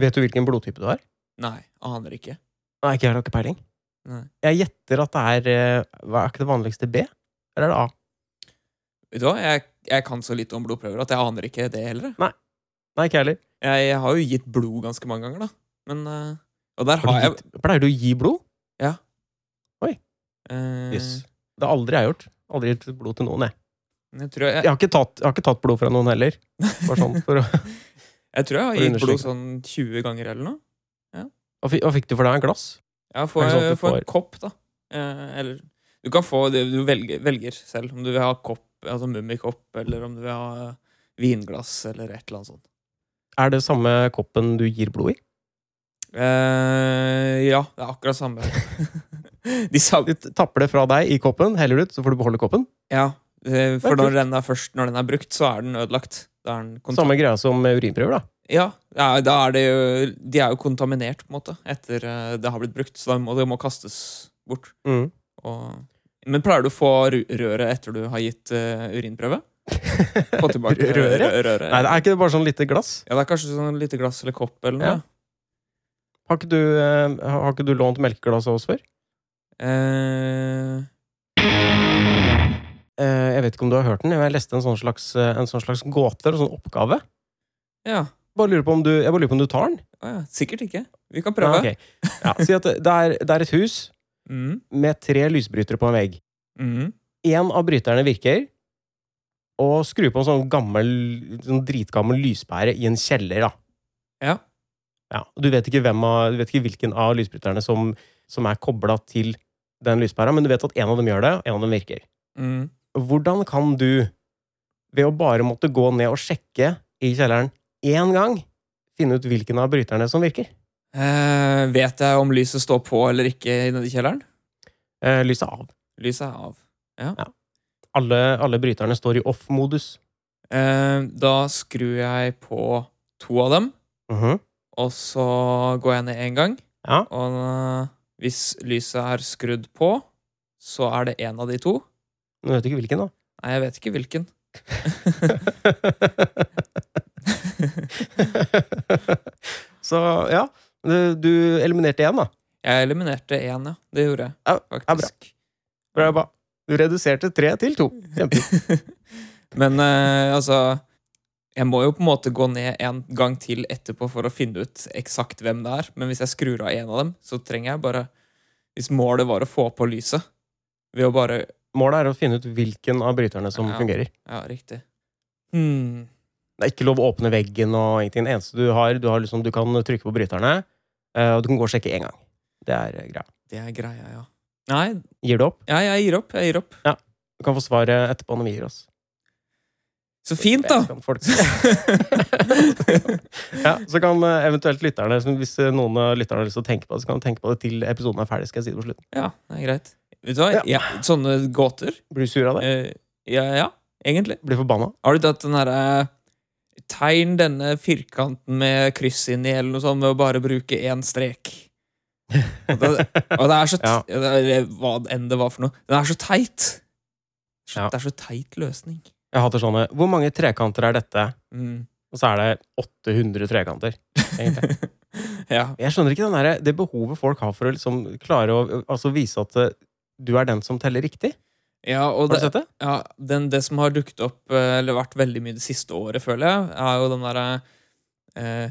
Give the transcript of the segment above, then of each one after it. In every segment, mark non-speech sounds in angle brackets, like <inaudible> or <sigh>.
Vet du hvilken blodtype du har? Nei, aner ikke. Nei, ikke jeg har ikke peiling. Nei. Jeg gjetter at det er eh, hva Er ikke det vanligste B? Eller er det A? Vet du hva, jeg, jeg kan så lite om blodprøver at jeg aner ikke det heller. Nei, ikke heller. Jeg, jeg har jo gitt blod ganske mange ganger, da. Men eh, Og der Har har jeg gitt, pleier du å gi blod? Ja. Oi. Jøss. Det har aldri jeg gjort. Aldri gitt blod til noen, jeg. jeg, jeg, Jeg har ikke tatt, jeg har ikke tatt blod fra noen heller. Bare sånn for å, <laughs> jeg tror jeg har gitt blod sånn 20 ganger eller noe. fikk, hva fikk du for deg? En glass? Ja, få, sånn en kopp, da. Eh, eller Du kan få det du velger, velger selv. Om du vil ha kopp, altså mummikopp, eller om du vil ha vinglass, eller et eller annet sånt. Er det samme koppen du gir blod i? Eh, ja, det er akkurat samme. <laughs> <laughs> De sa, Du tapper det fra deg i koppen, heller ut, så får du beholde koppen. ja, for er når den er først Når den er brukt, så er den ødelagt. Er den Samme greia som urinprøver, da. Ja, ja, da er det jo De er jo kontaminert, på en måte, etter eh, det har blitt brukt. Så det må det må kastes bort. Mm. Og, men pleier du å få røret etter du har gitt uh, urinprøve? Få <laughs> tilbake Røret? rø- røret? Nei, det er ikke det bare sånn lite glass? Ja, det er kanskje sånn lite glass eller kopp eller noe. Ja. Har ikke du, eh, har ikke du lånt melkeglass av oss før? Eh, Eh, jeg vet ikke om du har hørt den. Jeg leste en sånn slags, eh, en sånn slags gåte, eller sånn oppgave. ja. Bare lurer på om du, jeg bare lurer på om du tar den. Å ja. Sikkert ikke. Vi kan prøve. Ja, okay. ja, si at det er, det er et hus <laughs> Mm, med tre lysbrytere på en vegg. mm, En av bryterne virker, og skrur på en sånn gammel, sånn dritgammel lyspære i en kjeller, da. ja. Ja, du vet ikke, hvem av, du vet ikke hvilken av lysbryterne som, som er kobla til den lyspæra, men du vet at en av dem gjør det, og en av dem virker. Mm. Hvordan kan du, ved å bare måtte gå ned og sjekke i kjelleren én gang, finne ut hvilken av bryterne som virker? Eh, vet jeg om lyset står på eller ikke i nedi kjelleren? Eh, lyset av. Lyset er av. Alle, alle bryterne står i off-modus. Eh, da skrur jeg på to av dem, Mhm. og så går jeg ned én gang. Ja. Og eh, hvis lyset er skrudd på, så er det én av de to. Du vet ikke hvilken, da. Nei, jeg vet ikke hvilken. <laughs> Så ja, du, eliminerte én, da. Jeg eliminerte én, ja. Det gjorde jeg Ja, ja, bra. Bra. Du reduserte tre til to. Kjempefint. <laughs> Men eh, altså Jeg må jo på en måte gå ned en gang til etterpå for å finne ut eksakt hvem det er. Men hvis jeg skrur av en av dem, så trenger jeg bare Hvis målet var å få på lyset ved å bare Målet er å finne ut hvilken av bryterne som Ja. fungerer. Ja, riktig. Hmm. Det er ikke lov å åpne veggen og ingenting. Det eneste du har, du, har liksom, du kan trykke på bryterne, eh, og du kan gå og sjekke én gang. Det er eh, greia. Det er greia, ja. Nei, Gir du opp? ja, jeg gir opp. Jeg gir opp. Du kan få svaret etterpå når vi gir oss. Så fint, da! <laughs> Ja, så kan eh, eventuelt lytterne, hvis noen av lytterne har lyst til å tenke på det, så kan de tenke på det til episoden er ferdig. Skal jeg si det på slutten. ja, det er greit. Vet du hva? Ja. Ja, sånne gåter Blir du sur av det? eh, ja, ja, egentlig. Blir forbanna? Har du tatt den derre Tegn denne firkanten med kryss inni, eller noe sånt, med å bare bruke én strek. Og det, og det er så <laughs> Ja. det Hva enn det var for noe. Den er så teit. Så. Det er så teit løsning. Jeg hater sånne Hvor mange trekanter er dette? Mm. Og så er det 800 trekanter. Egentlig. <laughs> Ja. Jeg skjønner ikke den der, det behovet folk har for å liksom klare å altså vise at eh, du er den som teller riktig. ja, og Har du det, sett det? ja den, det som har dukket opp, eh, eller vært veldig mye det siste året, føler jeg, er jo den derre eh,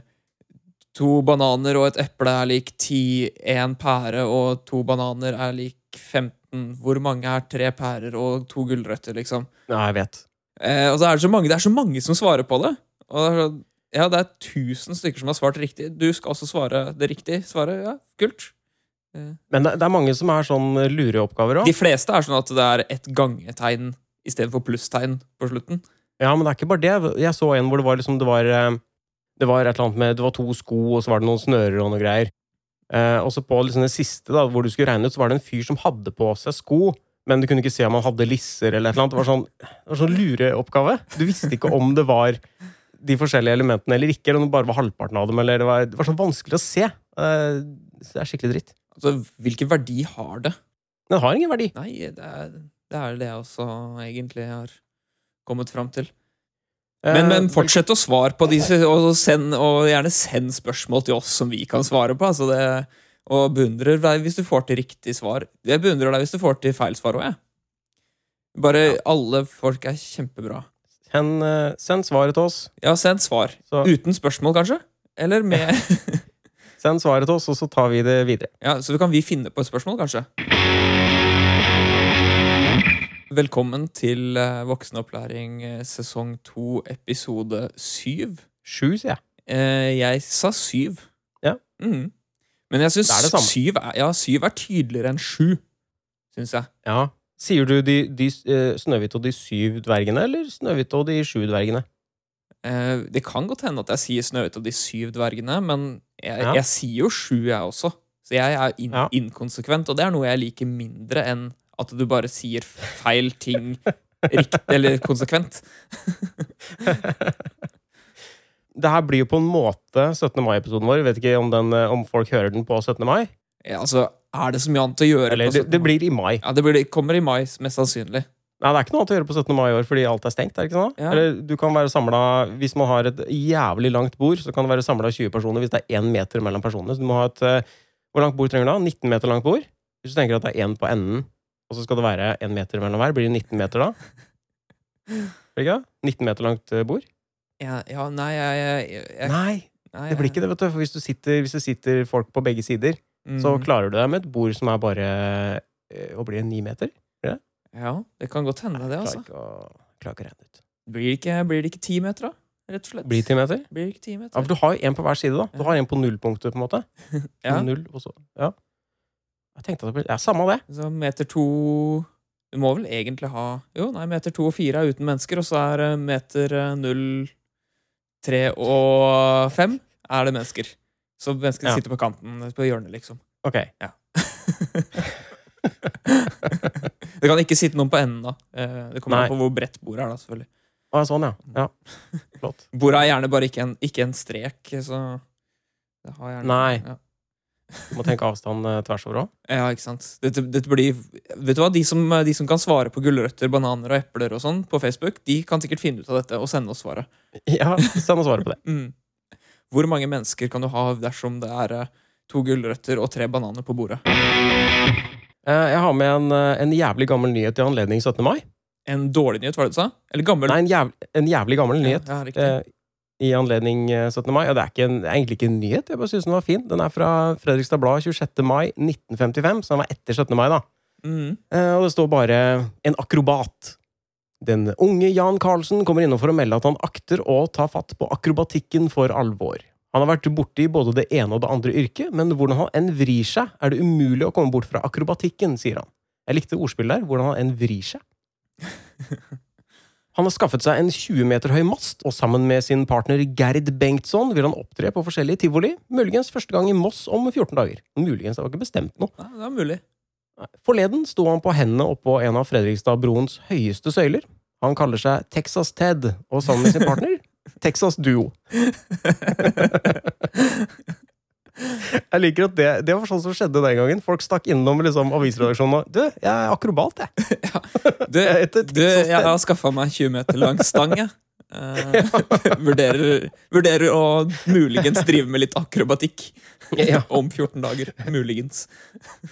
To bananer og et eple er lik ti, én pære og to bananer er lik 15. Hvor mange er tre pærer og to gulrøtter, liksom? Ja, jeg vet. Eh, og så er det, så mange, det er så mange som svarer på det. Og det er, så- ja, det er tusen stykker som har svart riktig. Du skal også svare det riktige svaret. Ja, kult. Eh, Men det, det er mange som er sånn lureoppgaver òg. De fleste er sånn at det er et gangetegn istedenfor plusstegn på slutten. Ja, men det er ikke bare det. Jeg så en hvor det var liksom Det var, eh, det var et eller annet med Det var to sko, og så var det noen snører og noe greier. Eh, og så på liksom det siste, da, hvor du skulle regne ut, så var det en fyr som hadde på seg sko, men du kunne ikke se om han hadde lisser eller et eller annet. Det var sånn, det var sånn lureoppgave. Du visste ikke om det var de forskjellige elementene eller ikke, eller om det bare var halvparten av dem, eller det var, det var sånn vanskelig å se. Eh, så det er skikkelig dritt. Altså, hvilken verdi har det? Den har ingen verdi. Nei, det er det, er det jeg også egentlig har kommet fram til. Men, men Eh, fortsett å svare på disse, og, send, og gjerne send spørsmål til oss som vi kan svare på. Altså det, og beundrer deg hvis du får til riktig svar. Jeg beundrer deg hvis du får til feil svar òg, jeg. Bare alle folk er kjempebra. Send, eh, send svaret til oss. Ja, send svar. Så, Uten spørsmål, kanskje? Eller med <laughs> send svaret til oss, og så tar vi det videre. Ja, Så kan vi finne på et spørsmål, kanskje? Velkommen til eh, Voksenopplæring eh, sesong to, episode syv. Sju, sier jeg. Eh, jeg sa syv. Ja. Mm. Men jeg syns syv, er- ja, syv er tydeligere enn sju. Syns jeg. Ja. Sier du de, de Snøhvit og de syv dvergene, eller Snøhvit og de sju dvergene? Eh, det kan godt hende at jeg sier Snøhvit og de syv dvergene, men jeg, Ja. jeg sier jo sju, jeg også. Så jeg er in Ja. inkonsekvent, og det er noe jeg liker mindre enn at du bare sier feil ting riktig eller konsekvent. <laughs> Det her blir jo på en måte 17. mai-episoden vår. Vet ikke om, den, eh, om folk hører den på 17. mai. Ja, altså, er det så mye annet å gjøre? Eller det, det blir i mai. Ja, det, blir, det kommer i mai, mest sannsynlig. Nei, det er ikke noe annet å gjøre på 17. mai i år fordi alt er stengt. er det ikke sånn? Ja. Eller du kan være samlet, Hvis man har et jævlig langt bord, så kan det være samla 20 personer hvis det er én meter mellom personene. Så du må ha et eh, Hvor langt bord trenger du da? 19 meter langt bord? Hvis du tenker at det er én på enden, og så skal det være én meter mellom hver, blir det 19 meter da? <laughs> Blir det ikke det? 19 meter langt eh, bord? Ja, ja nei, jeg, jeg, jeg Nei, nei, det blir ikke det, vet du. For hvis, du sitter, hvis det sitter folk på begge sider, Mm. så klarer du deg med et bord som er bare eh, Hva blir det? Ni meter? Ja, det kan godt hende, det, altså. klarer ikke å regne ut. Blir det ikke, blir det ikke ti meter, da? Rett og slett. Blir ti meter? Blir det ikke ti Ja, for du har jo en på hver side, da. Du har en på nullpunktet, på en måte. <laughs> Ja, Null, og så, ja. Jeg tenkte at det ble Ja, samme det. så meter to Du må vel egentlig ha Jo, nei, meter to og fire er uten mennesker, og så er meter eh, null, tre og fem er det mennesker. Så mennesker Ja. sitter på kanten, på hjørnet, liksom. Ok. <laughs> <laughs> Det kan ikke sitte noen på enden, da. Eh, Det kommer Nei. an på hvor bredt bordet er, da, selvfølgelig. Ah, sånn, ja. ja. <laughs> Flott. Bordet er gjerne bare ikke en, ikke en strek, så det har gjerne Nei. Ja. Må tenke avstand eh, tvers over òg. Ja, ikke sant. Dette, dette blir Vet du hva, de som, de som kan svare på gulrøtter, bananer og epler og sånn på Facebook, de kan sikkert finne ut av dette og sende oss svaret. <laughs> Ja, send oss svaret på det. Mm. Hvor mange mennesker kan du ha dersom det er eh, to gulrøtter og tre bananer på bordet? Eh, Jeg har med en, eh, en jævlig gammel nyhet i anledning 17. mai. En dårlig nyhet, var det du sa? Eller gammel? Nei, en jævlig, en jævlig gammel nyhet. Ja, ja, eh, I anledning eh, 17. mai. Og det er, ikke en, det er egentlig ikke en nyhet, jeg bare syns den var fin. Den er fra Fredrikstad Blad 26. mai 1955, så den var etter 17. mai, da. Mm. Eh, Og det står bare 'en akrobat'. Den unge Jan Carlsen kommer innom for å melde at han akter å ta fatt på akrobatikken for alvor. Han har vært borti både det ene og det andre yrket, men hvordan han enn vrir seg, er det umulig å komme bort fra akrobatikken, sier han. Jeg likte ordspillet der. Hvordan han enn vrir seg. Han har skaffet seg en 20 meter høy mast, og sammen med sin partner Gerd Bengtsson vil han opptre på forskjellige tivoli, muligens første gang i Moss om 14 dager. Muligens, det var ikke bestemt noe. Nei, det er mulig. Forleden sto han på hendene oppå en av Fredrikstad-broens høyeste søyler. Han kaller seg Texas Ted, og sammen med sin partner Texas Duo. Jeg liker at det, det var sånn som skjedde den gangen. Folk stakk innom liksom, avisredaksjonen og Du, jeg er akrobat, jeg. <laughs> Du, Jeg du jeg har skaffa meg 20 meter lang stang, jeg. <laughs> Uh, <laughs> vurderer, vurderer å muligens drive med litt akrobatikk Ja. om 14 dager. Muligens.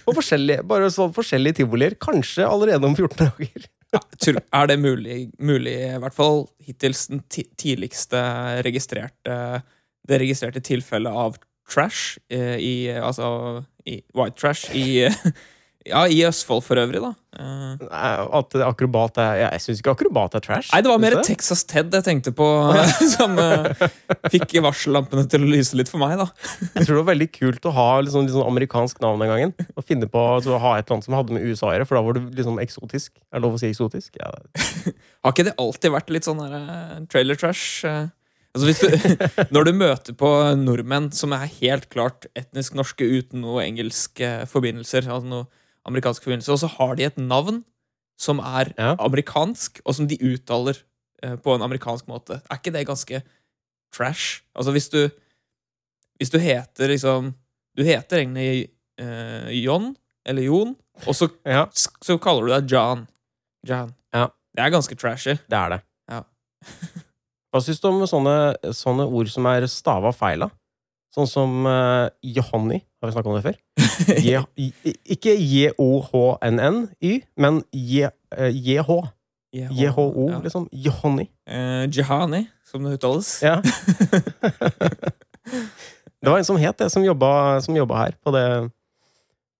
Og forskjellige, bare sånn forskjellige tivolier. Kanskje allerede om 14 dager. Er det mulig, mulig, i hvert fall hittils den tidligste registrerte Det registrerte tilfellet av trash eh, i Altså i white trash i <laughs> Ja, i Østfold for øvrig, da. Eh, Nei, At akrobat er Jeg syns ikke akrobat er trash. Nei, det var mer det? Texas Ted jeg tenkte på, <laughs> som uh, fikk varsellampene til å lyse litt for meg, da. Jeg tror det var veldig kult å ha liksom, sånn amerikansk navn den gangen. Å finne på å ha et eller annet som hadde med USA å gjøre, for da var du liksom eksotisk. Er det lov å si eksotisk? Ja. <laughs> Har ikke det alltid vært litt sånn der, uh, trailer trash? Uh, Altså du, <laughs> når du møter på nordmenn som er helt klart etnisk norske uten noe engelske forbindelser, altså noe amerikanske forbindelser, og så har de et navn som er Ja. amerikansk, og som de uttaler eh, på en amerikansk måte, er ikke det ganske trash? Altså hvis du Hvis du heter liksom Du heter egentlig eh, John eller Jon, og så, ja, så kaller du deg John. John. Ja. Det er ganske trashy. det er det. Ja. Hva syns du om sånne, sånne ord som er stava feil, da? Sånn som uh, Johanny. Har vi snakka om det før? <laughs> Je, ikke J-O-H-N-N-Y, men eh, J-H. J-H-O, liksom. Johanny. Uh, Jihani, som det uttales. Ja. <laughs> det var en som het det, som jobba, som jobba her på det,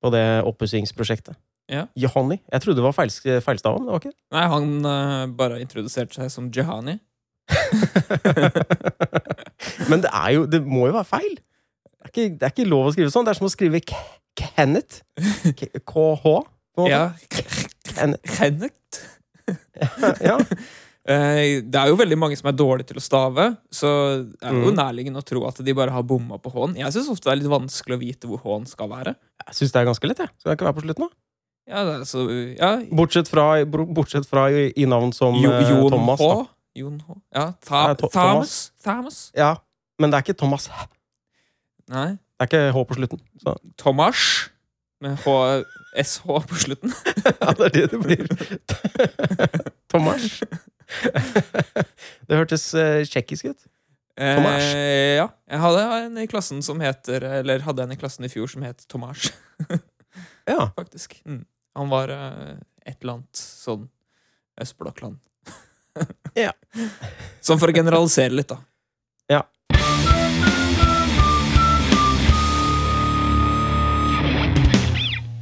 på det oppussingsprosjektet. Ja. Johanny. Jeg trodde det var feil, feilstaven. det var ikke det. Nei, han uh, bare introduserte seg som Jihani. <laughs> Men det er jo Det må jo være feil! Det er ikke, det er ikke lov å skrive sånn. Det er som å skrive K Kenneth. KH. Ja. Kenneth. <laughs> Ja. Eh, Det er jo veldig mange som er dårlige til å stave, så det er jo Mm. nærliggende å tro at de bare har bomma på H-en. Jeg syns ofte det er litt vanskelig å vite hvor H-en skal være. Jeg syns det er ganske lett, jeg. Skal jeg ikke være på slutten, da? Ja, så, ja. Bortsett fra, bortsett fra i, navn som Jo, eh, Thomas. H. Da. Jon H. Ja, Tha Thomas. Thomas. Ja, men det er ikke Thomas. Nei. Det er ikke H på slutten. Så. Thomas. Med H SH på slutten. <laughs> Ja, det er det det blir. <laughs> Thomas. Det hørtes uh, tsjekkisk ut. Thomas. Eh, ja. Jeg hadde en i klassen som heter Eller hadde en i klassen i fjor som het Tomas, Ja. <laughs> faktisk. Mm. Han var eh, et eller annet sånn østblokkland. Ja. Sånn for å generalisere litt, da. Ja.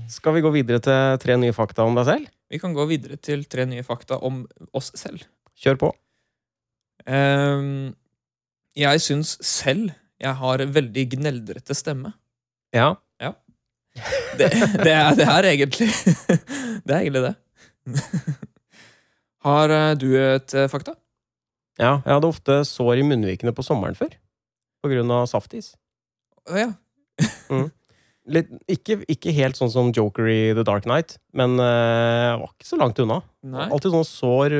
Skal vi gå videre til tre nye fakta om deg selv? Vi kan gå videre til tre nye fakta om oss selv. Kjør på. Um, jeg syns selv jeg har veldig gneldrete stemme. Ja. Det, det, er, det er egentlig <laughs> Det er egentlig det. Har eh, du et eh, fakta? ja. Jeg hadde ofte sår i munnvikene på sommeren før. På grunn av saftis. Å ja. <laughs> Litt, ikke, ikke helt sånn som Joker i The Dark Knight, men uh, var ikke så langt unna. Nei. Alltid sånn sår.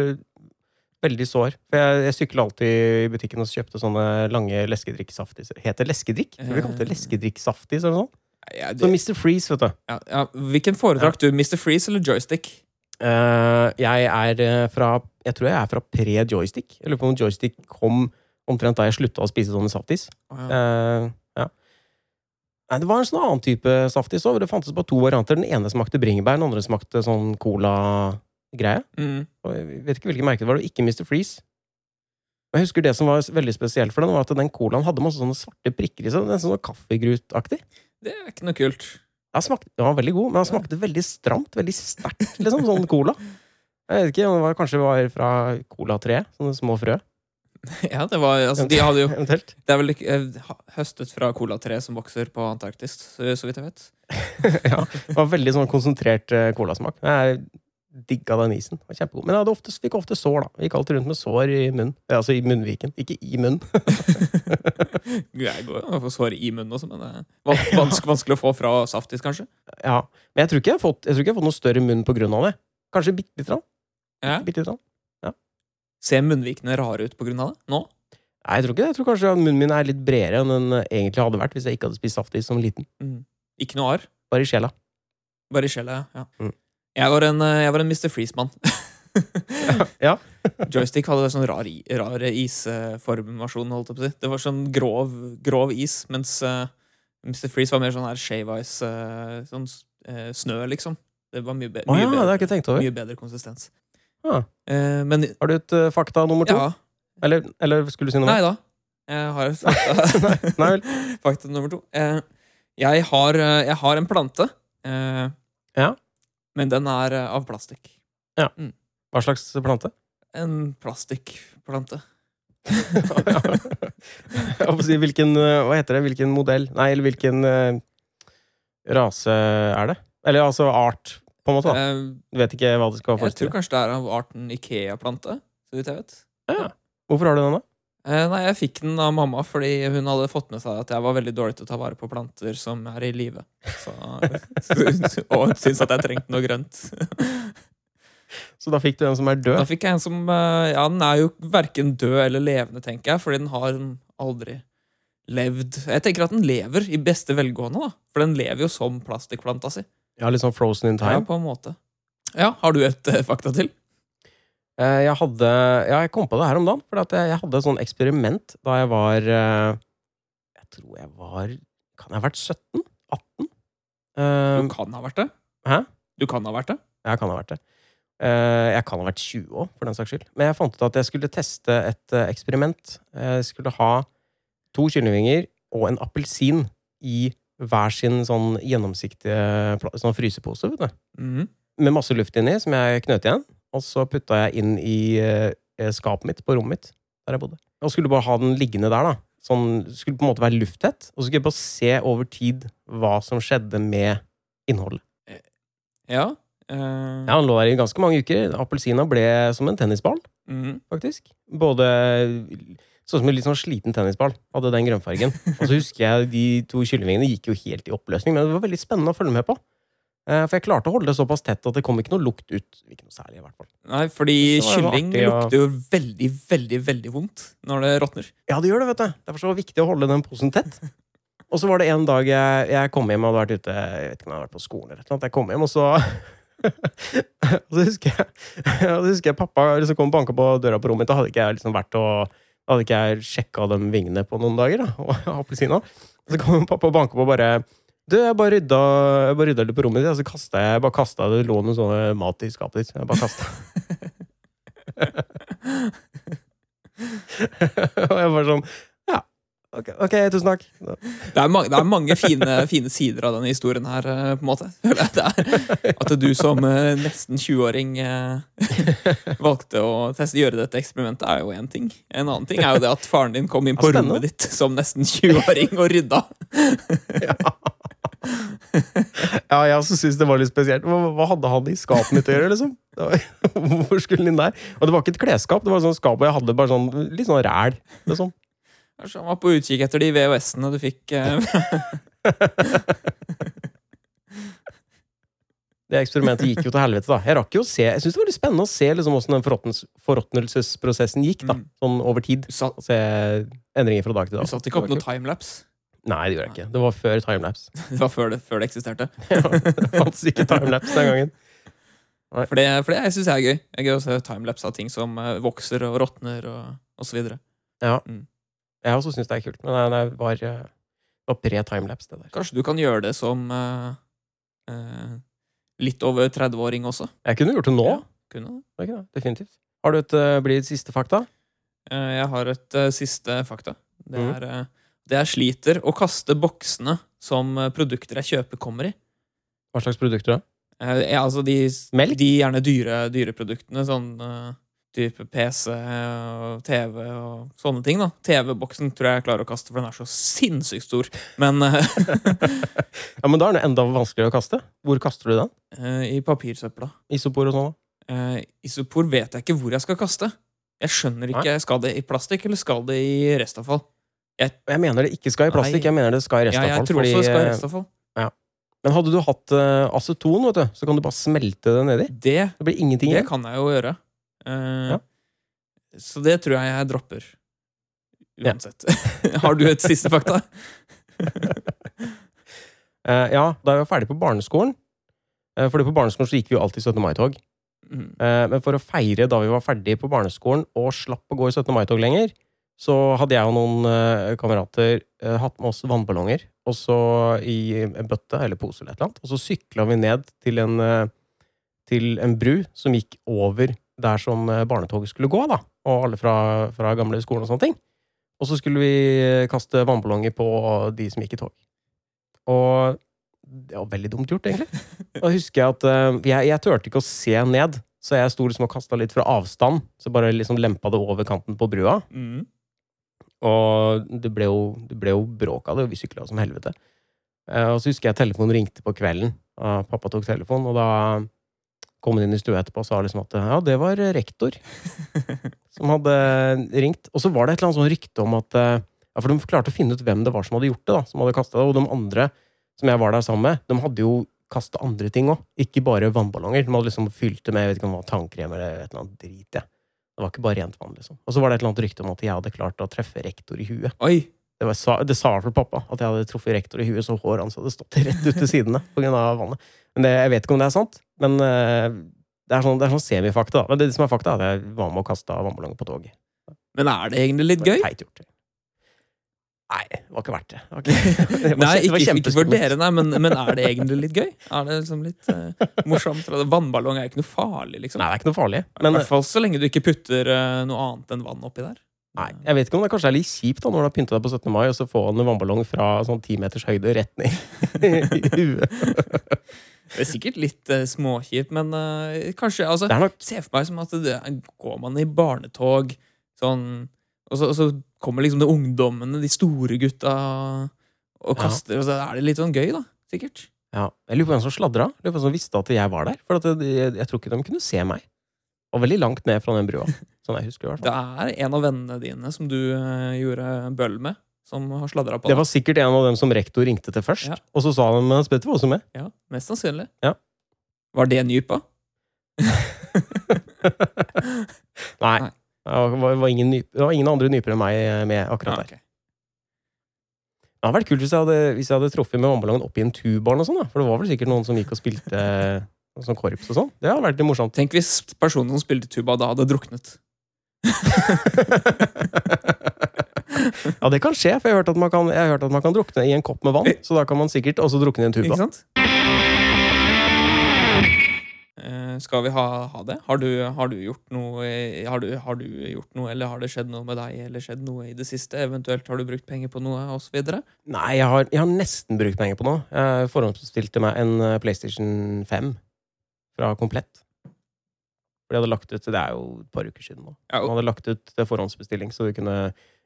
Veldig sår. For jeg, jeg sykla alltid i butikken og kjøpte sånne lange leskedrikksaftis. Heter det leskedrikk? Jeg vi kalte det Eh. leskedrikksaftis eller noe sånt. Ja, Så Mr. Freeze, vet du. ja, ja. Hvilken foretrakk du? Mr. Freeze eller joystick? Eh, jeg er eh, fra Jeg tror jeg er fra pre-joystick. Jeg lurer på om joystick kom omtrent da jeg slutta å spise sånne saftis. Oh, ja. Eh, ja. Nei, det var en sånn annen type saftis òg. Det fantes bare to varianter. Den ene smakte bringebær, den andre smakte sånn cola-greie. Mm. Jeg vet ikke hvilket merke det var. Det var ikke Mr. Freeze. Og jeg husker Det som var veldig spesielt for den, var at den colaen hadde masse sånne svarte prikker i seg. Nesten sånn kaffegrutaktig. Det er ikke noe kult. Smakte, den var veldig god, men den smakte veldig stramt. Veldig sterkt, liksom. Sånn cola. Jeg vet ikke, det var, Kanskje det var fra Cola 3? Sånne små frø? <laughs> Ja, det var altså, De hadde jo Eventuelt. Det er vel ikke eh, høstet fra cola-tre som vokser på Antarktis, så, så vidt jeg vet. <laughs> ja, det var veldig sånn konsentrert eh, colasmak. Jeg digga den isen. Det var kjempegod. Men jeg ofte, fikk ofte sår, da. Jeg gikk alltid rundt med sår i munnen. Altså i munnviken. Ikke i munnen. <laughs> Jeg går jo å få sår i munnen også, men det er van- <laughs> vanskelig, vanskelig å få fra saftis, kanskje. ja. Men jeg tror ikke jeg har fått, jeg jeg har fått noe større munn på grunn av det. Kanskje bitte lite grann. Ja. Bitt, lite ja. Ser munnvikene rare ut på grunn av det nå? Nei, jeg tror ikke det. Jeg tror kanskje munnen min er litt bredere enn den egentlig hadde vært hvis jeg ikke hadde spist saftis som liten. Mm. Ikke noe arr? Bare i sjela. Bare i sjela, ja. Mm. Jeg, var en, eh, jeg var en Mr. Freeze-mann. <laughs> Ja. <laughs> Joystick hadde sånn rar, rar isformasjon, holdt jeg på å si. Det var sånn grov, grov is, mens uh, Mr. Freeze var mer sånn her shave ice, uh, sånn uh, snø, liksom. Det var mye, be mye, ja, bedre, det mye bedre konsistens. Ah. Eh, men Har du et eh, fakta nummer to? ja, Eller, eller skulle du si noe? nei da. Jeg har et <laughs> fakta, Nei fakta nummer to. Eh, jeg, har, eh, jeg har en plante, eh, Ja. Men den er eh, av plastikk. Ja. Hva slags plante? En plastikkplante. <laughs> Hvilken eh, Hva heter det? Hvilken modell? Nei, eller hvilken eh, rase er det? Eller altså art, på en måte. da. Du vet ikke hva det skal jeg tror kanskje det er av arten Ikea-plante, så vidt jeg vet. Ja. Hvorfor har du den, da? Eh, nei, jeg fikk den av mamma fordi hun hadde fått med seg at jeg var veldig dårlig til å ta vare på planter som er i live. <laughs> Og hun syntes at jeg trengte noe grønt. <laughs> Så da fikk du en som er død? Da fikk jeg en som eh, Ja, den er jo verken død eller levende, tenker jeg, fordi den har aldri levd Jeg tenker at den lever i beste velgående, da. For den lever jo som plastikkplanta si. Ja, litt sånn frozen in time? Ja, på en måte. Ja, Har du et eh, fakta til? Eh, Jeg hadde Ja, jeg kom på det her om dagen. For jeg, hadde et sånt eksperiment da jeg var eh, Jeg tror jeg var Kan jeg ha vært 17? 18? Eh, Du kan ha vært det. Hæ? Du kan ha vært det. Jeg kan ha vært det. Eh, Jeg kan ha vært 20 òg, for den saks skyld. Men jeg fant ut at jeg skulle teste et eh, eksperiment. Jeg skulle ha to kyllingvinger og en appelsin i hver sin sånn gjennomsiktige sånn frysepose. vet du. Mm. Med masse luft inni, som jeg knøt igjen. Og så putta jeg inn i eh, skapet mitt på rommet mitt, der jeg bodde. Og skulle bare ha den liggende der, da. Sånn, skulle på en måte være lufttett. Og så skulle jeg bare se over tid hva som skjedde med innholdet. Ja. eh, Ja, Han lå der i ganske mange uker. Appelsina ble som en tennisball, mm. faktisk. Både Sånn som en litt sånn sliten tennisball. Hadde den grønnfargen. <laughs> Og så husker jeg de to kyllingvingene gikk jo helt i oppløsning, men det var veldig spennende å følge med på. Eh, For jeg klarte å holde det såpass tett at det kom ikke noe lukt ut. Ikke noe særlig, i hvert fall. Nei, fordi kylling artig å- lukter jo veldig, veldig veldig vondt når det råtner. Ja, det gjør det, vet du. Derfor var det viktig å holde den posen tett. Og så var det en dag jeg, jeg kom hjem og hadde vært ute Jeg vet ikke om jeg hadde vært på skolen eller noe. Jeg kom hjem, og så <laughs> Og så husker jeg, og så husker jeg pappa liksom kom og banka på døra på rommet mitt. Da hadde ikke jeg liksom vært og hadde ikke jeg sjekka de vingene på noen dager. da, <laughs> og appelsina. Og så kom pappa og banka på og bare du, jeg bare rydda, jeg bare rydda litt på rommet ditt, og så kasta jeg bare kasta det lå noe sånne mat i skapet ditt. Jeg bare kasta. <laughs> og jeg bare sånn Ja, ok, okay tusen takk. Det er, mange, det er mange fine, fine sider av denne historien her, eh, på en måte. Det at du som eh, nesten 20-åring eh, valgte å teste, gjøre dette eksperimentet, er jo én ting. En annen ting er jo det at faren din kom inn på rommet ditt som nesten 20-åring og rydda. <laughs> Ja, ja jeg også syns det var litt spesielt. Hva, hva hadde han i skapet mitt å gjøre, liksom? Det var, <laughs> hvorfor skulle han inn der? Og det var ikke et klesskap, det var et sånt skap, og jeg hadde bare sånn litt sånn ræl. Liksom. Kanskje han var på utkikk etter de VHS-ene du fikk. Eh, <laughs> Det eksperimentet gikk jo til helvete, da. Jeg rakk jo å se Jeg syns det var litt spennende å se liksom åssen den forråtnels- forråtnelsesprosessen gikk, da. Mm. Sånn over tid. satt, se endringer fra dag til dag. du satt ikke opp noen noe timelapse. Nei, det gjorde jeg ikke. Det var før timelapse. <laughs> Det var før det, før det eksisterte. <laughs> det fantes ikke timelapse den gangen. For det, for det syns jeg er gøy. Det er gøy å se timelapse av ting som eh, vokser og råtner og, og så videre. Ja. Mm. Jeg også syns det er kult, men det var, eh, var pre-timelapse, det der. Kanskje du kan gjøre det som uh, uh, litt over 30-åring også? Jeg kunne gjort det nå. Ja. Kunne det. Det. Definitivt. Har du et uh, blid siste fakta? Jeg har et siste fakta. Det Mhm. er eh, det jeg sliter å kaste boksene som eh, produkter jeg kjøper, kommer i. Hva slags produkter da? Eh, ja, altså de, Melk? de gjerne dyre, dyre produktene. Sånn uh, type PC og TV og sånne ting. da TV-boksen tror jeg jeg klarer å kaste, for den er så sinnssykt stor. Men uh, <laughs> Ja, men da er den enda vanskeligere å kaste. Hvor kaster du den? Uh, i papirsøpla Isopor og sånn? da? Eh, isopor vet jeg ikke hvor jeg skal kaste. Jeg skjønner ikke, Skal det i plastikk, eller skal det i restavfall? Jeg mener det ikke skal i plastikk, Nei. jeg mener det skal i Ja, jeg tror fordi, også det skal i restavfall. Ja. Men hadde du hatt uh, aceton, vet du, så kan du bare smelte det nedi. Det, Det blir ingenting det kan jeg jo gjøre. Uh, Ja. Så det tror jeg jeg dropper. Ja. Uansett. <laughs> Har du et siste fakta? uh, <laughs> ja, da jeg var ferdig på barneskolen uh, Fordi på barneskolen så gikk vi jo alltid 17. mai-tog. Mm. Eh, men for å feire da vi var ferdig på barneskolen og slapp å gå i 17. mai-tog lenger, så hadde jeg og noen uh, kamerater uh, hatt med oss vannballonger og så i en bøtte eller pose eller et eller annet. Og så sykla vi ned til en, uh, til en bru som gikk over der som barnetoget skulle gå, da. Og alle fra, fra gamle skolen og sånne ting. Og så skulle vi kaste vannballonger på de som gikk i tog. Og det var veldig dumt gjort, egentlig. <laughs> Da husker jeg at jeg, jeg turte ikke å se ned, så jeg sto liksom og kasta litt fra avstand. Så bare liksom lempa det over kanten på brua. Mm. Og det ble jo, det ble jo bråk av det, og vi sykla som helvete. Eh, og så husker jeg telefonen ringte på kvelden. Og pappa tok telefonen, og da kom han inn i stua etterpå og sa liksom at ja, det var rektor som hadde ringt. Og så var det et eller annet sånn rykte om at eh, Ja, for de klarte å finne ut hvem det var som hadde gjort det, da. Som hadde det. Og de andre som jeg var der sammen med, de hadde jo kasta andre ting òg. Ikke bare vannballonger. De hadde liksom fylt det med jeg vet ikke om det var tannkrem eller et eller annet drit. Ja. Det var ikke bare rent vann, liksom. Og så var det et eller annet rykte om at jeg hadde klart å treffe rektor i huet. Oi! Det, var, det sa i hvert fall pappa, at jeg hadde truffet rektor i huet, så håret hans hadde stått rett ut til sidene på grunn av vannet. Men det, jeg vet ikke om det er sant, men uh, Det er sånn, det er sånn semifakta. Men det som er fakta, er at jeg var med og kasta vannballonger på toget. Men er det egentlig litt gøy? Teit gjort. Nei, det var ikke verdt det. Okay. det var, <laughs> Nei, ikke, det ikke, ikke for dere, nei, men, men er det egentlig litt gøy? Er det liksom litt uh, morsomt? Vannballong er ikke noe farlig, liksom. Nei, det er ikke noe farlig. I hvert fall så lenge du ikke putter uh, noe annet enn vann oppi der. nei, jeg vet ikke om det kanskje er litt kjipt da når du har pynta deg på 17. mai, og så får en vannballong fra sånn ti meters høyde rett ned i <laughs> huet. Det er sikkert litt uh, småkjipt, men uh, kanskje altså, er nok Se for meg som at det, går man i barnetog sånn og så, og så kommer liksom de ungdommene, de store gutta, og Ja. kaster, og så er det litt sånn gøy, da. Sikkert. Ja, Jeg lurer på hvem som sladra. Jeg lurer på hvem som visste at jeg var der. For at det, jeg, jeg tror ikke de kunne se meg. Og veldig langt ned fra den brua. <laughs> Sånn jeg husker det Det er en av vennene dine som du eh, gjorde bøll med, som har sladra på Det var sikkert en av dem som rektor ringte til først. Ja. Og så sa de men Spetter var også med. Ja, Mest sannsynlig. Ja. Var det nypa? <laughs> <laughs> Nei. Nei. Det var, var ingen, det var ingen andre nypere enn meg eh, med akkurat der. Okay. Det hadde vært kult hvis jeg hadde, hvis jeg hadde truffet med vannballongen oppi en tuba. For det var vel sikkert noen som gikk og spilte <laughs> eh, sånn korps og sånn. Det hadde vært litt morsomt. Tenk hvis personen som spilte tuba da hadde druknet. <laughs> ja, det kan skje, for jeg har hørt at man kan, hørt at man kan drukne i en kopp med vann. Så da kan man sikkert også drukne i en tuba. Ikke sant? Eh, skal vi ha, ha det? Har du, har du gjort noe har du, har du gjort noe, eller har det skjedd noe med deg, eller skjedd noe i det siste? Eventuelt har du brukt penger på noe, osv.? Nei, jeg har, jeg har nesten brukt penger på noe. Jeg forhåndsbestilte meg en eh, PlayStation 5 fra Komplett. For de hadde lagt ut, Det er jo et par uker siden nå. De hadde lagt ut forhåndsbestilling, så du kunne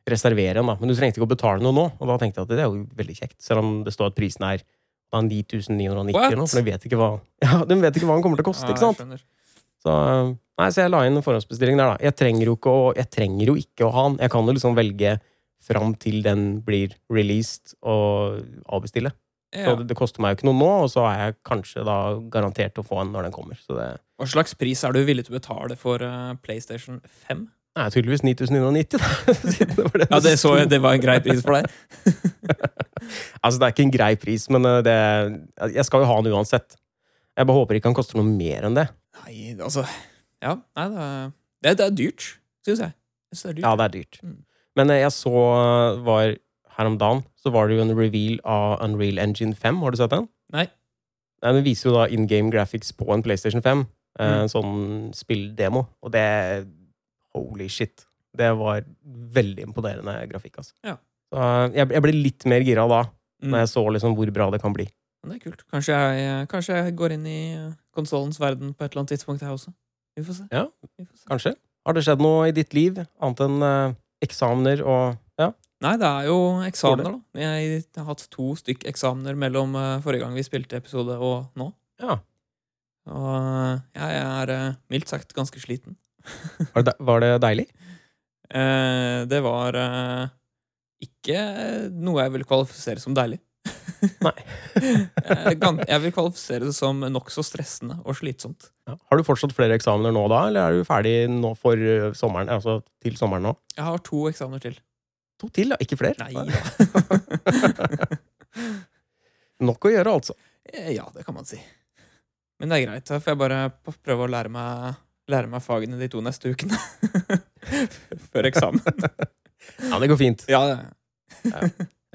reservere en. da. Men du trengte ikke å betale noe nå. Og da tenkte jeg at det er jo veldig kjekt, selv om det står at prisen er da 9990 What? eller noe, for de vet ikke hva <laughs> Ja, de vet ikke hva den kommer til å koste. ikke sant? Så, nei, så jeg la inn en forhåndsbestilling der, da. Jeg trenger jo ikke å, jeg trenger jo ikke å ha den. Jeg kan jo liksom velge fram til den blir released, og avbestille. Så det, det koster meg jo ikke noe nå, og så er jeg kanskje da garantert å få den når den kommer. Så det Hva slags pris er du villig til å betale for eh, PlayStation 5? Er tydeligvis 9990, da. <laughs> Siden det var det Ja, det så det var en grei pris for deg. <laughs> Altså, det er ikke en grei pris, men eh, det Jeg skal jo ha den uansett. Jeg bare håper ikke han koster noe mer enn det. Nei, altså Ja, nei, det er, det, det er dyrt, syns jeg. jeg synes det er dyrt. Ja, det er dyrt. Mm. Men eh, jeg så eh, var her om dagen, så var det jo en reveal av Unreal Engine 5. Har du sett den? Nei. Nei, Den viser jo da in game graphics på en PlayStation 5. eh, Mm. En sånn spilldemo. Og det Holy shit. Det var veldig imponerende grafikk, altså. Ja. Så eh, jeg, jeg ble litt mer gira da, Mm. når jeg så liksom hvor bra det kan bli. Men Det er kult. Kanskje jeg, kanskje jeg går inn i konsollens verden på et eller annet tidspunkt, jeg også. Vi får se. Ja, Vi får se. Kanskje? Har det skjedd noe i ditt liv, annet enn eh, eksamener og Ja. Nei, det er jo eksamener, da. Jeg har hatt to stykk eksamener mellom uh, forrige gang vi spilte episode, og nå. ja. Og uh, jeg er eh, mildt sagt ganske sliten. Var, det, var det deilig? Eh, det var eh, ikke noe jeg vil kvalifisere som deilig. <laughs> Nei. Eh, jeg vil kvalifisere det som nokså stressende og slitsomt. Ja. Har du fortsatt flere eksamener nå da, eller er du ferdig nå for eh, sommeren? Altså til sommeren nå? Jeg har to eksamener til. To til, ja? Ikke flere? Nei ja. <laughs> Nok å gjøre, altså. Eh, Ja, det kan man si. Men det er greit. Da får jeg bare prøve å lære meg, lære meg fagene de to neste ukene. <laughs> Før eksamen. <laughs> Ja, det går fint. Ja, ja.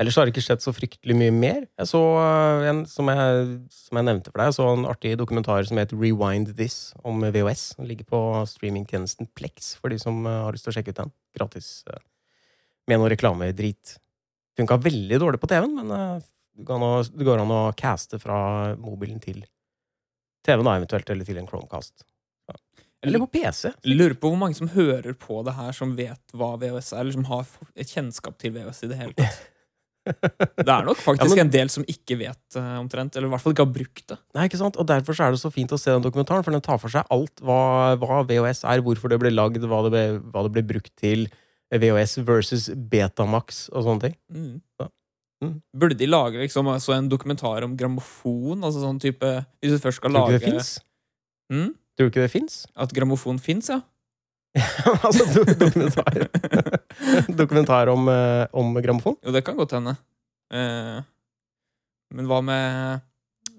Ellers har det ikke skjedd så fryktelig mye mer. Jeg så eh, en, som jeg, som jeg nevnte for deg, jeg så en artig dokumentar som heter Rewind This, om VHS. Den ligger på streamingtjenesten Plex, for de som eh, har lyst til å sjekke ut den. Gratis. eh, Med noe reklamedrit. Funka veldig dårlig på TV-en, men det det går an å caste fra mobilen til TV-en, eventuelt, eller til en Chromecast. Ja. Eller på PC. Lurer på hvor mange som hører på det her, som vet hva VHS er, eller som har et kjennskap til VHS i det hele tatt. <laughs> Det er nok faktisk Ja, men- en del som ikke vet uh, omtrent, eller i hvert fall ikke har brukt det. Nei, ikke sant? Og Derfor så er det så fint å se den dokumentaren, for den tar for seg alt hva, hva VHS er, hvorfor det ble lagd, hva det ble, hva det ble brukt til, VHS versus Betamax og sånne ting. Mm. Ja. Mm. Burde de lage liksom, altså en dokumentar om grammofon? Altså sånn type Hvis du først skal Tror du lage det fins? mm? Tror du ikke det fins? At grammofon fins, ja? <laughs> altså, do dokumentar. <laughs> dokumentar om, uh, om grammofon? Jo, det kan godt hende. Uh, men hva med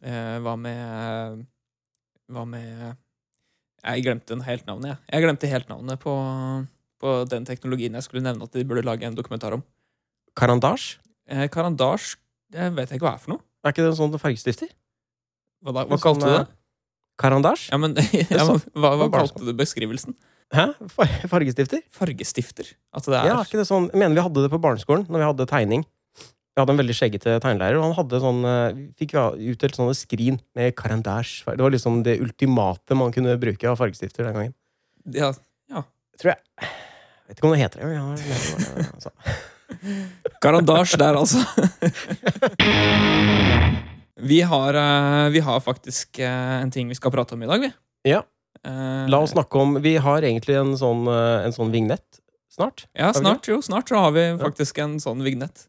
uh, Hva med Hva med Jeg glemte helt navnet, jeg. Jeg glemte helt navnet på, på den teknologien jeg skulle nevne at de burde lage en dokumentar om. Karandasj? Karandasj det vet jeg ikke hva er for noe. Er ikke det en sånn fargestifter? Hva, da, hva kalte sånn, du det? Karandasj? Ja, men, <laughs> ja, men hva, hva kalte du beskrivelsen? Hæ? Fargestifter? Fargestifter? At det er Ja, ikke det sånn Jeg mener vi hadde det på barneskolen når vi hadde tegning. Vi hadde en veldig skjeggete tegnelærer, og han hadde sånn eh, fikk ja, utdelt sånne skrin med karandasj. Det var liksom det ultimate man kunne bruke av fargestifter den gangen. ja, Tror jeg. Jeg vet ikke om det heter det. Ja, det, altså. <laughs> Karandasj der, altså. <laughs> vi, har, eh, vi har faktisk eh, en ting vi skal prate om i dag, vi. Ja. Eh, La oss snakke om Vi har egentlig en sånn, en sånn vignett snart. Ja, snart, jo, snart så har vi faktisk en sånn vignett.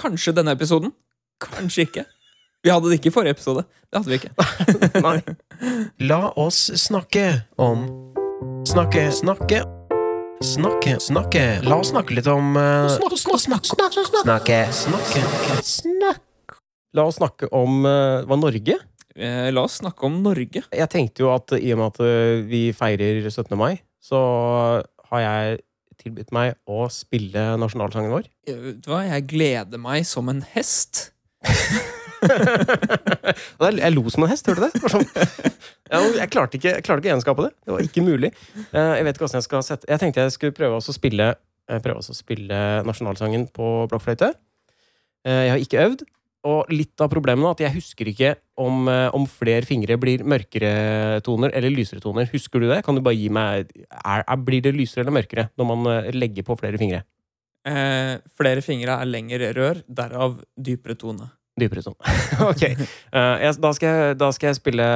Kanskje denne episoden. Kanskje ikke. Vi hadde det ikke i forrige episode. Det hadde vi ikke. <laughs> Nei. La oss snakke om Snakke, snakke Snakke, snakke La oss snakke litt om uh, Snakke, snakke, snakke La oss snakke om eh, hva Norge Eh, La oss snakke om Norge. Jeg tenkte jo at i og med at eh, vi feirer 17. mai, så har jeg tilbudt meg å spille nasjonalsangen vår. Eh, Vet du hva, jeg gleder meg som en hest. <laughs> Jeg lo som en hest, hørte du det? Var sånn, jeg, klarte ikke, jeg klarte ikke å gjenskape det. Det var ikke mulig. Eh, Jeg vet ikke hvordan jeg skal sette Jeg tenkte jeg skulle prøve også å spille, eh, prøve også å spille nasjonalsangen på blokkfløyte. Eh, Jeg har ikke øvd. Og litt av problemet nå er at jeg husker ikke om, eh, om flere fingre blir mørkere toner eller lysere toner. Husker du det? Kan du bare gi meg er, er, Blir det lysere eller mørkere når man eh, legger på flere fingre? Eh, flere fingre er lengre rør, derav dypere tone. Dypere tone. <laughs> ok. Uh, jeg, da, skal jeg, da skal jeg spille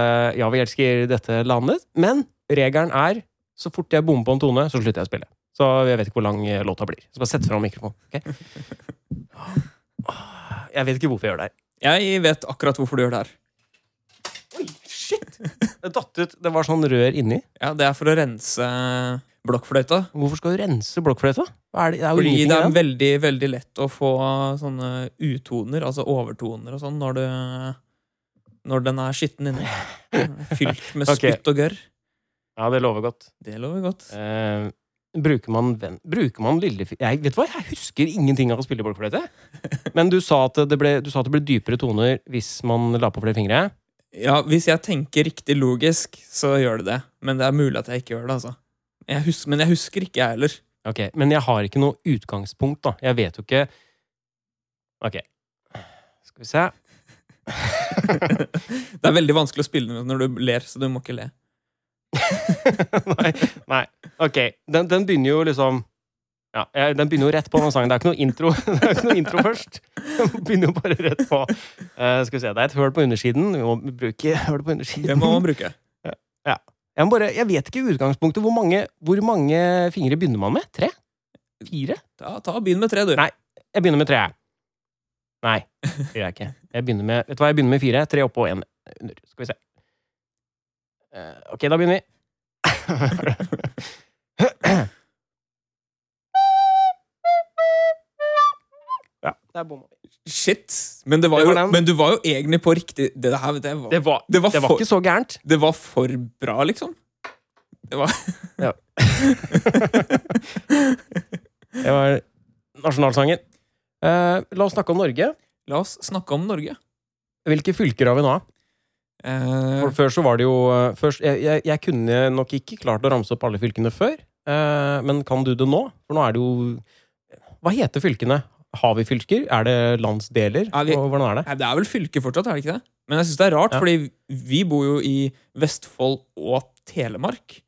Ja, vi elsker dette landet. Men regelen er så fort jeg bommer på en tone, så slutter jeg å spille. Så jeg vet ikke hvor lang låta blir. Så bare sett fram mikrofonen. ok? <laughs> Jeg vet ikke hvorfor jeg gjør det her. Jeg vet akkurat hvorfor du gjør det her. Oi, shit! Det datt ut. Det var sånn rør inni. Ja, Det er for å rense blokkfløyta. Hvorfor skal du rense blokkfløyta? Er det? det er Fordi det er veldig veldig lett å få sånne utoner, altså overtoner og sånn, når, du, når den er skitten inni. <laughs> Fylt med Ok. spytt og gørr. Ja, det lover godt. Det lover godt. Eh, bruker man. Bruker man lillefinger jeg, Vet du hva, jeg husker ingenting av å spille blokkfløyte. Men du sa, at det ble, du sa at det ble dypere toner hvis man la på flere fingre. Ja, Hvis jeg tenker riktig logisk, så gjør det det. Men det er mulig at jeg ikke gjør det. altså. Jeg husker, men jeg husker ikke, jeg heller. Ok, Men jeg har ikke noe utgangspunkt, da. Jeg vet jo ikke Ok. Skal vi se. <laughs> Det er veldig vanskelig å spille når du ler, så du må ikke le. <laughs> nei, nei. Ok. Den, den begynner jo liksom ja, Den begynner jo rett på den sangen. Det er ikke noe intro <laughs> Det er ikke noe intro først. Den begynner jo bare rett på. Uh, skal vi se, Det er et høl på undersiden. Vi må bruke høl på undersiden. Det må man bruke. <laughs> Jeg, må bare, jeg vet ikke i utgangspunktet hvor mange, hvor mange fingre begynner man med? Tre? Fire? Ta, ta Begynn med tre, du. Nei. Jeg begynner med tre. Nei, det gjør jeg ikke. Jeg begynner med, vet du hva, jeg begynner med fire. Tre oppå og én under. Skal vi se. Eh, ok, da begynner vi. <laughs> ja, der bomma vi. Shit! Men, det var Det var jo, men du var jo egentlig på riktig Det her det var, Det var, det var, det var for, ikke så gærent. det var for bra, liksom. Det var Det var nasjonalsangen. Eh, la oss snakke om Norge. La oss snakke om Norge. Hvilke fylker har vi nå? Eh, For før så var det jo eh, først, jeg, jeg, jeg kunne nok ikke klart å ramse opp alle fylkene før. eh, men kan du det nå? For nå er det jo Hva heter fylkene? Har vi fylker? Er det landsdeler? Er vi- Og Hvordan er det? Nei, det er vel fylke fortsatt, er det ikke det? Men jeg syns det er rart, Ja. fordi vi bor jo i Vestfold og Telemark.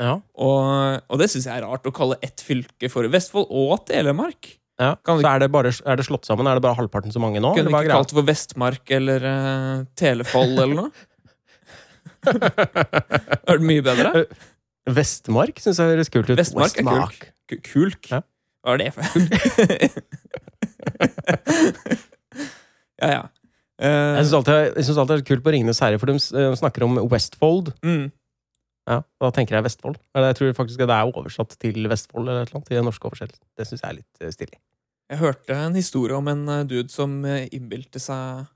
Ja. Og, og det syns jeg er rart å kalle ett fylke for Vestfold og Telemark. Ja. Så er det, bare, er det slått sammen? Er det bare halvparten så mange nå? Kunne ikke kalt det for Vestmark eller uh, Telefold eller noe. <laughs> Er det mye bedre? Vestmark syns jeg høres kult ut. Vestmark er kult. Kulk? Ja. Hva er det for <laughs> Ja, ja. Uh, Jeg syns alltid, alltid det er kult på Ringenes herre, for de eh, snakker om Westfold. mm, Ja, Da tenker jeg Vestfold. Eller Jeg tror faktisk det er oversatt til Vestfold eller et eller annet, i den norske oversettelsen. Det syns jeg er litt eh, stilig. Jeg hørte en historie om en eh, dude som eh, innbilte seg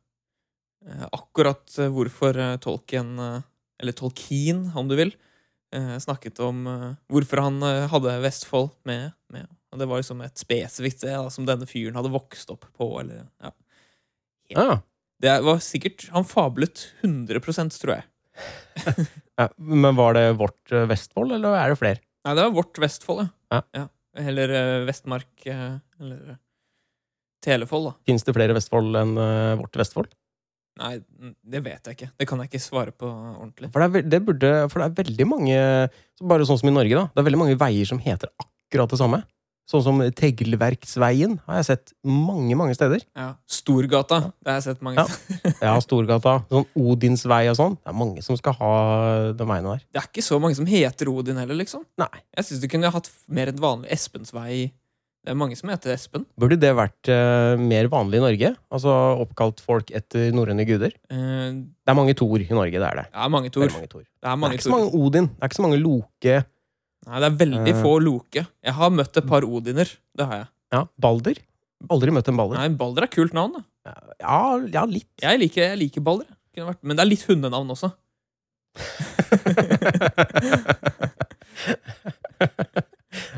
eh, akkurat hvorfor Tolkien, eller Tolkien om du vil, snakket om hvorfor han hadde Vestfold med. med. Og det var liksom et spesifikt sted da, som denne fyren hadde vokst opp på. Eller, ja. Ja. Det var sikkert Han fablet 100% tror jeg. <laughs> Ja, men var det vårt Vestfold, eller er det flere? Nei, det var vårt Vestfold, Ja. Eller eh, Vestmark. eller Telefold, da. Fins det flere Vestfold enn uh, vårt Vestfold? Nei, det vet jeg ikke. Det kan jeg ikke svare på ordentlig. For det, er, det burde, for det er veldig mange Bare sånn som i Norge, da. Det er veldig mange veier som heter akkurat det samme. Sånn som Teglverksveien har jeg sett mange, mange steder. Ja. Storgata. Det har jeg sett mange Ja. steder. Ja, <laughs> Storgata, sånn Odinsvei og sånn. Det er mange som skal ha de veiene der. Det er ikke så mange som heter Odin heller, liksom. Nei. Jeg syns du kunne hatt mer enn vanlig Espensvei. Det er mange som heter Espen. Burde det vært eh, mer vanlig i Norge? Altså oppkalt folk etter norrøne guder? Eh, Det er mange Thor i Norge, det er det. det er mange Det er Thor. Det er Det er ikke så mange Odin. Det er ikke så mange Loke. Nei, det er veldig Eh. få Loke. Jeg har møtt et par Odiner. Det har jeg. Ja, Balder. Aldri møtt en Balder. Nei, Balder er kult navn, da. Ja, ja litt. Jeg liker, jeg liker Balder. Men det er litt hundenavn også. <laughs>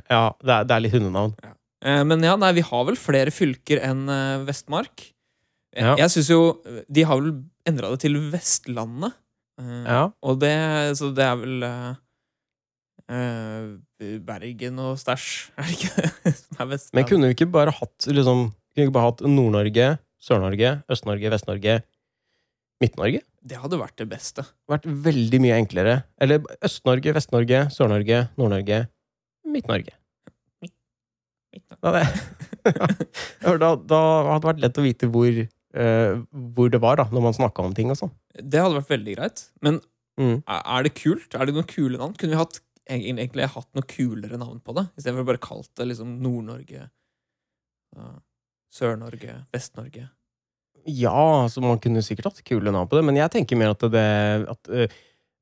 ja, det er, det er litt hundenavn. Eh, Men ja, nei, vi har vel flere fylker enn eh, Vestmark. Jeg, Ja. jeg syns jo De har vel endra det til Vestlandet. Eh, Ja. Og det Så det er vel eh, eh, Bergen og stæsj, <laughs> er det ikke det? Som er Men kunne vi ikke bare hatt liksom, kunne vi ikke bare hatt Nord-Norge, Sør-Norge, Øst-Norge, Vest-Norge, Midt-Norge? Det hadde vært det beste. vært veldig mye enklere. Eller Øst-Norge, Vest-Norge, Sør-Norge, Nord-Norge, Midt-Norge. Da, <laughs> det, Ja, da, da hadde det vært lett å vite hvor, uh, hvor det var, da, når man snakka om ting og sånn. Det hadde vært veldig greit. Men Mm. er det kult? Er det noen kule navn? Kunne vi hatt, egentlig, egentlig hatt noe kulere navn på det? Istedenfor bare kalt det liksom Nord-Norge, Sør-Norge, Vest-Norge. Ja, altså man kunne sikkert hatt kule navn på det, men jeg tenker mer at, det, at uh,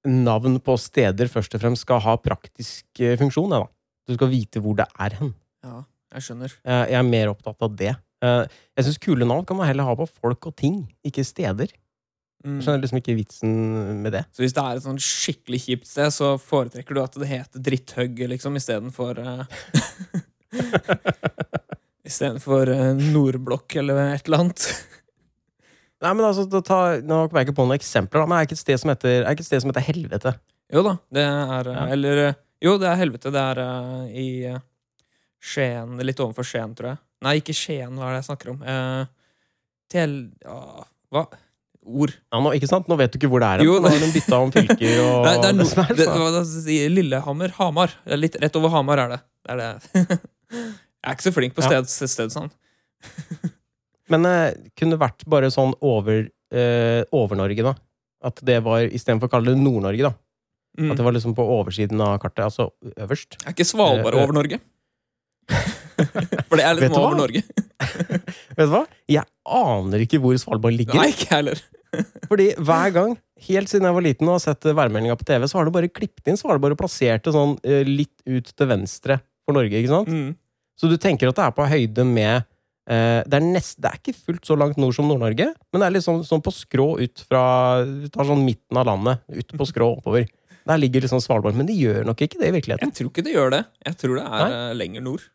navn på steder først og fremst skal ha praktisk uh, funksjon. Ja, da. Du skal vite hvor det er hen. Ja, jeg skjønner. Jeg jeg er mer opptatt av det. Eh, Jeg syns kule navn kan man heller ha på folk og ting, ikke steder. Mm. Jeg skjønner liksom ikke vitsen med det. Så hvis det er et sånn skikkelig kjipt sted, så foretrekker du at det heter Dritthøgget, liksom, istedenfor uh, <laughs> Istedenfor uh, Nordblokk eller et eller annet. Nei, men altså, ta, Nå kommer jeg ikke på noen eksempler, da, men er det ikke et sted som heter, er ikke et sted som heter Helvete? Jo da, det er Ja. Eller Jo, det er helvete. Det er uh, i Skien, litt overfor Skien, tror jeg. Nei, ikke Skien, hva er det jeg snakker om? Eh, Tel... Ja, hva? Ord. Ja, nå, ikke sant? Nå vet du ikke hvor det er. Jo, Nå har de bytta om fylker og <laughs> <laughs> Det er, det er no, det, så- hva skal Lillehammer. Hamar. Det litt rett over Hamar er det. Det er det. <laughs> jeg er ikke så flink på Ja. steds, Sånn. Men eh, kunne det vært bare sånn over eh, Over-Norge, da? At det var Istedenfor å kalle det Nord-Norge, da. Mm. At det var liksom på oversiden av kartet. Altså øverst. Er ikke Svalbard Eh, eh. over Norge? For det er litt liksom over Norge. <laughs> Vet du hva? Jeg aner ikke hvor Svalbard ligger. Nei, ikke heller. <laughs> Fordi hver gang, helt siden jeg var liten og har sett værmeldinga på TV, så har du bare klippet inn Svalbard og plassert det sånn eh, litt ut til venstre for Norge. ikke sant? Mm. Så du tenker at det er på høyde med eh, det, er nest, det er ikke fullt så langt nord som Nord-Norge, men det er sånn, sånn på skrå ut fra Du tar sånn midten av landet, ut på skrå oppover. Der ligger liksom Svalbard, men det gjør nok ikke det i virkeligheten. Jeg tror ikke det gjør det. Jeg tror det er Nei. eh, lenger nord.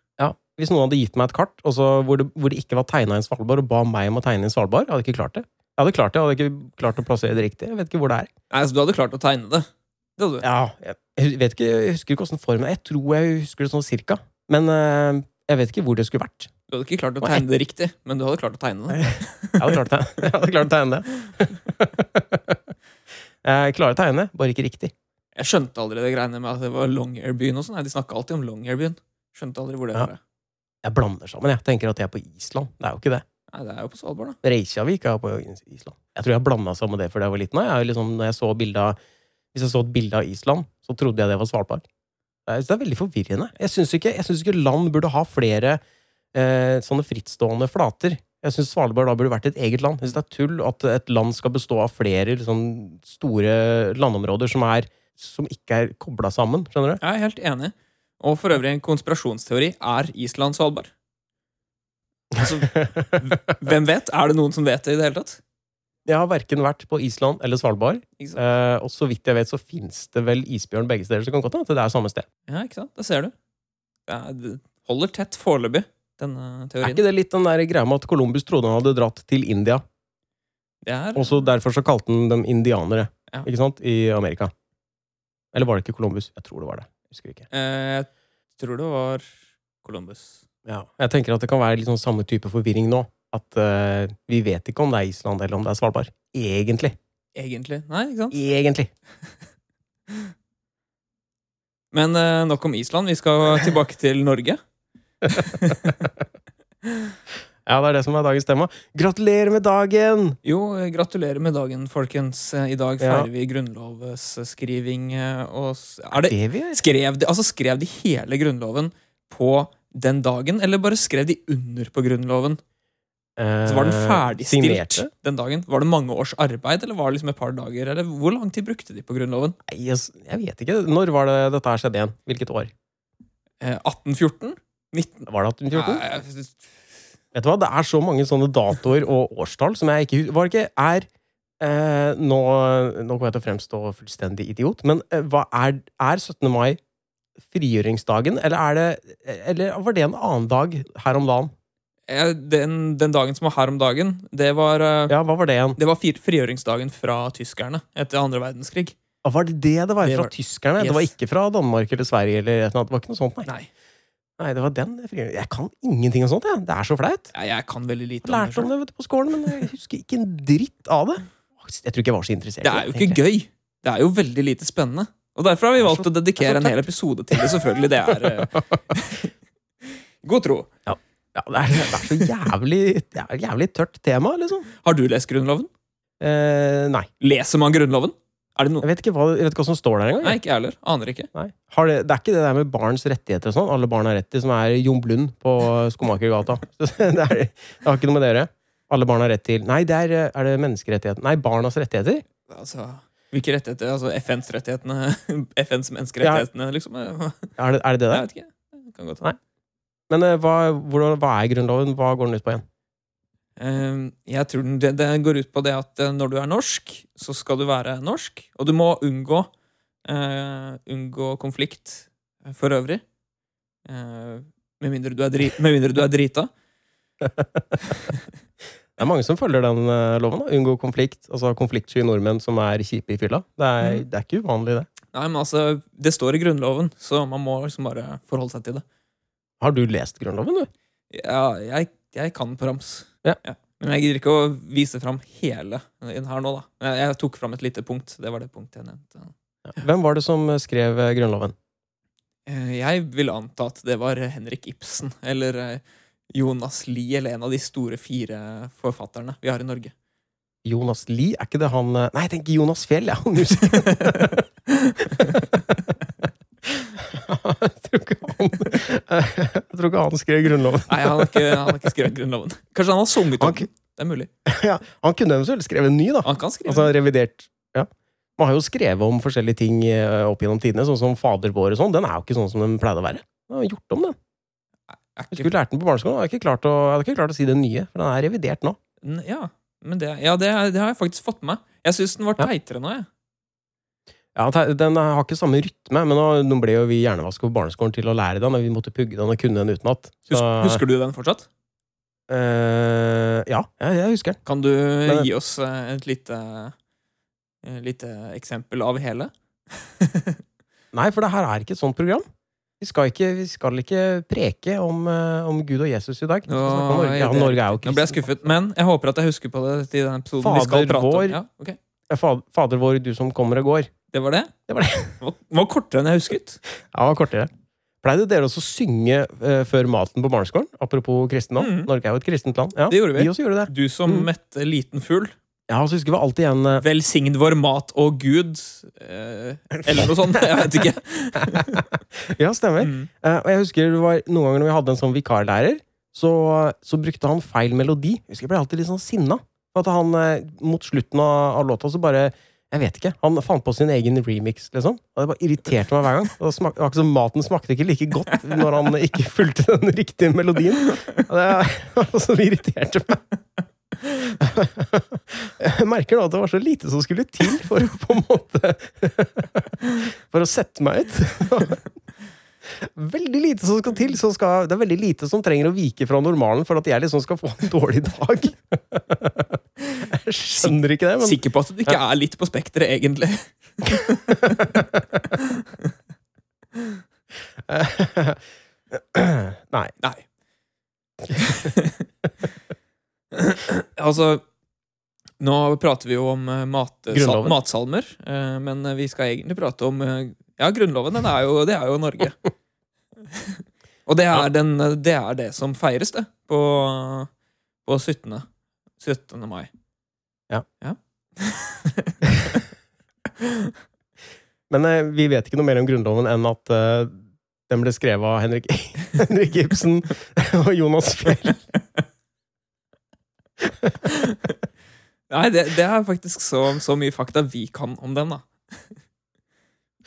Hvis noen hadde gitt meg et kart og hvor, det, hvor det ikke var tegna inn Svalbard, og ba meg om å tegne inn Svalbard, jeg hadde ikke klart det. Jeg hadde klart det, jeg hadde ikke klart å plassere det riktig. Jeg vet ikke hvor det er. Nei, så Du hadde klart å tegne det. Det hadde du. Ja, jeg, jeg vet ikke, jeg husker ikke åssen formen er. Jeg tror jeg husker det sånn cirka. Men eh, jeg vet ikke hvor det skulle vært. Du hadde ikke klart å tegne det riktig, men du hadde klart å tegne det. <laughs> Jeg hadde klart det. Jeg hadde klart å tegne det. <laughs> Jeg klarer å tegne, bare ikke riktig. Jeg skjønte aldri det greiene med at det var Longyearbyen og sånn. De snakka alltid om Longyearbyen. Skjønte aldri hvor det Ja. var. Jeg blander sammen. Jeg tenker at jeg er på Island. Det er jo ikke det. Nei, det er jo på Svalbard, da. Reykjavik er på Island. Jeg tror jeg blanda sammen det fordi jeg var liten. Jeg, liksom, når jeg så bildet hvis jeg så et bilde av Island, så trodde jeg det var Svalbard. Det er, det er veldig forvirrende. Jeg syns ikke, synes ikke land burde ha flere eh, sånne frittstående flater. Jeg syns Svalbard da burde vært et eget land. Jeg synes det er tull at et land skal bestå av flere liksom, store landområder som, er, som ikke er kobla sammen. Skjønner du? Jeg er helt enig. Og for øvrig, en konspirasjonsteori er Island Svalbard. Altså, hvem vet? Er det noen som vet det i det hele tatt? Jeg har verken vært på Island eller Svalbard. Eh, og så vidt jeg vet, så fins det vel isbjørn begge steder. Så kan godt hende det er samme sted. Ja, ikke sant? Det ser du. Er, det holder tett foreløpig, denne Er ikke det litt den der greia med at Columbus trodde han hadde dratt til India, Det er og så derfor så kalte han dem indianere Ja. ikke sant, i Amerika? Eller var det ikke Columbus? Jeg tror det var det. Husker ikke. eh, Jeg tror det var Columbus. Ja. Jeg tenker at det kan være litt sånn samme type forvirring nå. At uh, vi vet ikke om det er Island eller om det er Svalbard. Egentlig. Egentlig. Nei, ikke sant? Egentlig. <laughs> Men uh, nok om Island. Vi skal tilbake til Norge. <laughs> Ja, det er det som er dagens tema. Gratulerer med dagen! Jo, eh, gratulerer med dagen, folkens. Eh, I dag Ja. feirer vi grunnlovsskriving. eh, Og er det, Det gjør. skrev, de, altså, skrev de hele Grunnloven på den dagen, eller bare skrev de under på Grunnloven? Så var den Eh, ferdigstilt Signerte? den dagen? Var det mange års arbeid, eller var det liksom et par dager? Eller hvor lang tid brukte de på Grunnloven? Jeg, jeg vet ikke. Når var det dette her skjedde igjen? Hvilket år? Eh, 1814? 19... Var det 1814? Nei, Vet du hva, Det er så mange sånne datoer og årstall som jeg ikke. Var det ikke er eh, nå, nå kommer jeg til å fremstå fullstendig idiot, men eh, hva er, er 17. mai frigjøringsdagen, eller er det Eller var det en annen dag her om dagen? den, den dagen som var her om dagen, det var, eh, Ja, hva var det igjen? det var frigjøringsdagen fra tyskerne etter andre verdenskrig. Ah, Var det det det var Det fra var- tyskerne? Yes. Det var ikke fra Danmark eller Sverige? eller et eller annet. Det var ikke noe sånt, nei. Nei, nei det var den frigjøringen. Jeg kan ingenting om sånt, jeg. Det er så flaut. jeg, jeg kan veldig lite om lærte om det vet du, på skolen, men jeg husker ikke en dritt av det. Jeg tror ikke jeg var så interessert. Det er jo ikke gøy. Det er jo veldig lite spennende. Og derfor har vi valgt å dedikere en hel episode til det, selvfølgelig. Det er eh, <laughs> God tro. Ja, det er, det er så jævlig, det er jævlig tørt tema, liksom. Har du lest Grunnloven? Eh, nei. Leser man Grunnloven? Det no Jeg vet ikke hva, jeg vet ikke hva som står der engang. Nei, ikke jeg heller. Aner ikke. Det, det er ikke det der med barns rettigheter og sånn. Alle barn har rett til, som er Jon Blund på Skomakergata. <laughs> det, er, det har ikke noe med dere. Alle barn har rett til Nei, det er, er det menneskerettigheter? Nei, barnas rettigheter. Altså, hvilke rettigheter? Altså FNs rettighetene? <laughs> FNs menneskerettighetene, liksom? Er det? Er det, det der? vet ikke. Kan godt Nei. Men eh, hva, hvordan, hva er Grunnloven? Hva går den ut på igjen? Eh, Jeg tror det, det går ut på det at eh, når du er norsk, så skal du være norsk. Og du må unngå, uh, unngå konflikt eh, for øvrig. Uh, med, mindre du er dri, med mindre du er drita. <laughs> Det er mange som følger den loven. da. Unngå konflikt. Altså konfliktsky nordmenn som er kjipe i fylla. Det er, Mm. det er ikke uvanlig, det. Nei, men altså, Det står i Grunnloven, så man må liksom bare forholde seg til det. Har du lest Grunnloven, du? Ja, jeg, jeg kan på rams. Ja. Men jeg gidder ikke å vise fram hele den her nå, da. Jeg, jeg tok fram et lite punkt. Det var det punktet jeg nevnte. Hvem var det som skrev eh, Grunnloven? Eh, Jeg vil anta at det var Henrik Ibsen eller eh, Jonas Lie, eller en av de store fire forfatterne vi har i Norge. Jonas Lie? Er ikke det han Nei, jeg tenker Jonas Fjell, ja. <laughs> <laughs> <laughs> Han tror ikke han Jeg tror ikke han skrev Grunnloven. Nei, han har ikke, han har ikke skrevet Grunnloven. Kanskje han har sunget om den. Det er mulig. ja, han kunne eventuelt skrevet en ny, da. Han kan skrive. Altså revidert. Ja. Man har jo skrevet om forskjellige ting eh, opp gjennom tidene, sånn som Fader vår og sånn. Den er jo ikke sånn som den pleide å være. Man har gjort om den. Jeg skulle lært den på barneskolen. Jeg hadde ikke klart å, ikke klart å si den nye, for den er revidert nå. Ja, men det, ja, det, det har jeg faktisk fått med meg. Jeg syns den var teitere nå, jeg. Ja, Den har ikke samme rytme, men nå, nå ble jo vi hjernevasket på barneskolen til å lære den, og vi måtte pugge den og kunne den utenat. Husker, husker du den fortsatt? Uh, ja, jeg, husker den. Kan du Men- gi oss eh, et lite, et lite eksempel av hele? <laughs> Nei, for det her er ikke et sånt program. Vi skal ikke, vi skal ikke preke om, eh, om Gud og Jesus i dag. Om Norge. Ja, Norge er Nå ble jeg skuffet, men jeg håper at jeg husker på det i den episoden vi skal Fader prate om. vår. Ja, ok. Ja, Fader, Fader vår, du som kommer og går. Det var det? Det var det. Det var, var kortere enn jeg husket. Ja, det var kortere. Pleide dere også å synge uh, før maten på barneskolen? Apropos kristendom. Mm. Norge er jo et kristent land. Ja, Det gjorde vi. Vi også gjorde det. Du som Mm. mette liten fugl. Ja, så husker vi alltid en uh... Velsign vår mat og Gud. Uh, eller noe sånt. Jeg vet ikke. <laughs> Ja, stemmer. Mm. Og jeg husker det var noen ganger når vi hadde en sånn vikarlærer, så, så brukte han feil melodi. Jeg husker jeg ble alltid litt sånn sinna. At han mot slutten av, av låta så bare Jeg vet ikke. Han fant på sin egen remix, liksom. Og det bare irriterte meg hver gang. Det, smak, det som Maten smakte ikke like godt når han ikke fulgte den riktige melodien. Og det var det irriterte meg. Jeg merker nå at det var så lite som skulle til for å på en måte For å sette meg ut. Veldig lite som skal til. Som skal, det er veldig lite som trenger å vike fra normalen for at jeg liksom skal få en dårlig dag. Jeg skjønner ikke det, men Sikker på at du ikke er litt på spekteret, egentlig. <laughs> Nei. Nei. <laughs> altså Nå prater vi jo om eh, mat, sal, matsalmer, eh, men vi skal egentlig prate om eh, Ja, Grunnloven, den er jo, det er jo Norge. <laughs> <laughs> Og det er, den, det er det som feires, det, på, på 17. 17. mai. Ja. <laughs> Men eh, vi vet ikke noe mer om Grunnloven enn at eh, den ble skrevet av Henrik, <laughs> Henrik Ibsen og Jonas Fjell. Nei, det, det er faktisk så, så mye fakta vi kan om den, da.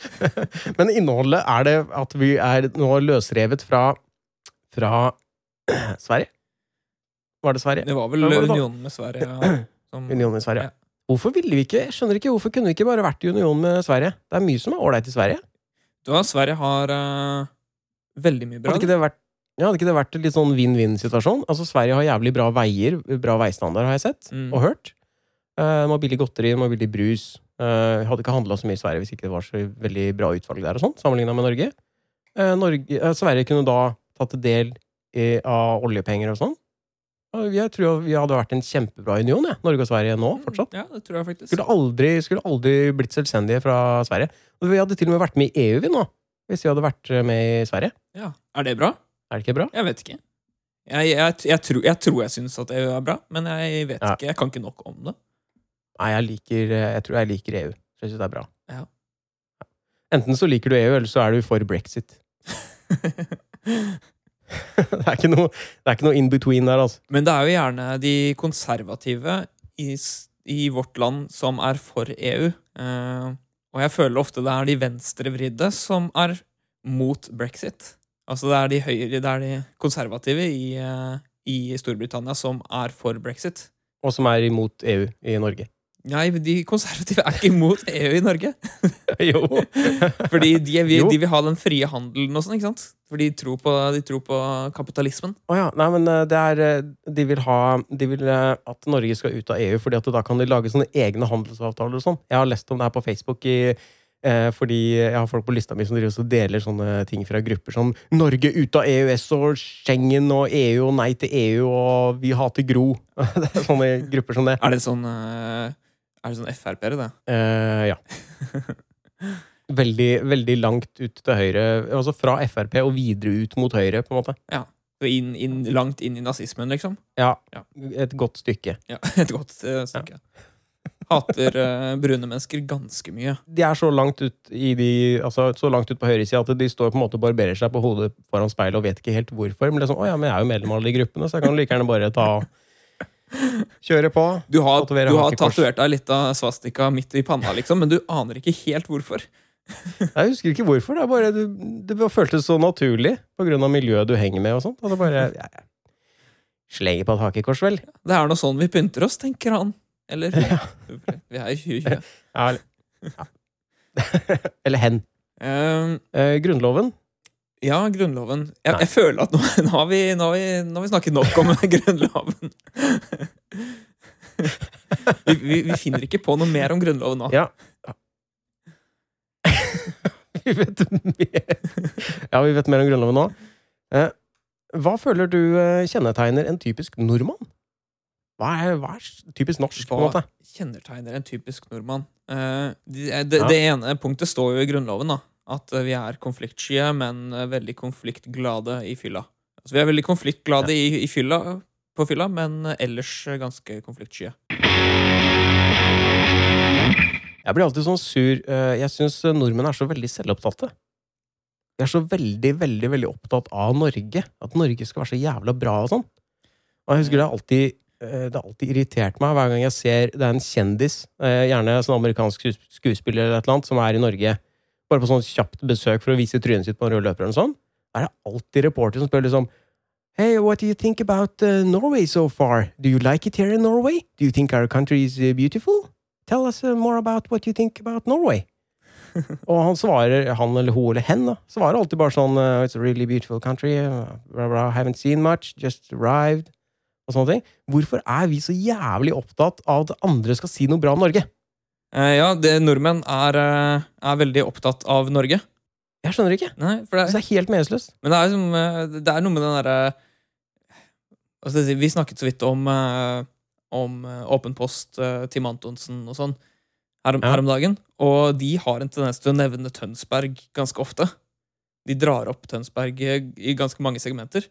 <laughs> Men innholdet er det at vi er nå løsrevet fra, fra <clears throat> Sverige? Var det Sverige? Det var vel var det unionen med Sverige ja, <clears throat> som Unionen med Sverige. Ja. Hvorfor ville vi ikke jeg skjønner ikke, hvorfor kunne vi ikke bare vært i union med Sverige? Det er mye som er ålreit i Sverige. Du vet, Sverige har uh, veldig mye bra. Hadde ikke det vært, ja, hadde ikke det vært en litt sånn vinn-vinn-situasjon? Altså, Sverige har jævlig bra veier, bra veistandard, har jeg sett Mm. og hørt. Uh, de har billig godteri, de har billig brus. Uh, hadde ikke handla så mye i Sverige hvis ikke det var så veldig bra utvalg der, og sånn, sammenligna med Norge. Eh, Norge eh, Sverige kunne da tatt del i, av oljepenger og sånn. Jeg tror vi hadde vært en kjempebra union, jeg. Norge og Sverige nå, fortsatt. Ja, det tror jeg faktisk. Skulle aldri, skulle aldri blitt selvstendige fra Sverige. Og vi hadde til og med vært med i EU, vi nå. Hvis vi hadde vært eh, med i Sverige. Ja. Er det bra? Er det ikke bra? Jeg vet ikke. Jeg, jeg, jeg, tror, jeg tror jeg syns at EU er bra, men jeg vet Ja. ikke. Jeg kan ikke nok om det. Nei, jeg liker eh, Jeg tror jeg liker EU. Så jeg synes det er bra. Ja. Enten så liker du EU, eller så er du for brexit. <laughs> det er ikke noe, det er ikke noe in between der, altså. Men det er jo gjerne de konservative i, i vårt land som er for EU. Eh, og jeg føler ofte det er de venstrevridde som er mot brexit. Altså det er de høyre, det er de konservative i, eh, i Storbritannia som er for brexit. Og som er imot EU i Norge. Nei, de konservative er ikke imot EU i Norge. <laughs> jo. <laughs> Fordi de, vil- Jo. de vil ha den frie handelen og sånn, ikke sant? For de tror på, de tror på kapitalismen. Å ja. Nei, men eh, det er eh, De vil ha De vil eh, at Norge skal ut av EU, fordi at da kan de lage sånne egne handelsavtaler og sånn. Jeg har lest om det her på Facebook i fordi jeg har folk på lista mi som deler sånne ting fra grupper som 'Norge ut av EØS' og 'Schengen' og 'EU' og 'Nei til EU' og 'Vi hater Gro'. <laughs> det er sånne grupper som det. Er det sånn eh, Er det sånn Frp-ere, det? Eh, ja. <laughs> Veldig, veldig langt ut til høyre. Altså fra Frp og videre ut mot høyre, på en måte. Ja. inn, inn, langt inn i nazismen, liksom? Ja. Ja. Et godt stykke. Ja, <laughs> Et godt uh, stykke. Hater uh, brune mennesker ganske mye. de er så langt ut i de Altså så langt ut på høyresida at de står på en måte og barberer seg på hodet foran speilet og vet ikke helt hvorfor. Men det er sånn, å ja, men jeg er jo medlem av alle de gruppene, så jeg kan like gjerne bare ta Kjøre på. Du har, du har tatovert deg litt av svastika midt i panna, liksom, men du aner ikke helt hvorfor. Jeg husker ikke hvorfor. Det, bare, det, det føltes så naturlig av miljøet du henger med og sånt. Og det bare ja, ja. Slenger på et hakekors, vel. Det er nå sånn vi pynter oss, tenker han. Eller Vi er i 2020. Ja, eller, ja. <laughs> eller hen. Um, Eh, grunnloven. Ja, Grunnloven. Jeg, jeg føler at nå, nå, har vi, nå, har vi, nå har vi snakket nok om <laughs> Grunnloven. vi, vi, vi finner ikke på noe mer om Grunnloven nå. Ja. <laughs> vi vet mer. Ja, vi vet mer om Grunnloven nå. Eh, hva føler du eh, kjennetegner en typisk nordmann? Hva er, hva er typisk norsk, på en Hva måte? kjennetegner en typisk nordmann? Eh, det, det, Ja. det ene punktet står jo i Grunnloven, da. At eh, vi er konfliktsky, men eh, veldig konfliktglade i fylla. Altså, vi er veldig konfliktglade i, i fylla, på fylla, men eh, ellers ganske konfliktsky. Jeg blir alltid sånn sur. Jeg syns nordmenn er så veldig selvopptatte. De er så veldig, veldig veldig opptatt av Norge. At Norge skal være så jævla bra og sånn. Og jeg husker det har alltid, det har alltid irritert meg hver gang jeg ser det er en kjendis, gjerne sånn amerikansk skuespiller eller et eller annet, som er i Norge bare på sånn kjapt besøk for å vise trynet sitt på en rød løper eller sånn, er det alltid reporter som spør liksom Hey, what do you think about uh, Norway so far? Do you like it here in Norway? Do you think our country is uh, beautiful? Tell us uh, more about what you think about Norway. <laughs> og han svarer, han eller hun eller hen, da, svarer alltid bare sånn uh, It's a really beautiful country. Uh, blah, blah, haven't seen much. Just arrived. Og sånne ting. Hvorfor er vi så jævlig opptatt av at andre skal si noe bra om Norge? Eh, ja, det, nordmenn er, eh, er veldig opptatt av Norge. Jeg skjønner ikke. Nei, for det, Det er helt meningsløst. Men det er, liksom, eh, det er noe med den derre skal Vi snakket så vidt om, om Åpen post, Tim Antonsen og sånn her, Ja. her om dagen. Og de har en tendens til å nevne Tønsberg ganske ofte. De drar opp Tønsberg i, i ganske mange segmenter.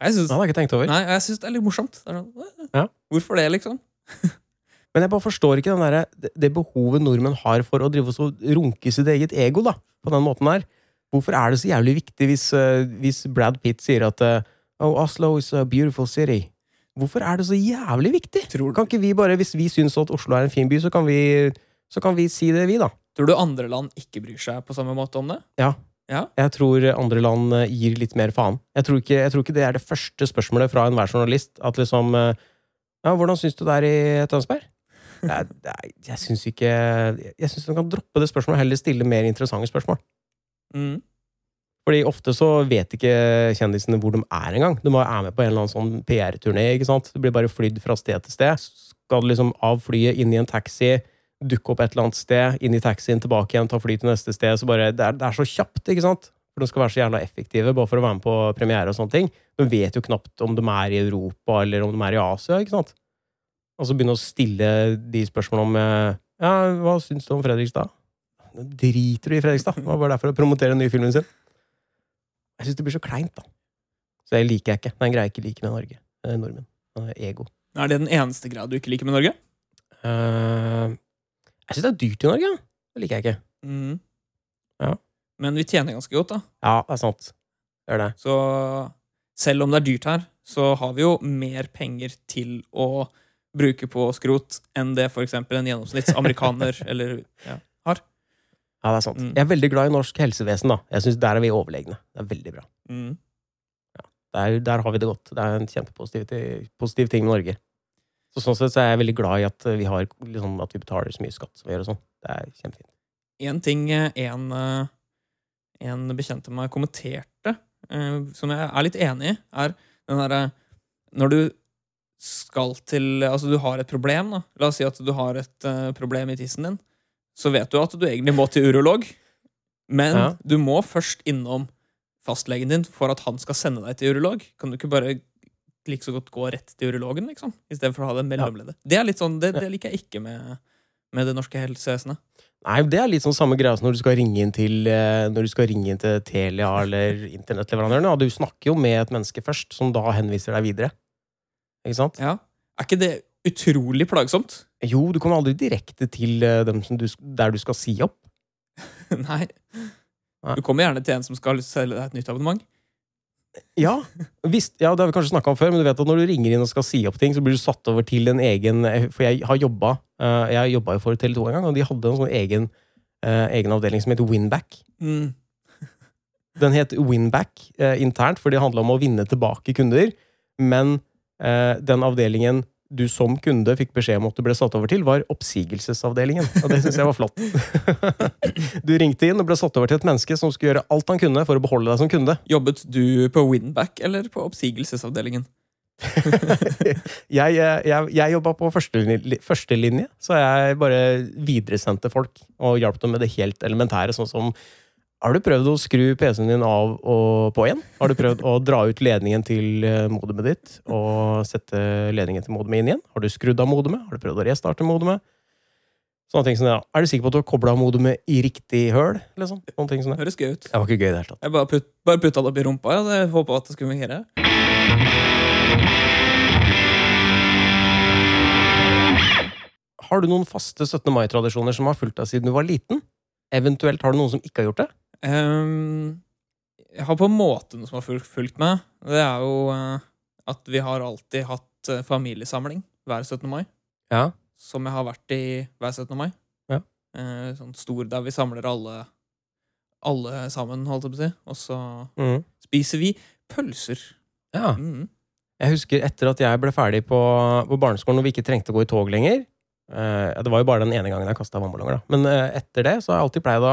Og jeg syns, Det hadde jeg ikke tenkt over. nei, jeg syns det er litt morsomt. Det er sånn, Ja. Hvorfor det, liksom? <laughs> Men jeg bare forstår ikke den derre- det, behovet nordmenn har for å drive og runke sitt eget ego, da. På den måten her. Hvorfor er det så jævlig viktig hvis, eh, hvis Brad Pitt sier at eh, Oh, Oslo is a beautiful city. Hvorfor er det så jævlig viktig? Tror, Kan ikke vi bare, Hvis vi syns at Oslo er en fin by, så kan vi, så kan vi si det, vi, da. tror du andre land ikke bryr seg på samme måte om det? Ja. Ja? Jeg tror andre land eh, gir litt mer faen. Jeg tror ikke, jeg tror ikke det er det første spørsmålet fra enhver journalist. At liksom Ja, hvordan syns du det er i Tønsberg? Er, jeg syns ikke Jeg syns de kan droppe det spørsmålet og heller stille mer interessante spørsmål. Mm. Fordi ofte så vet ikke kjendisene hvor de er engang. De bare er med på en eller annen sånn PR-turné. ikke sant? Det blir bare flydd fra sted til sted. Skal du liksom av flyet, inn i en taxi, dukke opp et eller annet sted, inn i taxien, tilbake igjen, ta fly til neste sted. så bare, Det er, det er så kjapt, ikke sant? For de skal være så jævla effektive bare for å være med på premiere og sånne ting. De vet jo knapt om de er i Europa eller om de er i Asia, ikke sant? Og så begynne å stille de spørsmålene om eh, Ja, hva syns du om Fredrikstad? Driter du i Fredrikstad? Det var bare derfor å promotere den nye filmen sin. Jeg syns det blir så kleint, da. Så det liker jeg ikke. Det er en greie jeg ikke liker med Norge. Eh, nordmenn. er Ego. Er det den eneste greia du ikke liker med Norge? Uh, jeg syns det er dyrt i Norge. Det liker jeg ikke. Mm. Ja. Men vi tjener ganske godt, da. Ja, det er sant. Det er det. Så selv om det er dyrt her, så har vi jo mer penger til å bruke på skrot enn det f.eks. en gjennomsnittsamerikaner <laughs> eller ja. Ja, det er sant. Mm. Jeg er veldig glad i norsk helsevesen. da. Jeg synes Der er vi overlegne. Det er veldig bra. mm. Der, der har vi det godt. Det er en kjempepositiv positiv ting med Norge. Så Sånn sett så er jeg veldig glad i at vi, har, liksom, at vi betaler så mye skatt som vi gjør. og sånn. Det er kjempefint. En ting eh, en, eh, en bekjent av meg kommenterte, eh, som jeg er litt enig i, er den derre Når du skal til Altså, du har et problem, da. La oss si at du har et uh, problem i tissen din. Så vet du at du egentlig må til urolog, men Ja. du må først innom fastlegen din for at han skal sende deg til urolog. Kan du ikke bare like så godt gå rett til urologen, liksom? Istedenfor å ha det mellomleddet. Det er litt sånn, det, det liker jeg ikke med, med det norske helsevesenet. Nei, Det er litt sånn samme greia som når du skal ringe inn til, eh, skal ringe inn til Telia eller <laughs> internettleverandørene. Ja, du snakker jo med et menneske først, som da henviser deg videre. Ikke sant? Ja. Er ikke det utrolig plagsomt? Jo, du kommer aldri direkte til eh, dem som du, der du skal si opp. <laughs> Nei. Nei. Du kommer gjerne til en som skal selge deg et nytt abonnement. Ja, visst, ja, det har vi kanskje snakka om før, men du vet at når du ringer inn og skal si opp ting, så blir du satt over til en egen For jeg har jobba eh, Jeg jobba jo for Tele2 en gang, og de hadde en sånn egen, eh, egen avdeling som het Winback. Mm. Den het Winback eh, internt, for det handla om å vinne tilbake kunder. Men eh, den avdelingen du som kunde fikk beskjed om at du ble satt over til, var oppsigelsesavdelingen. Og det syns jeg var flott. <laughs> du ringte inn og ble satt over til et menneske som skulle gjøre alt han kunne for å beholde deg som kunde. Jobbet du på Winback eller på oppsigelsesavdelingen? <laughs> jeg, eh, jeg, jeg jobba på førstelinje, første så jeg bare videresendte folk og hjalp dem med det helt elementære, sånn som har du prøvd å skru PC-en din av og på igjen? Har du prøvd å dra ut ledningen til eh, modemet ditt og sette ledningen til modemet inn igjen? Har du skrudd av modemet? Har du prøvd å restarte modemet? Sånne ting som det. ja. Er du sikker på at du har kobla modemet i riktig høl? Liksom? Sånne ting som det. Høres gøy ut. Det var ikke gøy i det hele tatt. Jeg bare, putt, bare putta det opp i rumpa. Ja. Jeg håpa at det skulle fungere. Har du noen faste 17. mai-tradisjoner som har fulgt deg siden du var liten? Eventuelt har du noen som ikke har gjort det? Ehm, jeg har på en måte noe som har fulgt, fulgt meg. Det er jo uh, at vi har alltid hatt eh, familiesamling hver 17. mai. Ja. Som jeg har vært i hver 17. mai. Ja. Uh, sånn stor der vi samler alle alle sammen, holdt jeg på å si. Og så Mm. spiser vi pølser Ja. Mm. Jeg husker etter at jeg ble ferdig på, på barneskolen og vi ikke trengte å gå i tog lenger Det var jo bare den ene gangen jeg kasta vannballonger, da. Men etter det så har jeg alltid pleid å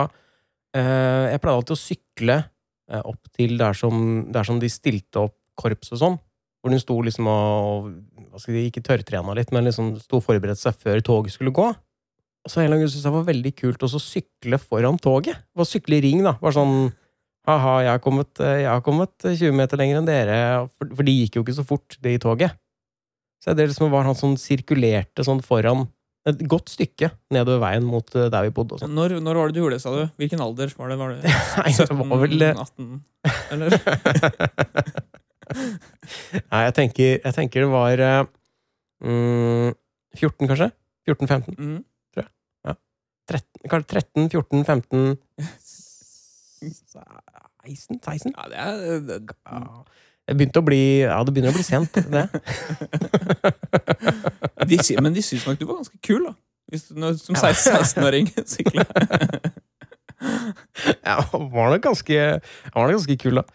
Jeg pleide alltid å sykle eh, opp til der som, der som de stilte opp korps og sånn. Hvor hun sto liksom og hva skal si, Ikke tørrtrena litt, men liksom sto og forberedte seg før toget skulle gå. Og så en eller syntes jeg det var veldig kult å sykle foran toget. Bare sykle i ring, da. Bare sånn Ha-ha, jeg eh, jeg har kommet 20 meter lenger enn dere. For, for de gikk jo ikke så fort, det i toget. Så det liksom var han som sirkulerte sånn foran et godt stykke nedover veien mot eh, der vi bodde. Når, når var det du gjorde det, sa du? Hvilken alder var det? Var det <laughs> Nei, det 17, var vel eh, 18? Eller? <laughs> Nei, jeg tenker, jeg tenker det var eh, mm, 14, kanskje? 14-15? Mm. tror jeg. Ja. 13, 14, 15 16? 16? Ja, det er det, Ja. Det begynte å bli Ja, det begynner å bli sent, det. <laughs> de, Men de syns nok du var ganske kul, da. Hvis når, som 16-åring sykle. Jeg var nok ganske, var nok ganske kul, da.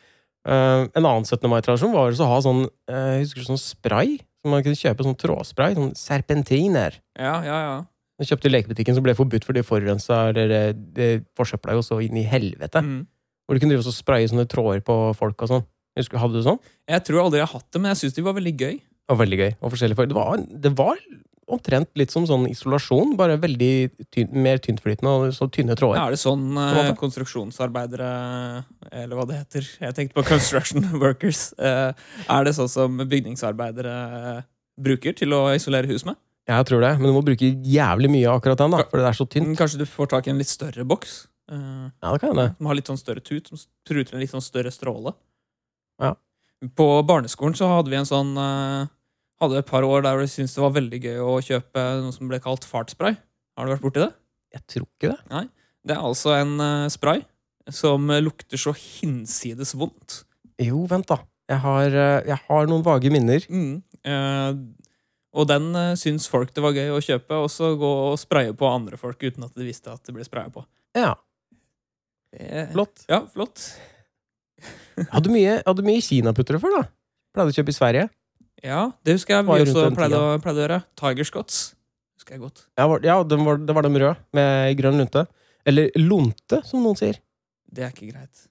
Uh, en annen 17. mai-tradisjon var å ha sånn uh, husker sånn spray. Som man kunne kjøpe sånn trådspray. Sånn serpentiner. Ja, ja, ja. Jeg kjøpte i lekebutikken, så ble forbudt fordi forurensa eller eh, det forsøpla jo så inn i helvete. Mm. Hvor du kunne drive og spraye sånne tråder på folk og sånn. Hadde du sånn? Jeg tror aldri jeg har hatt det, men jeg syns de var veldig gøy. Var veldig gøy. Og forskjellige for- det, var, det var omtrent litt som sånn isolasjon, bare veldig tynn, mer tyntflytende og så tynne tråder. Ja, er det sånn eh, konstruksjonsarbeidere Eller hva det heter. Jeg tenkte på <laughs> construction workers. Eh, er det sånn som bygningsarbeidere bruker til å isolere hus med? Jeg tror det, men du må bruke jævlig mye av akkurat den, da, for det er så tynt. Kanskje du får tak i en litt større boks? eh, Ja, det kan hende. Som har litt sånn større tut, som spruter en litt sånn større stråle. Ja. På barneskolen så hadde vi en sånn eh, Hadde et par år der vi syntes det var veldig gøy å kjøpe noe som ble kalt fartspray. Har du vært borti det? Jeg tror ikke det. Nei. Det er altså en eh, spray som lukter så hinsides vondt. Jo, vent, da. Jeg har, eh, jeg har noen vage minner. Mm. Eh, og den uh, syns folk det var gøy å kjøpe, og så gå og spraye på andre folk uten at de visste at det ble spraya på. Ja, flott. Ja, flott. Hadde mye, hadde mye kinaputtere før, da. Pleide å kjøpe i Sverige. Ja, det husker jeg vi også pleide å, pleide å gjøre. Tiger Scots. Husker jeg godt. Ja, var, ja det var, det var de røde, med grønn lunte. Eller lunte, som noen sier. Det er ikke greit.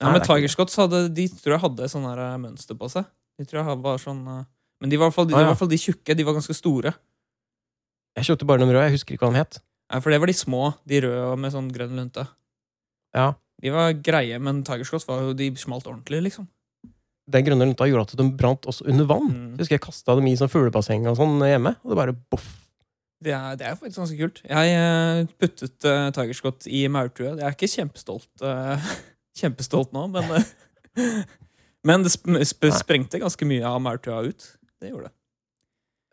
Ja, Nei, men er Tiger Scots hadde, de tror jeg hadde sånn her, eh, mønster på seg. De tror jeg var sånn eh, Men de var i hvert fall de, Ah, ja. fall de tjukke. De var ganske store. Jeg kjøpte bare dem røde. Jeg husker ikke hva de het. Nei, For det var de små, de røde med sånn grønn lunte. Ja, De var greie, men Tiger Scots var jo de smalt ordentlig, liksom. Den grønne lunta gjorde at de brant også under vann. Mm. Jeg husker jeg kasta dem i sånn fuglebasseng og sånn hjemme, og det bare boff. Det er, det er faktisk ganske kult. Jeg eh, puttet uh, Tiger Scott i maurtue. Jeg er ikke kjempestolt, uh, <laughs> kjempestolt nå, men uh, <laughs> Men det sp sp sprengte ganske mye av maurtua ut. Det gjorde det.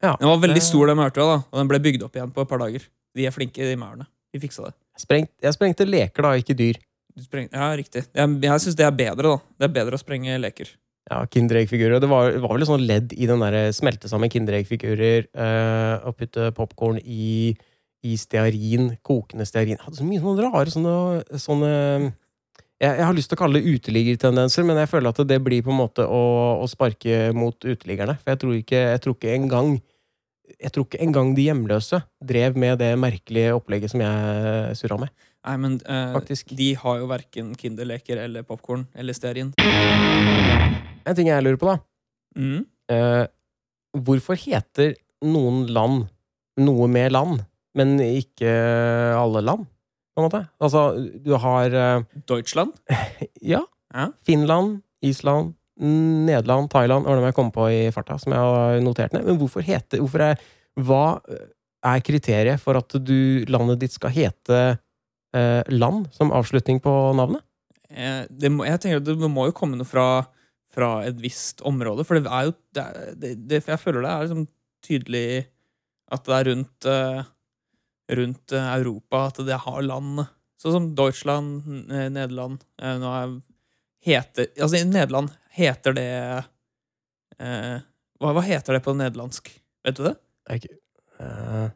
Ja, Den var veldig stor, den maurtua, da, og den ble bygd opp igjen på et par dager. De er flinke, de maurene. De fiksa det. Sprengt, jeg sprengte leker, da, ikke dyr. Spreng ja, riktig. Jeg, jeg syns det er bedre, da. Det er bedre å sprenge leker. Ja, Kinderegg-figurer. Det var, var vel et sånt ledd i den der smelte sammen Kinderegg-figurer eh, og putte popkorn i, i stearin, kokende stearin. Jeg hadde så mye sånne rare sånne, sånne jeg, jeg har lyst til å kalle det uteliggertendenser, men jeg føler at det blir på en måte å, å sparke mot uteliggerne. For jeg tror ikke, jeg tror ikke engang jeg tror ikke engang de hjemløse drev med det merkelige opplegget som jeg surra med. Nei, men uh, de har jo verken Kinderleker eller popkorn eller stearin. En ting jeg lurer på, da. Mm. Uh, hvorfor heter noen land noe med land, men ikke alle land? På en måte. Altså, du har uh, Deutschland. <laughs> ja, Ja. Finland, Island, Nederland, Thailand Det var dem jeg kom på i farta, som jeg har notert ned. Men hvorfor heter hvorfor er, Hva er kriteriet for at du, landet ditt skal hete eh, land som avslutning på navnet? Eh, det må, jeg tenker at det må jo komme noe fra, fra et visst område, for det er jo det, er- det, det, Jeg føler det er liksom tydelig at det er rundt eh, Rundt eh, Europa at det har land. Sånn som Deutschland, eh, Nederland Nå er heter Altså, i Nederland heter det eh, hva, hva heter det på nederlandsk? Vet du det? Ikke, eh,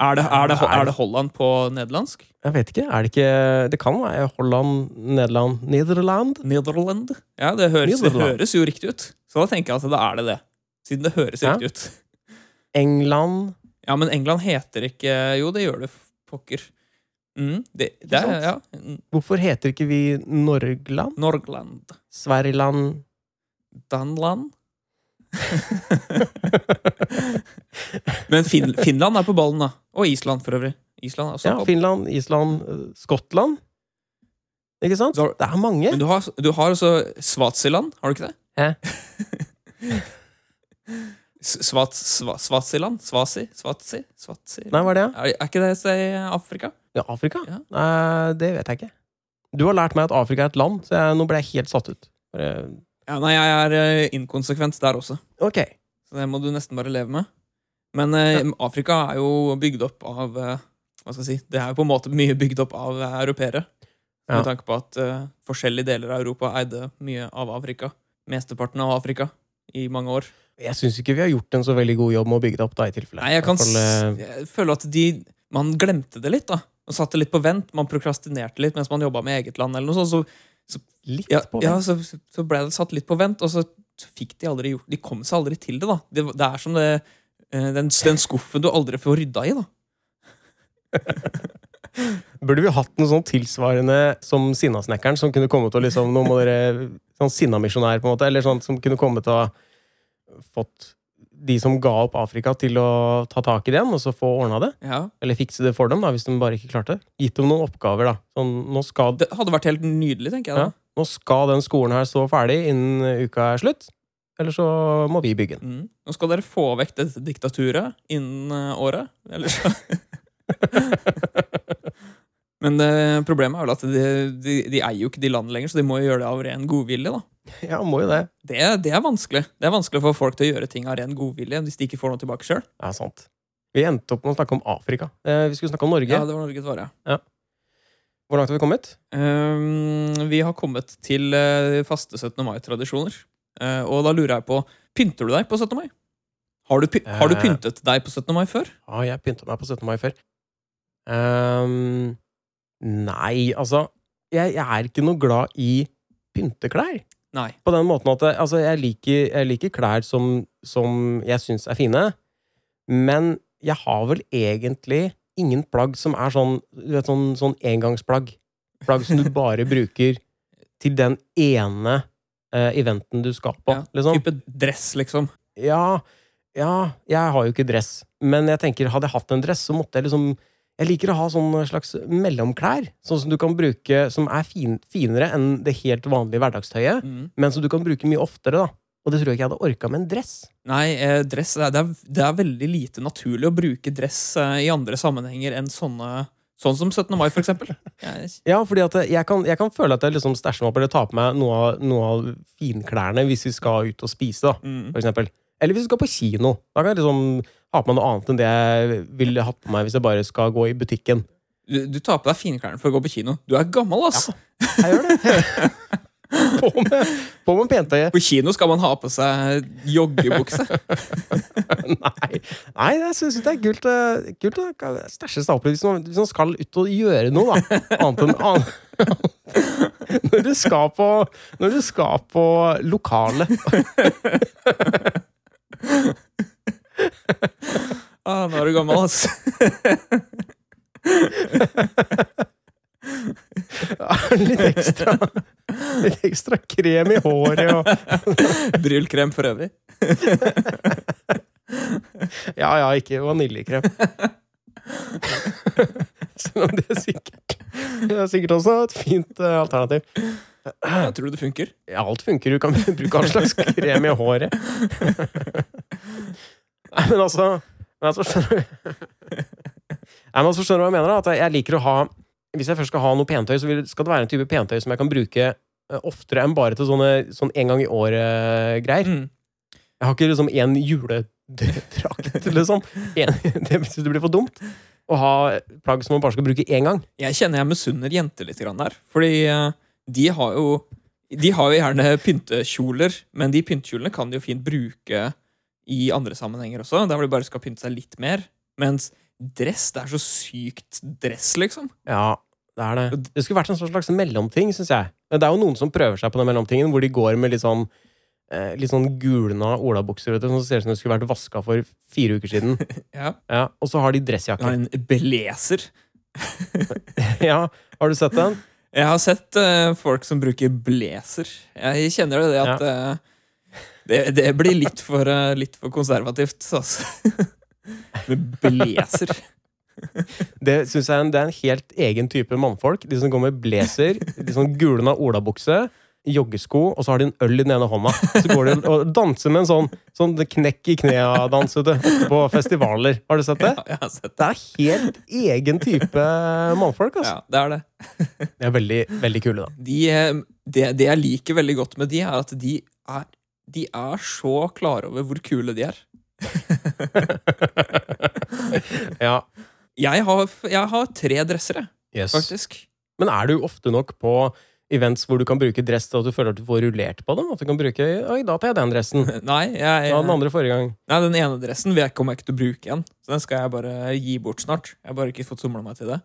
Er det, er, det, Er- det Holland på nederlandsk? Jeg vet ikke. Er det ikke Det kan være Holland, Nederland, Nederland? Nederland? Ja, det høres, det høres jo riktig ut. Så da tenker jeg at da er det det. Siden det høres Ja. riktig ut. England Ja, men England heter ikke Jo, det gjør det, pokker. Mm, det, det er, ja. Hvorfor heter ikke vi Norgland? Norgland. Sverigeland? Danland. Men fin Finland er på ballen, da. Og Island, for øvrig. Island Ja, Finland, Island, eh, Skottland. Ikke sant? Har, Det er mange. Men du har, du har også Svatsiland, har du ikke det? Hæ? <laughs> Svats, sva, Swaziland? Swazi? Svatsi? Swazi? Nei, hva er det? Er, er ikke det et sted i Afrika? Ja, Afrika? Ja. Nei, det vet jeg ikke. Du har lært meg at Afrika er et land, så jeg, nå ble jeg helt satt ut. Bare, Ja, nei, jeg er eh, inkonsekvent der også. ok. Så det må du nesten bare leve med. Men eh, Afrika er jo bygd opp av eh, Hva skal jeg si? Det er jo på en måte mye bygd opp av eh, europeere. Ja. Med tanke på at eh, forskjellige deler av Europa eide mye av Afrika. Mesteparten av Afrika i mange år. Jeg syns ikke vi har gjort en så veldig god jobb med å bygge det opp, da, i tilfelle. Nei, jeg kan I hvert fall, s- jeg føler at de Man glemte det litt, da. Man satte litt på vent. Man prokrastinerte litt mens man jobba med eget land, eller noe sånt. Så, eh, litt ja, på ja, så, så ble det satt litt på vent, og så fikk de aldri gjort De kom seg aldri til det, da. Det, det er som det eh, den, den skuffen du aldri får rydda i, da. <laughs> Burde vi hatt noe sånn tilsvarende som Sinnasnekkeren, som kunne kommet og liksom Nå må dere Sånn Sinnamisjonær, på en måte, eller sånn som kunne kommet og fått de som ga opp Afrika, til å ta tak i det igjen, og så få ordna det. Ja. Eller fikse det for dem, da, hvis de bare ikke klarte det. Gitt dem noen oppgaver, da. Sånn, nå skal, Det hadde vært helt nydelig, tenker jeg. Ja. nå skal den skolen her stå ferdig innen uka er slutt. Eller så må vi bygge den. Mm. Nå skal dere få vekk dette diktaturet innen eh, året. Eller så <laughs> Men det, problemet er vel at de, de, de eier jo ikke de landene lenger, så de må jo gjøre det av ren godvilje. da Ja, må jo det. det, det er vanskelig Det er vanskelig få folk til å gjøre ting av ren godvilje hvis de ikke får noe tilbake sjøl. Ja, sant. Vi endte opp med å snakke om Afrika. Eh, vi skulle snakke om Norge. Ja, det var Norges ja. Hvor langt har vi kommet? Um, vi har kommet til uh, faste 17. mai-tradisjoner. Uh, og da lurer jeg på Pynter du deg på 17. mai? Har du, py har du Eh. pyntet deg på 17. mai før? Ja, jeg pynta meg på 17. mai før. Um, nei, altså jeg, jeg er ikke noe glad i pynteklær. Nei. På den måten at altså, jeg, liker, jeg liker klær som, som jeg syns er fine, men jeg har vel egentlig ingen plagg som er sånn, vet, sånn, sånn engangsplagg. Plagg som du <laughs> bare bruker til den ene uh, eventen du skal på. Ja, liksom. Type dress, liksom. Ja, ja, jeg har jo ikke dress. Men jeg tenker, hadde jeg hatt en dress, så måtte jeg liksom Jeg liker å ha sånne slags mellomklær. Sånn som du kan bruke, som er fin, finere enn det helt vanlige hverdagstøyet, Mm. men som du kan bruke mye oftere. da. Og det tror jeg ikke jeg hadde orka med en dress. Nei, eh, dress det er, det, er, veldig lite naturlig å bruke dress eh, i andre sammenhenger enn sånne Sånn som 17. mai, for eksempel. <laughs> Ja, fordi at jeg kan, jeg kan føle at jeg liksom stæsjer meg opp eller tar på meg noe av, noe av finklærne hvis vi skal ut og spise, da, mm. for eksempel. Eller hvis vi skal på kino. Da kan jeg liksom ha på meg noe annet enn det jeg ville hatt på meg hvis jeg bare skal gå i butikken. du, du tar på deg finklærne for å gå på kino. Du er gammel, ass! Jeg gjør det. <laughs> på med, på med pentøyet. På kino skal man ha på seg joggebukse. <laughs> Nei, Nei jeg syns det er kult, eh, kult å stæsje seg opp litt hvis man, hvis man skal ut og gjøre noe, da. Annet enn annet. <laughs> Når du skal på Når du skal på lokalet. <laughs> Ah, nå er du gammel, ass. Litt ekstra Litt ekstra krem i håret og <laughs> Brylkrem for øvrig. <laughs> Ja ja, ikke vaniljekrem. Selv om det er sikkert Det er sikkert også et fint uh, alternativ. Jeg tror det funker. Ja, alt funker. Du kan bruke all slags krem i håret. Men altså men altså, skjønner du Nei, men altså, skjønner du hva jeg mener? da? At jeg liker å ha Hvis jeg først skal ha noe pentøy, så skal det være en type pentøy som jeg kan bruke eh, oftere enn bare til sånne sånn en gang i året-greier. Mm. Jeg har ikke liksom én juledrakt, liksom. En, <laughs> det syns det blir for dumt. Å ha plagg som man bare skal bruke én gang. Jeg kjenner jeg misunner jenter litt grann der. Fordi eh, de har jo De har jo gjerne pyntekjoler, men de pyntekjolene kan de jo fint bruke i andre sammenhenger også, der hvor de bare skal pynte seg litt mer. Mens dress. Det er så sykt dress, liksom. Ja, det er det. Det skulle vært en sånn slags mellomting, syns jeg. Det er jo noen som prøver seg på den mellomtingen, hvor de går med litt sånn eh, Litt sånn gulna olabukser som ser ut som det skulle vært vaska for fire uker siden. <laughs> Ja. Ja, Og så har de dressjakke. en blazer. <laughs> Ja, har du sett den? Jeg har sett uh, folk som bruker blazer. Jeg kjenner det at eh, det, det blir litt for, eh, litt for konservativt, altså. <laughs> Med blazer. Det synes jeg er en, det er en helt egen type mannfolk. De som går med blazer, de sånn gulna olabukse, joggesko, og så har de en øl i den ene hånda. Så går de og danser med en sånn, sånn knekk i knea-dans på festivaler. Har du sett det? Ja, jeg har sett det. Det er helt egen type mannfolk. altså. Ja, det er det. De er veldig, veldig kule, da. De, eh, det. Det jeg liker veldig godt med de, er at de er, de er så klare over hvor kule de er. <laughs> Ja, Jeg har, jeg har tre dressere, yes. faktisk. Men er du ofte nok på events hvor du kan bruke dress til at du føler at du får rullert på dem? At du kan bruke Oi, da tar jeg den dressen. <laughs> Nei, jeg, Ja, den andre forrige gang. nei, den ene dressen vet jeg ikke om jeg ikke til å bruke igjen. Så den skal jeg bare gi bort snart. Jeg har bare ikke fått somla meg til det.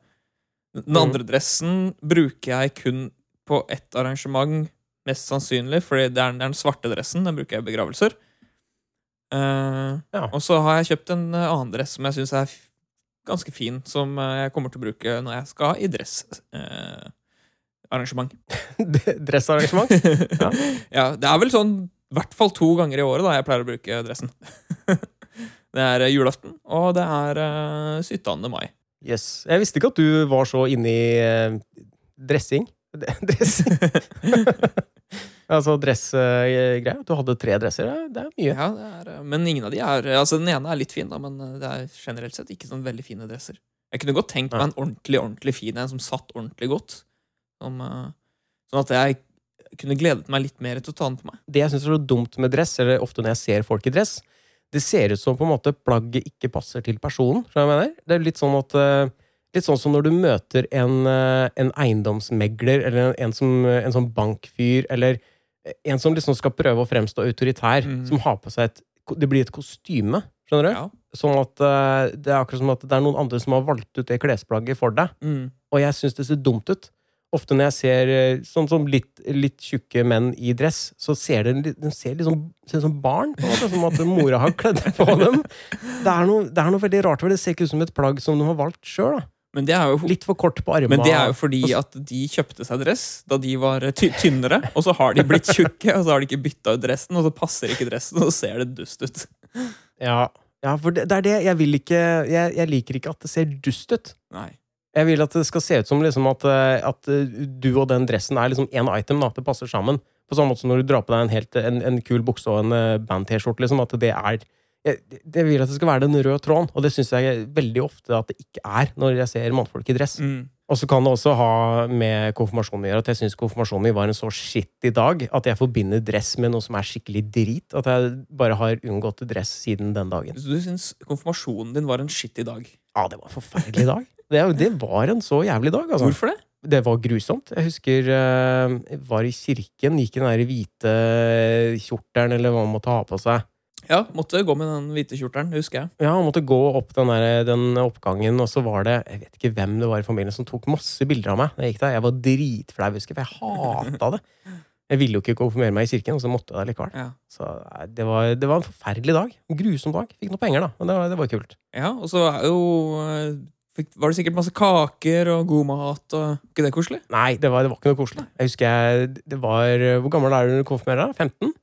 Den Mm. andre dressen bruker jeg kun på ett arrangement, mest sannsynlig, fordi det er, det er den svarte dressen. Den bruker jeg i begravelser. Uh, Ja. Og så har jeg kjøpt en eh, annen dress som jeg syns er ganske fin, som eh, jeg kommer til å bruke når jeg skal i dressarrangement. Uh, <laughs> Dressarrangement? Ja. <laughs> ja, det er vel sånn i hvert fall to ganger i året da jeg pleier å bruke dressen. <laughs> det er julaften, og det er uh, 17. mai. Yes. Jeg visste ikke at du var så inne i dressing. Dressing? Altså dressgreier. du hadde tre dresser. det er- mye. Ja, det er, eh, men ingen av de er Altså, den ene er litt fin, da, men eh, det er generelt sett ikke sånn veldig fine dresser. Jeg kunne godt tenkt meg en ordentlig, ordentlig fin en som satt ordentlig godt. Som, eh, sånn at jeg kunne gledet meg litt mer til å ta den på meg. Det jeg syns er så dumt med dress, eller ofte når jeg ser folk i dress, det ser ut som på en måte plagget ikke passer til personen. Jeg mener? Det er litt sånn at eh, Litt sånn som når du møter en, eh, en eiendomsmegler, eller en, en, som, en sånn bankfyr, eller en som liksom skal prøve å fremstå autoritær, mm. som har på seg et Det blir et kostyme, skjønner du? Ja. Sånn at uh, det er akkurat som at det er noen andre som har valgt ut det klesplagget for deg. Mm. Og jeg syns det ser dumt ut. Ofte når jeg ser eh, sånn som litt, litt tjukke menn i dress, så ser de, de ser litt sånn, ser som barn. På en måte, som at mora har kledd på dem. <laughs> Det er, noe, det er noe veldig rart over. Det ser ikke ut som et plagg som de har valgt sjøl. Men det jo Litt for kort på armene. Men det er jo fordi at de kjøpte seg dress da de var ty tynnere, og så har de blitt tjukke, og så har de ikke bytta ut dressen, og så passer ikke dressen, og så ser det dust ut. Ja, ja for det, det er det. Jeg vil ikke jeg, jeg liker ikke at det ser dust ut. Nei. Jeg vil at det skal se ut som liksom at, eh, at eh, du og den dressen er liksom én item. da, At det passer sammen. På samme måte som når du drar på deg en, helt, en, en kul bukse og en eh, band-T-skjorte. liksom, At det er jeg, jeg vil at det skal være den røde tråden, og det syns jeg veldig ofte at det ikke er når jeg ser mannfolk i dress. Mm. Og så kan det også ha med konfirmasjonen å gjøre at jeg syns konfirmasjonen min var en så shitty dag at jeg forbinder dress med noe som er skikkelig drit. At jeg bare har unngått dress siden den dagen. Så du syns konfirmasjonen din var en shitty dag? Ja, det var en forferdelig dag. Det, det var en så jævlig dag, altså. Hvorfor det? Det var grusomt. Jeg husker eh, jeg var i kirken, gikk i den der hvite kjortelen, eller hva man måtte ha på seg. Ja, måtte gå med den hvite kjortelen, husker jeg. Ja, måtte gå opp den, der, den oppgangen, og så var det Jeg vet ikke hvem det var i familien som tok masse bilder av meg. Jeg. Jeg var dritflau, husker jeg, for jeg hata det. Jeg ville jo ikke konfirmere meg i kirken, og så måtte jeg det likevel. Ja. Så det var, det var en forferdelig dag. En grusom dag. Fikk noen penger, da, men det var, det var kult. Ja, og så er jo eh, fikk- Var det sikkert masse kaker og god mat og ikke det koselig? Nei, det var, det var ikke noe koselig. Jeg husker jeg, det var Hvor gammel er du når du konfirmerer? deg? 15?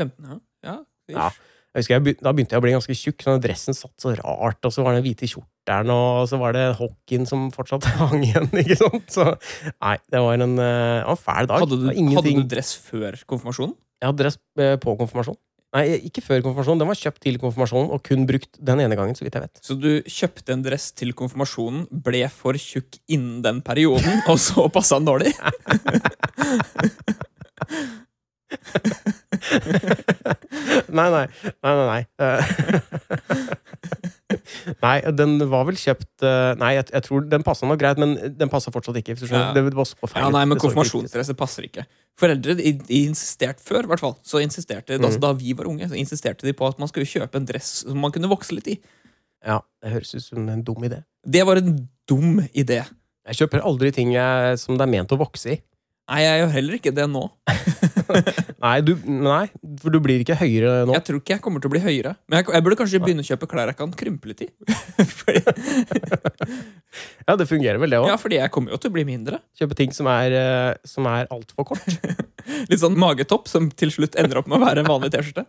15, ja. ja. Ja. Jeg husker jeg, Da begynte jeg å bli ganske tjukk. Den dressen satt så rart, og så var det den hvite kjortelen, og så var det hockeyen som fortsatt <laughs> hang igjen. ikke sant? Så nei, det var en, eh, en fæl dag. Hadde, du, hadde du dress før konfirmasjonen? Jeg hadde dress eh, på konfirmasjon. Nei, ikke før konfirmasjonen. Den var kjøpt til konfirmasjonen, og kun brukt den ene gangen, så vidt jeg vet. Så du kjøpte en dress til konfirmasjonen, ble for tjukk innen den perioden, og så passa den dårlig? <laughs> <laughs> nei, nei. Nei, nei, nei. Eh, <laughs> nei, den var vel kjøpt eh, Nei, jeg, jeg tror den passa nok greit, men den passa fortsatt ikke. Ja. Det, var så Ja, nei, men konfirmasjonsdresser passer ikke. Foreldre de, de insisterte før, i hvert fall, så insisterte, Mm. altså, da vi var unge, så insisterte de på at man skulle kjøpe en dress som man kunne vokse litt i. Ja, det høres ut som en dum idé. Det var en dum idé. Jeg kjøper aldri ting jeg, som det er ment å vokse i. Nei, jeg gjør heller ikke det nå. <laughs> Nei, du, nei, for du blir ikke høyere nå. Jeg tror ikke jeg kommer til å bli høyere. Men jeg, jeg burde kanskje begynne å kjøpe klær jeg kan krympe litt i. <laughs> fordi, <laughs> Ja, det fungerer vel, det òg. ja, fordi jeg kommer jo til å bli mindre. Kjøpe ting som er, eh, som er altfor kort. Litt sånn magetopp som til slutt ender opp med å være en vanlig T-skjorte.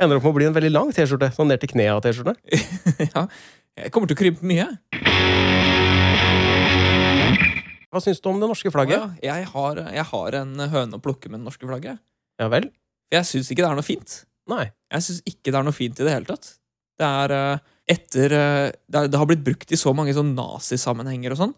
Ender opp med å bli en veldig lang T-skjorte. Sånn ned til kneet av T-skjorte. ja, jeg kommer til å krympe mye. Hva syns du om det norske flagget? Oh, ja, jeg, har, jeg har en høne å plukke med det norske flagget. Ja vel? Jeg syns ikke det er noe fint. Nei. Jeg syns ikke det er noe fint i det hele tatt. Det er eh, etter eh, det, har blitt brukt i så mange sånn nazisammenhenger og sånn,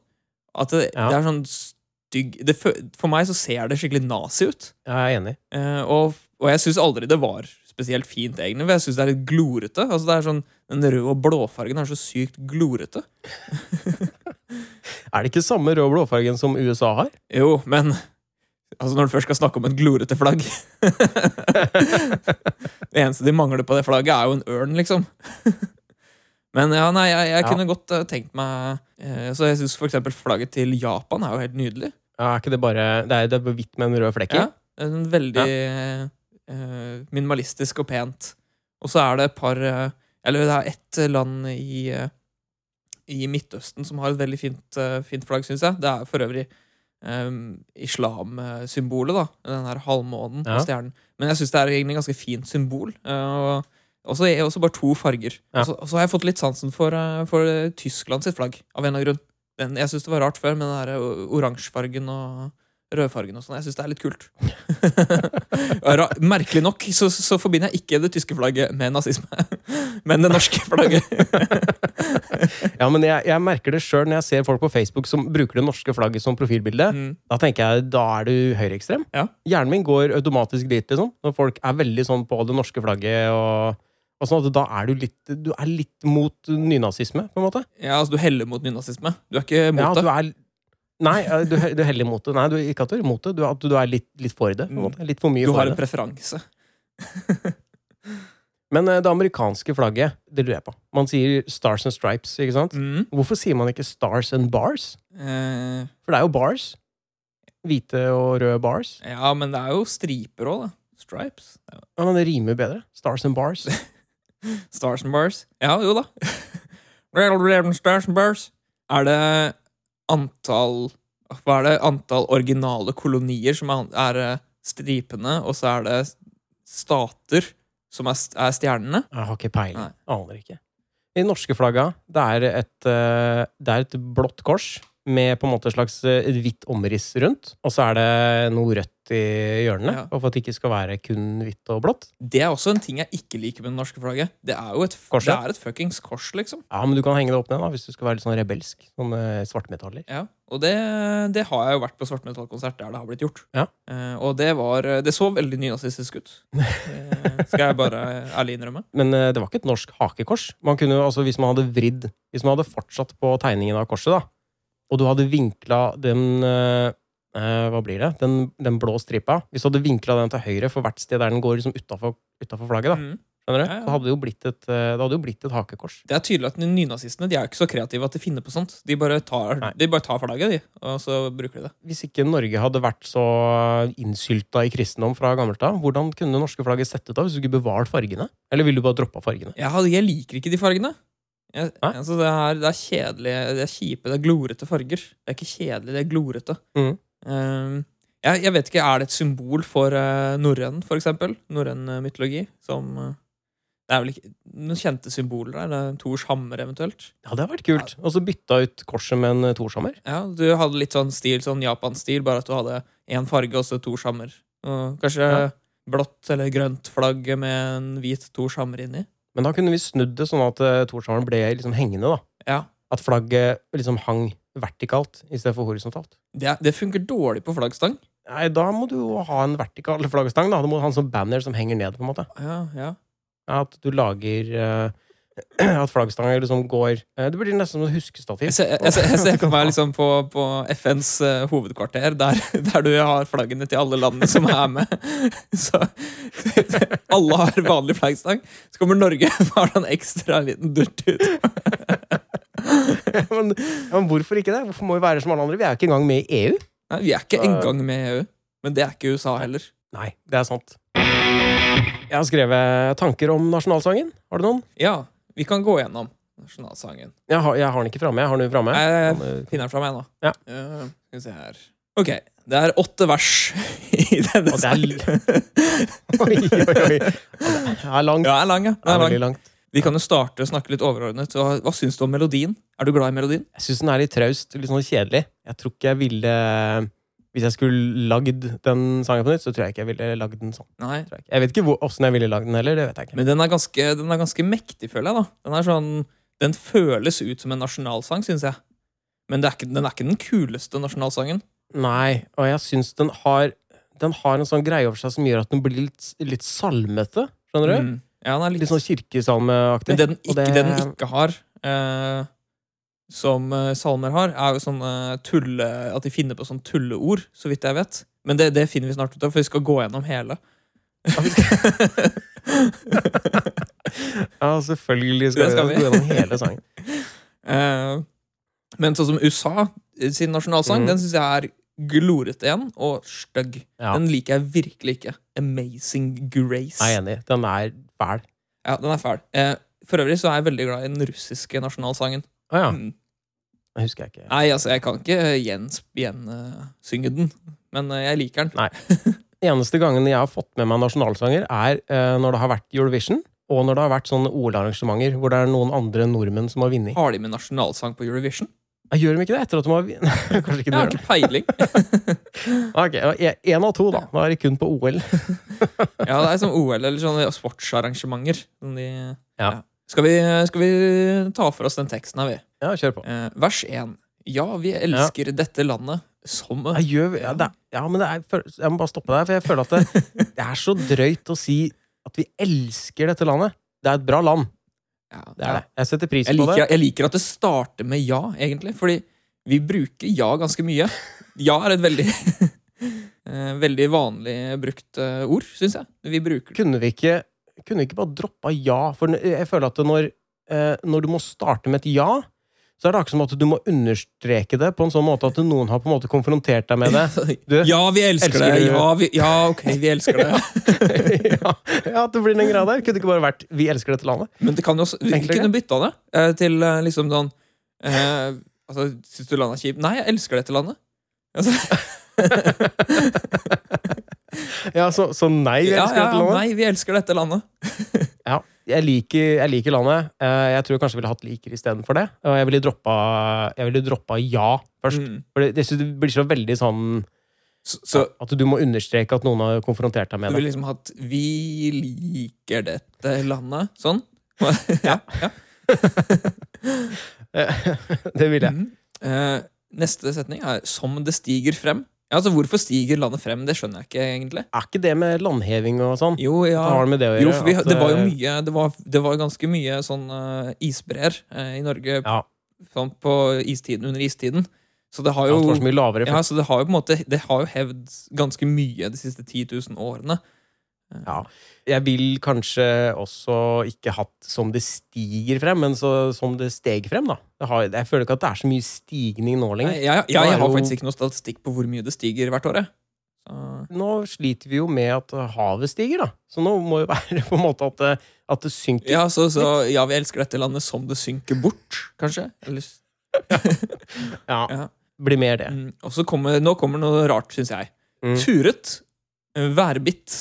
at det, Ja. det er sånn stygg det, For meg så ser det skikkelig nazi ut. Jeg er enig. Eh, og, og jeg syns aldri det var spesielt fint, egentlig. For jeg syns det er litt glorete. Altså det er sånn, Den røde og blåfargen er så sykt glorete. <laughs> Er det ikke samme rød blåfargen som USA har? Jo, men altså når du først skal snakke om et glorete flagg <laughs> Det eneste de mangler på det flagget, er jo en ørn, liksom. Men ja, nei, jeg, jeg Ja. kunne godt uh, tenkt meg uh, Så jeg syns f.eks. flagget til Japan er jo helt nydelig. Ja, er ikke det bare Det er, det er hvitt med en rød flekk i? Ja, en veldig eh, minimalistisk og pent. Og så er det et par Eller det er ett land i, i Midtøsten som har et veldig fint, eh, fint flagg, syns jeg. Det er for øvrig um, islamsymbolet, da. Den her halvmånen Ja. og stjernen. Men jeg syns det er egentlig et ganske fint symbol. Uh, og så er det også bare to farger. Ja. Og så- Og så har jeg fått litt sansen for, uh, for Tyskland sitt flagg, av en eller annen grunn. Den, jeg syns det var rart før, med den oransjefargen og rødfargen og sånn. Jeg syns det er litt kult. <laughs> Merkelig nok så, så forbinder jeg ikke det tyske flagget med nazisme, <laughs> men det norske flagget. <laughs> Ja, men jeg, jeg merker det sjøl når jeg ser folk på Facebook som bruker det norske flagget som profilbilde. Mm. Da tenker jeg da er du høyreekstrem. Ja. Hjernen min går automatisk dit, liksom. Når folk er veldig sånn på det norske flagget. og, og sånn at Da er du litt Du er litt mot nynazisme, på en måte. Ja, altså Du heller mot nynazisme. Du er ikke mot Ja, det. du er Nei, du, du er heller imot det. Nei, du, ikke at du er imot det, du, at du er litt, litt for det. Måte. Litt for mye Du har en det. preferanse. <laughs> Men eh, det amerikanske flagget, det lurer jeg på. Man sier Stars and Stripes, ikke sant? Mm. Hvorfor sier man ikke Stars and Bars? Eh, For det er jo bars. Hvite og røde bars. ja, men det er jo striper òg, da. Stripes. Ja. Ja, men det rimer bedre. Stars and Bars. <laughs> Stars and bars. Ja, jo da. <laughs> Stars and bars. Er det antall Hva er det? Antall originale kolonier som er, er eh, stripene, og så er det stater som er, er stjernene? Jeg har ikke peiling. Aner ikke. De norske flagga, det er et, eh, det er et blått kors med på en måte et slags eh, et hvitt omriss rundt. Og så er det noe rødt i hjørnene, Ja. for at det ikke skal være kun hvitt og blått. Det er også en ting jeg ikke liker med det norske flagget. Det er jo et, Korset? det er et fuckings kors, liksom. Ja, men du kan henge det opp ned da, hvis du skal være litt sånn rebelsk. Sånn eh, svartmetaller. Ja, Og det, det har jeg jo vært på svartmetallkonsert der det har blitt gjort. Ja. Eh, og det var Det så veldig nynazistisk ut. Det <laughs> skal jeg bare ærlig innrømme. Men eh, det var ikke et norsk hakekors. Man kunne, jo, altså, hvis man hadde vridd Hvis man hadde fortsatt på tegningen av korset, da, og du hadde vinkla den eh, eh, Hva blir det? Den, den blå stripa. Hvis du hadde vinkla den til høyre for hvert sted der den går liksom utafor flagget, da, Mm. Ja, ja. så hadde det jo blitt et, eh, jo blitt et hakekors. Det er tydelig at nynazistene de er ikke så kreative at de finner på sånt. De bare tar, de bare tar flagget, de, og så bruker de det. Hvis ikke Norge hadde vært så innsylta i kristendom fra gammelt av, hvordan kunne det norske flagget sett ut da hvis du ikke bevart fargene? Eller ville du bare droppa fargene? Jeg, jeg liker ikke de fargene. Jeg, altså det, er, det er kjedelig, det er kjipe, det er glorete farger. Det er ikke kjedelig, det er glorete. Mm. Eh, jeg, jeg vet ikke, Er det et symbol for uh, norrøn, for eksempel? Norrøn uh, mytologi? Som uh, Det er vel ikke noen kjente symboler der? Det er Thors hammer, eventuelt? Ja, det hadde vært kult. Og så bytta ut korset med en eh, torshammer. Ja, Du hadde litt sånn stil, sånn Japan-stil, bare at du hadde én farge og så Thors hammer. Og kanskje Ja. blått eller grønt flagg med en hvit Thors hammer inni. Men da kunne vi snudd det sånn at uh, ble liksom hengende. da. Ja, At flagget liksom hang vertikalt i stedet for horisontalt. det, det funker dårlig på flaggstang. Nei, Da må du jo ha en vertikal flaggstang. Da Du må ha en sånn banner som henger ned. på en måte. Ja, ja. At du lager eh, <clears throat> At flaggstanga liksom går eh, Det blir nesten som et huskestativ. Jeg ser, jeg, ser, jeg ser for meg liksom på, på FNs uh, hovedkvarter, der, <laughs> der du har flaggene til alle landene som er med. <laughs> Så <laughs> alle har vanlig flaggstang. Så kommer Norge og har en ekstra liten durt ut. men, men hvorfor ikke det? Hvorfor må vi være som alle andre? Vi er jo ikke engang med i EU. Nei, vi er ikke engang med i EU. Men det er ikke USA heller. Nei, det er sant. Jeg har skrevet tanker om nasjonalsangen. Har du noen? Ja, vi kan gå gjennom nasjonalsangen. Jeg har, jeg har den ikke framme. Jeg har den framme. Jeg finner den fram, jeg nå. Ja. Uh, skal vi se her. Ok, det er åtte vers <laughs> i denne sangen. <laughs> Oi, oi, oi. Det er langt. Ja, er lang, ja. Det er lang. langt. Vi kan jo starte og snakke litt overordnet. Hva, hva syns du om melodien? Er du glad i melodien? Jeg syns den er litt traust. Litt sånn kjedelig. Jeg tror ikke jeg ville Hvis jeg skulle lagd den sangen på nytt, så tror jeg ikke jeg ville lagd den sånn. Nei. Tror jeg, jeg vet ikke åssen jeg ville lagd den heller. Det vet jeg ikke. Men den er ganske, den er ganske mektig, føler jeg. da. Den sånn, den føles ut som en nasjonalsang, syns jeg. Men det er ikke, den er ikke den kuleste nasjonalsangen. Nei, og jeg syns den har Den har en sånn greie over seg som gjør at den blir litt, litt salmete. Skjønner du? Mm. Ja, den litt, Litt sånn kirkesalmeaktig. Men det den, ikke, ikke, det den ikke har, eh, som eh, salmer har, er jo sånne tulle... At de finner på sånne tulleord, så vidt jeg vet. Men det, det finner vi snart ut av, for vi skal gå gjennom hele. Ja, <laughs> selvfølgelig skal, skal vi. vi gå gjennom hele sangen. Uh, <laughs> men sånn som USA sin nasjonalsang, mm. den syns jeg er glorete igjen, og stygg. Ja. Den liker jeg virkelig ikke. Amazing Grace. Jeg er enig. Den er fæl. Ja, den er fæl. Uh, for øvrig så er jeg veldig glad i den russiske nasjonalsangen. Å ja. Mm. Husker jeg ikke. Nei, altså, jeg kan ikke gjensynge gjen, eh, den, men eh, jeg liker den. Nei. <laughs> Eneste gangen jeg har fått med meg nasjonalsanger, er eh, når det har vært Eurovision, og når det har vært sånne OL-arrangementer hvor det er noen andre nordmenn som har vunnet. Har de med nasjonalsang på Eurovision? Jeg Gjør de ikke det etter at de har vunnet? <laughs> Kanskje ikke Jeg har gjør ikke peiling. <laughs> Ok, Én av to, da. Da er det kun på OL. Ja, det er som OL eller sånne sportsarrangementer. Som de, Ja. Skal, vi, skal vi ta for oss den teksten her, vi? Ja, kjør på. Eh, vers 1. Ja, vi elsker dette landet som Jeg gjør, ja, det ja, men det er, jeg må bare stoppe der, for jeg føler at det, <laughs> det er så drøyt å si at vi elsker dette landet. Det er et bra land. ja, Det er det. Jeg setter pris Jeg på det. jeg liker at det starter med ja, egentlig. Fordi vi bruker ja ganske mye. Ja er et veldig <laughs> eh, Veldig vanlig brukt eh, ord, syns jeg. Vi bruker det. Kunne vi ikke, kunne vi ikke bare droppa ja? For jeg føler at når, eh, når du må starte med et ja, så er det akkurat som at du må understreke det på en sånn måte at noen har på en måte konfrontert deg med det. <laughs> Du, Ja, vi elsker, Elsker det! Ja, vi, ja, ok, vi elsker det. <laughs> ja, ja, det blir den greie der. Kunne det ikke bare vært 'vi elsker dette landet'? Men det kan jo også, vi Enklere. kunne bytta det eh, til eh, liksom sånn eh, altså, Syns du landet er kjipt? Nei, jeg elsker dette landet. Altså, <laughs> <laughs> Ja, så, så nei, vi elsker ja, dette landet? nei, vi elsker dette landet. <laughs> Ja, jeg liker, jeg liker landet. Eh, Jeg tror jeg kanskje ville hatt liker istedenfor det. Jeg ville droppa, jeg ville droppa ja først. Mm. For det, det blir så veldig sånn Så, så at du må understreke at noen har konfrontert deg du med vil det. liksom hatt 'Vi liker dette landet'? Sånn? <laughs> ja. ja. det vil jeg. Mhm. Eh, neste setning er 'som det stiger frem'. Ja, altså Hvorfor stiger landet frem? Det skjønner jeg ikke egentlig. Er ikke det med landheving og sånn? Jo, ja. Det med det? Jo, vi, det var jo eh, mye Det var, det var ganske mye sånn uh, isbreer uh, i Norge Ja, sånn, på istiden, under istiden. Så det har ja, det lavere. Ja, så det har jo på en måte Det har jo hevd ganske mye de siste 10 000 årene. Ja. Jeg vil kanskje også ikke hatt som det stiger frem, men så, som det steg frem, da. Jeg, har, jeg føler ikke at det er så mye stigning nå lenger. jeg, Da er jeg har faktisk ikke noe statistikk på hvor mye det stiger hvert år. Så, Nå sliter vi jo med at havet stiger, da. Så nå må jo <laughs> være på en måte at det, at det synker. ja, så, så ja, vi elsker dette landet som det synker bort, kanskje. Eller, <laughs> Ja, ja. Blir mer det. Mm, og så kommer, nå kommer noe rart, syns jeg. Mm. Furet. eh, Værbitt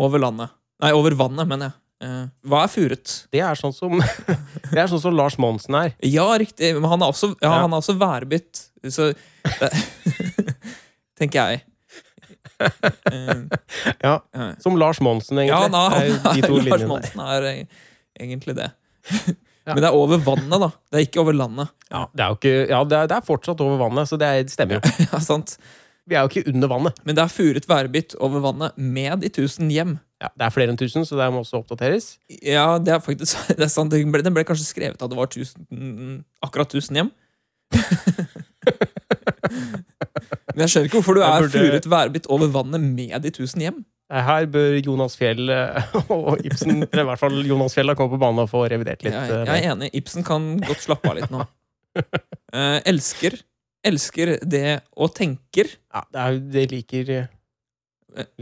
over landet. Nei, over vannet, mener jeg. Eh, Hva er furet? Det er sånn som, <laughs> det er sånn som Lars Monsen er. Ja, riktig. Men han er også, ja, Ja. Han er også værbitt. Så det, <laughs> Tenker jeg. <laughs> Eh, Ja. Som Lars Monsen, egentlig. Ja, na, de to Lars linjene. Monsen er eh, egentlig det. Men det er over vannet, da. Det er ikke over landet. Ja, det er jo ikke, ja, det er, det er fortsatt over vannet, så det, det stemmer jo. Ja, sant? Vi er jo ikke under vannet. Men det er furet værbitt over vannet med de tusen hjem. Ja, det er flere enn 1000, så det må også oppdateres. Ja, det er faktisk <laughs> det er sant. Den ble, den ble kanskje skrevet at det var 1000, mm, akkurat 1000 hjem. <laughs> Men jeg skjønner ikke hvorfor du er burde- furet værbitt over vannet med de 1000 hjem. Eh, Her bør Jonas Fjell eh, <laughs> og Ibsen, eller i hvert fall Jonas Fjell, da, komme på banen og få revidert litt. Jeg, eh, jeg er enig. Ibsen kan godt slappe av litt nå. Eh, elsker. Elsker det og tenker Ja, det, er, det liker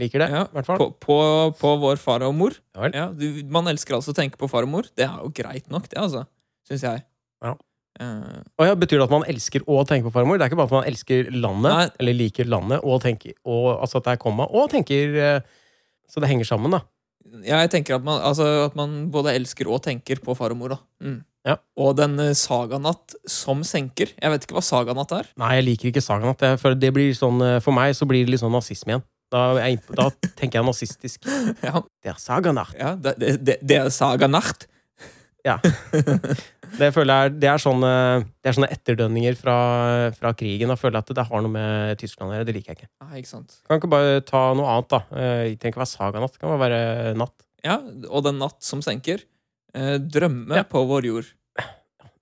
Liker det, Ja, i hvert fall. på, på, på vår far og mor. Ja. Ja, du, man elsker altså å tenke på far og mor. Det er jo greit nok, det, altså. Syns jeg. Ja. Uh, Og ja, Betyr det at man elsker å tenke på far og mor? Det er ikke bare at man elsker landet, Nei. eller liker landet, og tenker, og, altså at det er komma, og tenker eh, Så det henger sammen, da. Jeg tenker at man, altså, at man både elsker og tenker på far og mor. da. Mm. Ja. Og den eh, saganatt som senker. Jeg vet ikke hva saganatt er. Nei, jeg liker ikke Saganatt. Føler det blir sånn, eh, for meg så blir det litt sånn nazisme igjen. Da, jeg, da tenker jeg nazistisk. <laughs> Ja, Det er Saganatt. ja det, det, det, er Saganatt. saganacht. <laughs> Det jeg det er sånne, det er sånne etterdønninger fra, fra krigen. Jeg føler at det har noe med Tyskland å gjøre. Det liker jeg ikke. Ah, ikke? Kan ikke bare ta noe annet, da. Jeg Det trenger ikke være Saganatt. Det kan bare være natt. Ja, Og den natt som senker. Eh, drømme Ja. på vår jord.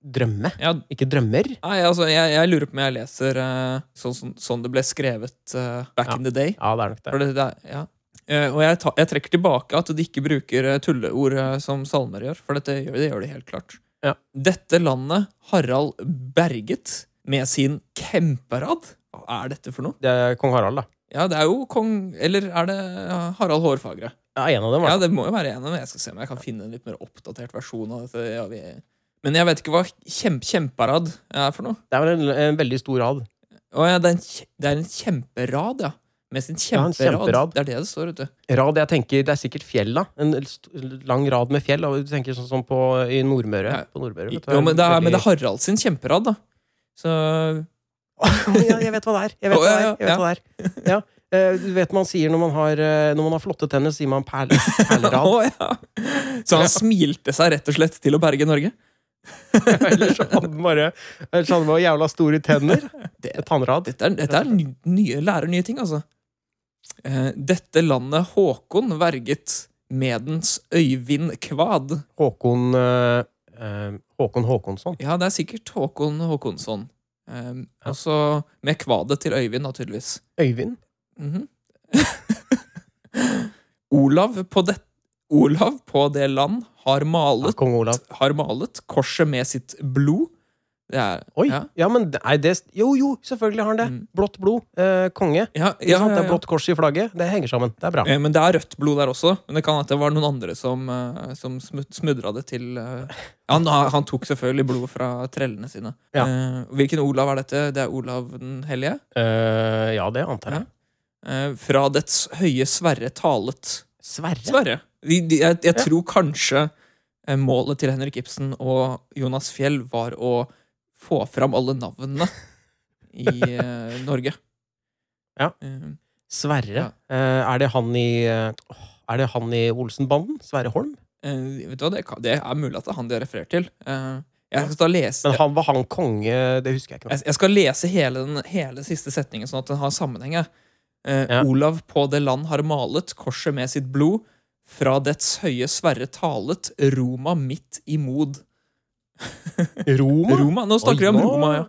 Drømme, Ja, ikke drømmer. nei, altså, jeg, jeg lurer på om jeg leser eh, sånn, sånn, sånn det ble skrevet uh, back Ja. in the day. Ja, det er nok det. det, det, ja. Uh, og jeg, ta, jeg trekker tilbake at de ikke bruker eh, tulleord eh, som salmer gjør, for dette det gjør de helt klart. Ja. Dette landet Harald berget med sin kemperad. Hva er dette for noe? Det er kong Harald, da. Ja, det er jo kong Eller er det Harald Hårfagre? Ja, en av dem, Altså. Ja, det må jo være en av dem. Jeg skal se om jeg kan finne en litt mer oppdatert versjon av dette. Ja, vi... Men jeg vet ikke hva kjem, kjemperad er for noe. Det er vel en, en veldig stor rad. Å ja, det er en, det er en kjemperad, ja. Med sin Ja, kjemperad. Det er det det står, vet du. Rad, jeg tenker, Det er sikkert fjell, da. En lang rad med fjell. Du tenker sånn som på, i Nordmøre. Ja. På Nordmøre vet du, Jo, men det, er, men det er Harald sin kjemperad, da. Så ja, jeg vet hva det er. Jeg vet hva det er. Jeg vet hva det er. Ja. Eh, Du vet man sier når man har, eh, når man har flotte tenner, sier man perl, perlerad. <laughs> oh, ja. Så han smilte seg rett og slett til å berge Norge? <laughs> Eller så hadde han bare Ellers hadde han bare jævla store tenner. Det- Tannrad. Dette er, dette er ny- nye, lærer nye ting, altså. Eh, dette landet Håkon verget medens Øyvind Kvad. Håkon eh, eh, Håkon Håkonsson. Ja, det er sikkert Håkon Håkonsson. Eh, Ja. Og så med kvadet til Øyvind, naturligvis. Øyvind. Mhm. <laughs> Olav på det Olav på det land har malet, ja, har malet korset med sitt blod. Er Oi! Ja. Ja, men nei, det Jo, jo, selvfølgelig har han det. Mm. Blått blod. Eh, konge. Ja, ja, Det er blått kors i flagget. Det henger sammen. Det er bra. Men det er rødt blod der også. Men det kan at det var noen andre som, eh, som smudra det til eh, han, han tok selvfølgelig blod fra trellene sine. Eh, hvilken Olav er dette? Det er Olav den hellige. Eh, ja, det antar jeg. Eh, fra dets høye Sverre talet. Sverre? Sverre. De, de, jeg jeg tror kanskje målet til Henrik Ibsen og Jonas Fjell var å få fram alle navnene i eh, Norge. Ja. Eh, Sverre? Eh, er det han i eh, åh, Er det han i Olsenbanden? Sverre Holm? eh, vet du hva, det, kan, det er mulig at det er han de har referert til. Eh, jeg skal da lese Men han var han konge Det husker jeg ikke. Jeg, jeg skal lese hele den hele siste setningen, sånn at den har sammenheng. jeg. Eh, Ja. Olav på det land har malet korset med sitt blod. Fra dets høye Sverre talet, Roma midt i mod. <laughs> Roma? Roma, Nå snakker vi om nå- Roma, ja.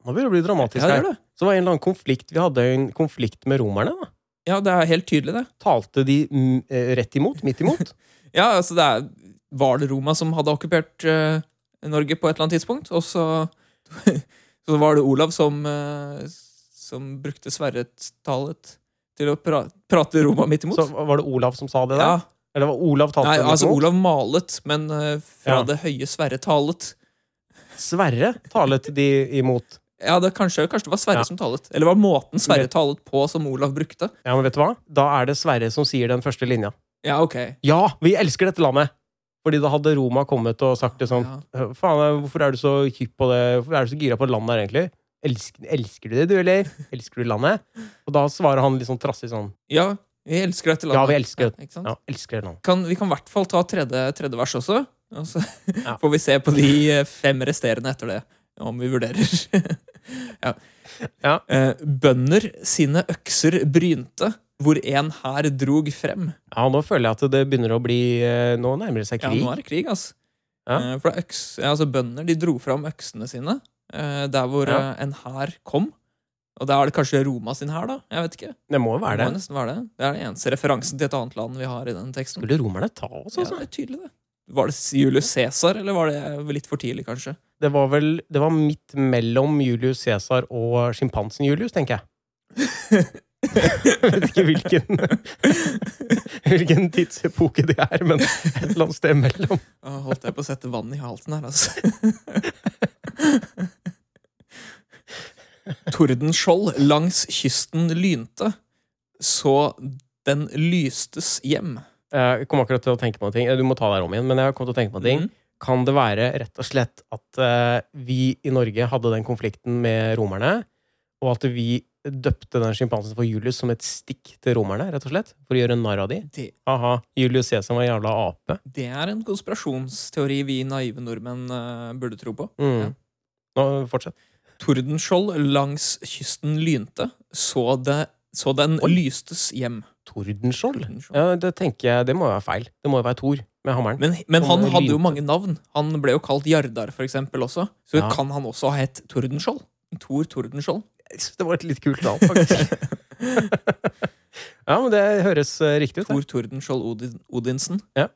Nå begynner det å bli dramatisk Ja, det her. det. Så det var en eller annen konflikt Vi hadde en konflikt med romerne. da Ja, det er helt tydelig, det. Talte de mm, eh, rett imot? Midt imot? <laughs> Ja, altså det er, Var det Roma som hadde okkupert uh, Norge på et eller annet tidspunkt? Og så, <laughs> så var det Olav som, uh, som brukte Sverre-talet til å pra, prate Roma midt imot. Så var det Olav som sa det der? ja, Eller var Olav talte Nei, altså? Olav malet, men eh, fra Ja. det høye Sverre talet. Sverre talet de imot. Ja, det, kanskje, kanskje det var Sverre Ja. som talet. Eller var måten Sverre talet på som Olav brukte? Ja, men vet du hva? Da er det Sverre som sier den første linja. Ja, ok. Ja, vi elsker dette landet! Fordi da hadde Roma kommet og sagt det sånn Ja. «Øh, Faen, hvorfor er du så hypp på det? Hvorfor er du så gira på landet her, egentlig? Elsker, elsker du det, du, eller? Elsker du landet? Og da svarer han litt sånn trassig sånn Ja, vi elsker dette landet. Ja, vi elsker ja? Ja, elsker det landet. Kan, vi kan i hvert fall ta tredje, tredje vers også. Og så <laughs> Ja. får vi se på de eh, fem resterende etter det, om vi vurderer. <laughs> ja. Ja. Eh, bønder sine økser brynte, hvor en hær drog frem. Ja, nå føler jeg at det begynner å bli eh, Nå nærmer det seg Ja, nå er det krig, altså. Ja. For øks, ja, altså Bønder de dro fram øksene sine der hvor en hær kom. Og da er det kanskje Roma sin her, da? Jeg vet ikke. Det må jo være Det må det. nesten være det. Det er den eneste referansen til et annet land vi har i den teksten. Skulle romerne ta oss, Ja, altså? det er tydelig, det. Var det Julius Cæsar, eller var det litt for tidlig, kanskje? Det var vel Det var midt mellom Julius Cæsar og sjimpansen Julius, tenker jeg. <laughs> Jeg vet ikke hvilken <laughs> Hvilken tidsepoke det er, men et eller annet sted mellom. Holdt jeg på å sette vann i halsen her, altså. <laughs> Tordenskjold langs kysten lynte, så den lystes hjem. Jeg kom akkurat til å tenke på en ting. Du må ta deg om igjen, men jeg kom til å tenke på en ting. Mm. Kan det være rett og slett at eh, vi i Norge hadde den konflikten med romerne, og at vi døpte den sjimpansen for Julius som et stikk til romerne, rett og slett? For å gjøre narr av de? Det, Aha, Julius Cæsar var en jævla ape. det er en konspirasjonsteori vi naive nordmenn uh, burde tro på. Mm. Ja. Nå, fortsett. Tordenskjold langs kysten lynte, så, det, så den Oi. lystes hjem. Tordenskjold? Ja, det tenker jeg, det må være feil. Det må jo være Thor med hammeren. Men, men han hadde jo mange navn. Han ble jo kalt Jardar, for eksempel, også. Så Ja. kan han også ha hett Tordenskjold? Tor Tordenskjold? Det var et litt kult navn, faktisk. <laughs> ja, men det høres eh, riktig ut. Tor Tordenskjold Odin, Odinsen? Ja.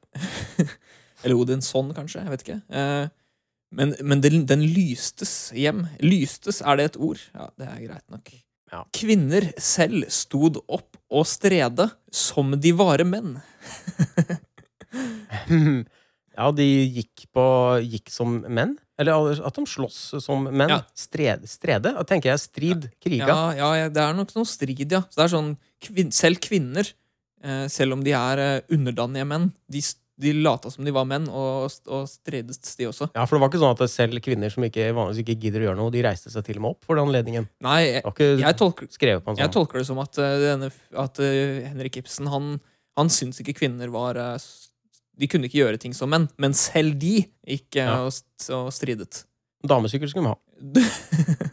<laughs> Eller Odinson, kanskje. Jeg vet ikke. Eh, men men den, den lystes hjem. Lystes, er det et ord? Ja, det er greit nok. Ja. Kvinner selv stod opp og strede som de vare menn. <laughs> Ja, de gikk på Gikk som menn? Eller at de slåss som menn? Ja. Strede? strede? Da tenker jeg strid. Kriga. Ja, ja, det er nok noe strid, ja. Så det er sånn, kvin Selv kvinner, eh, selv om de er eh, underdanige menn, de, de lata som de var menn, og, og strides, de også. Ja, for det var ikke sånn at selv kvinner som ikke, vanligvis ikke gidder å gjøre noe, de reiste seg til og med opp for den anledningen. Nei, jeg, jeg, tolker, en jeg sånn. tolker det som at, eh, denne, at uh, Henrik Ibsen han, han syntes ikke kvinner var uh, De kunne ikke gjøre ting som menn, men selv de gikk uh, Ja. og, og stridet. Damesykkel skulle vi ha.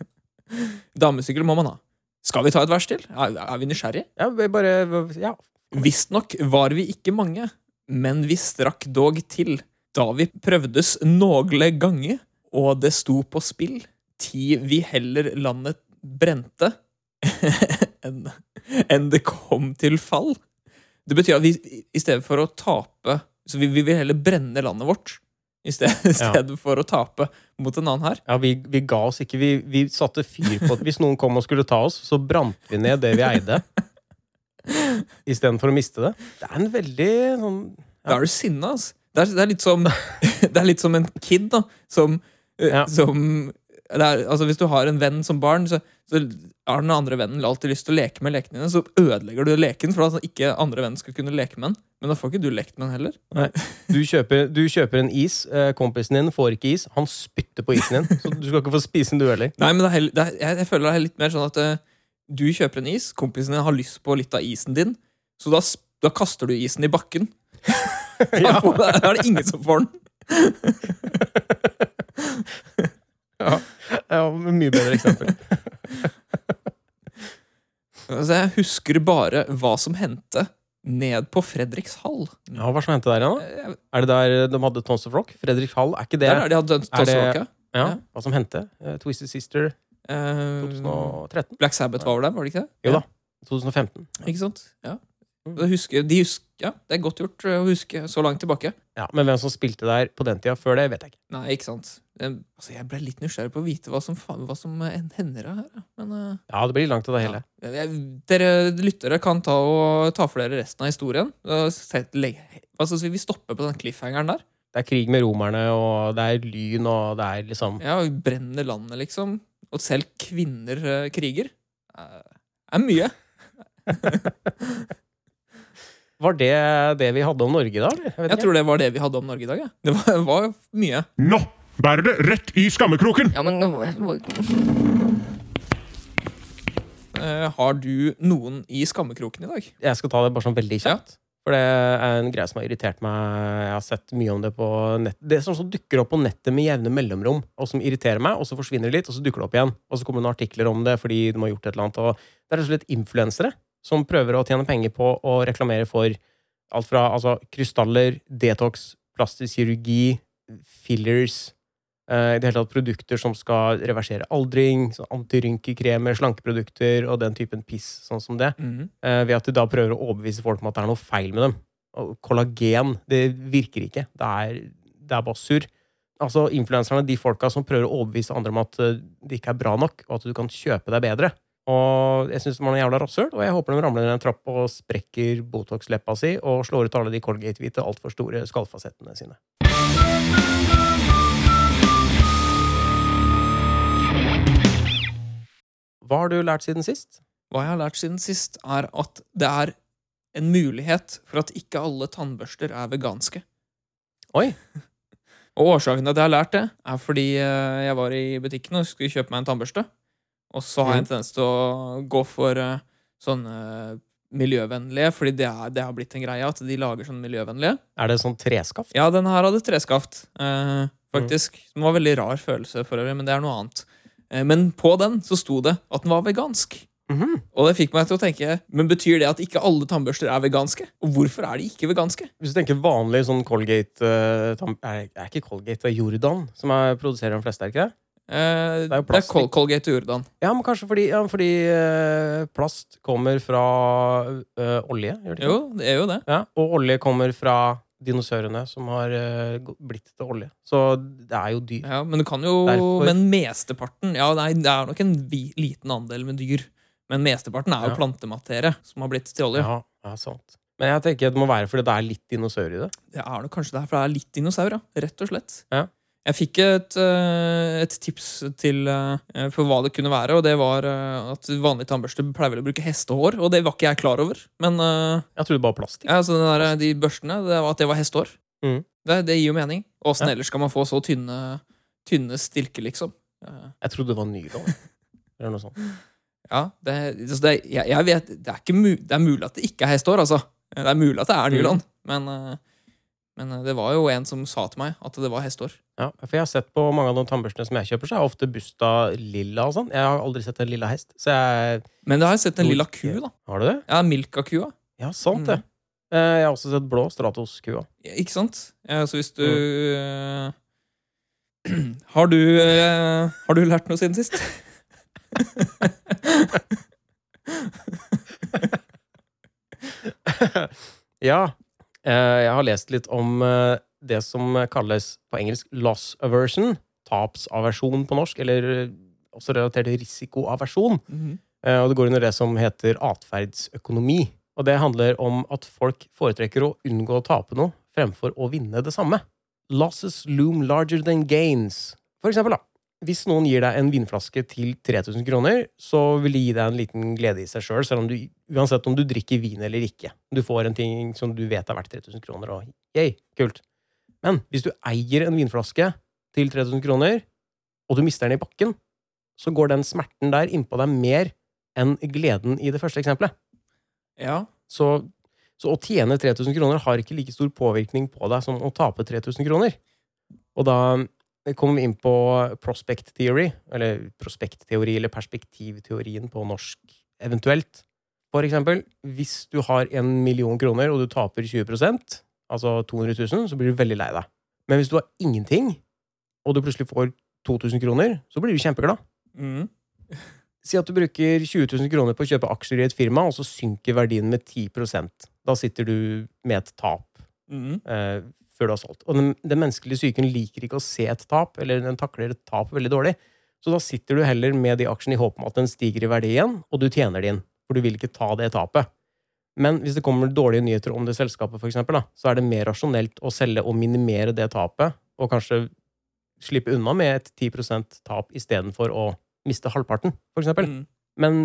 <laughs> Damesykkel må man ha. Skal vi ta et vers til? Er, er vi nysgjerrige? Ja, vi bare Ja. Visstnok var vi ikke mange, men vi strakk dog til, da vi prøvdes nogle gange, og det sto på spill, ti vi heller landet brente, <laughs> enn en det kom til fall. Det betyr at vi i stedet for å tape Så vi, vi vil heller brenne landet vårt i <laughs> stedet, ja. for å tape mot en annen her. Ja, vi, vi ga oss ikke. Vi, vi satte fyr på Hvis noen kom og skulle ta oss, så brant vi ned det vi eide. <laughs> Istedenfor å miste det. Det er en veldig sånn Da er du sinna, altså. Det er, det, er litt som, <laughs> det er litt som en kid, da. Som, Ja. som er, altså Hvis du har en venn som barn, så, så har den andre vennen alltid lyst til å leke med lekene dine. Så ødelegger du leken for at ikke andre vennen skal kunne leke med den. Men da får ikke du lekt med den heller. Du kjøper, du kjøper en is, kompisen din får ikke is, han spytter på isen din. Så du skal ikke få spise den, du heller. Nei, men det er heller, er, jeg, jeg føler det er litt mer sånn at du kjøper en is, kompisen din har lyst på litt av isen din, så da, da kaster du isen i bakken. <laughs> Da, får, da er det ingen som får den. <laughs> Ja, ja Mye bedre eksempel. <laughs> Altså, jeg husker bare hva som hendte ned på Fredrikshall. Ja, Hva som hendte der igjen, da? Er det der de hadde Tons of Rock? Fredrik Hall, er ikke det? Der er de hadde Tons of Rock, Ja, ja. Hva som hendte? Eh, Twisted Sister 2013? Black Sabbath var vel der, var det ikke det? Jo da. 2015. Ikke sant? Ja. Husker, de husker, ja, det er godt gjort eh, å huske så langt tilbake. Ja, Men hvem som spilte der på den tida før det, vet jeg ikke. Nei, ikke sant. Eh, Altså, jeg ble litt nysgjerrig på å vite hva som, hva som eh, hender her. Men eh, Ja, det blir langt av det hele. ja. Jeg- dere lyttere kan ta, og, ta for dere resten av historien. Sett- Hva skal vi stopper på den cliffhangeren der. Det er krig med romerne, og det er lyn, og det er liksom Ja, vi brenner landet, liksom. Og selv kvinner uh, kriger. uh, er mye. <laughs> Var det det vi hadde om Norge i dag? Jeg, Jeg tror det var det vi hadde om Norge i dag. Ja. Det var, var mye. Nå bærer det rett i skammekroken! Ja, men uh, har du noen i skammekroken i dag? Jeg skal ta det bare sånn veldig kjapt. For det er en greie som har irritert meg. Jeg har sett mye om det på nett. Det som dukker opp på nettet med jevne mellomrom, og som irriterer meg, og så forsvinner det litt, og så dukker det opp igjen. Og så kommer det noen artikler om det fordi de har gjort et eller annet. Og det er rett og slett influensere som prøver å tjene penger på å reklamere for alt fra altså, krystaller, detox, plastisk kirurgi, fillers I det hele tatt produkter som skal reversere aldring, sånn antirynkekremer, slankeprodukter og den typen piss, sånn som det. Mm. eh, ved at de da prøver å overbevise folk om at det er noe feil med dem. Og kollagen, det virker ikke. Det er, det er bare surr. Altså, influenserne, de folka som prøver å overbevise andre om at eh, det ikke er bra nok, og at du kan kjøpe deg bedre. Og jeg syns de er jævla rasshøl, og jeg håper de ramler ned en trapp og sprekker Botox-leppa si og slår ut alle de Colgate-hvite, altfor store skallfasettene sine. Hva har du lært siden sist? Hva jeg har lært siden sist, er at det er en mulighet for at ikke alle tannbørster er veganske. Oi. <laughs> Og årsaken til at jeg har lært det, er fordi eh, jeg var i butikken og skulle kjøpe meg en tannbørste. Og så har jeg en tendens til å gå for eh, sånne miljøvennlige, fordi det, er, det har blitt en greie at de lager sånne miljøvennlige. Er det sånn treskaft? Ja, den her hadde treskaft, eh, faktisk. Det var en veldig rar følelse for øvrig, men det er noe annet. Eh, men på den så sto det at den var vegansk. Mhm. Og det fikk meg til å tenke Men betyr det at ikke alle tannbørster er veganske? Og hvorfor er de ikke veganske? Hvis du tenker vanlig sånn Colgate uh, tam- Er er ikke Colgate, det er Jordan som er, produserer de fleste, er det ikke det? Eh, Det det er jo er. Col Colgate og Jordan. Ja, men kanskje fordi, ja, fordi uh, plast kommer fra uh, olje, gjør det ikke? Jo, det er jo det. Ja, og olje kommer fra dinosaurene som har eh, blitt til olje. Så det er jo dyr. Ja, men du kan jo Derfor- Men mesteparten Ja, nei, det er nok en liten andel med dyr. Men mesteparten er jo Ja. plantematerie som har blitt til olje. Ja, ja, sant. Men jeg tenker det må være fordi det er litt dinosaur i det. Det er nok kanskje derfor det er litt dinosaur, ja. Rett og slett. Ja. Jeg fikk et, eh, et tips til, eh, for hva det kunne være, og det var eh, at vanlige tannbørste pleier vel å bruke hestehår, og det var ikke jeg klar over. Men Jeg trodde bare plastikk. ja, så den der, de børstene, det var at det var hestehår. mm. Det, det gir jo mening. Åssen Ja. ellers skal man få så tynne, tynne stilker, liksom? Jeg trodde det var nylon. Eller noe sånt. Ja, det, det, jeg, jeg vet, det, er ikke det er mulig at det ikke er hestehår, altså. Det er mulig at det er nylon, men, eh, men eh, det var jo en som sa til meg at det var hestehår. Ja, for jeg har sett på mange av de tannbørstene som jeg kjøper, så er ofte busta lilla og sånn. Jeg har aldri sett en lilla hest. Så jeg Men det har jeg sett en lilla ku, da. Har du det? Ja, Milka-kua. Ja, sant det. Mhm. Eh, Jeg har også sett blå Stratos-kua. Ja, Ikke sant? Ja, så hvis du eh, <clears throat> har, du uh, har du lært noe siden sist? <laughs> ja. Eh, Jeg har lest litt om eh, det som kalles på engelsk loss aversion. Tapsaversjon på norsk, eller eh, også relatert til risikoaversjon. Eh, Og det går under det som heter atferdsøkonomi. Og det handler om at folk foretrekker å unngå å tape noe fremfor å vinne det samme. Losses loom larger than gains. For eksempel, da. Hvis noen gir deg en vinflaske til 3000 kroner, så vil det gi deg en liten glede i seg sjøl, selv, selv om du, uansett om du drikker vin eller ikke. Du får en ting som du vet er verdt 3000 kroner, og yay, kult. Men hvis du eier en vinflaske til 3000 kroner, og du mister den i bakken, så går den smerten der innpå deg mer enn gleden i det første eksempelet. Ja. Så, så å tjene 3000 kroner har ikke like stor påvirkning på deg som å tape 3000 kroner. Og da kommer vi inn på prospect theory, eller prospektteori, eller perspektivteorien på norsk, eventuelt. For eksempel, hvis du har en million kroner, og du taper 20 altså 200 000, så blir du veldig lei deg. Men hvis du har ingenting, og du plutselig får 2000 kroner, så blir du kjempeglad. Mm. <laughs> Si at du bruker 20 000 kroner på å kjøpe aksjer i et firma, og så synker verdien med 10% Da sitter du med et tap Mm. eh, før du har solgt. Og den, den menneskelige psyken liker ikke å se et tap, eller den takler et tap veldig dårlig. Så da sitter du heller med de aksjene i håp om at den stiger i verdi igjen, og du tjener din. For du vil ikke ta det tapet. Men hvis det kommer dårlige nyheter om det selskapet, for eksempel, da, så er det mer rasjonelt å selge og minimere det tapet, og kanskje slippe unna med et 10% tap istedenfor å miste halvparten, for eksempel. Mhm. Men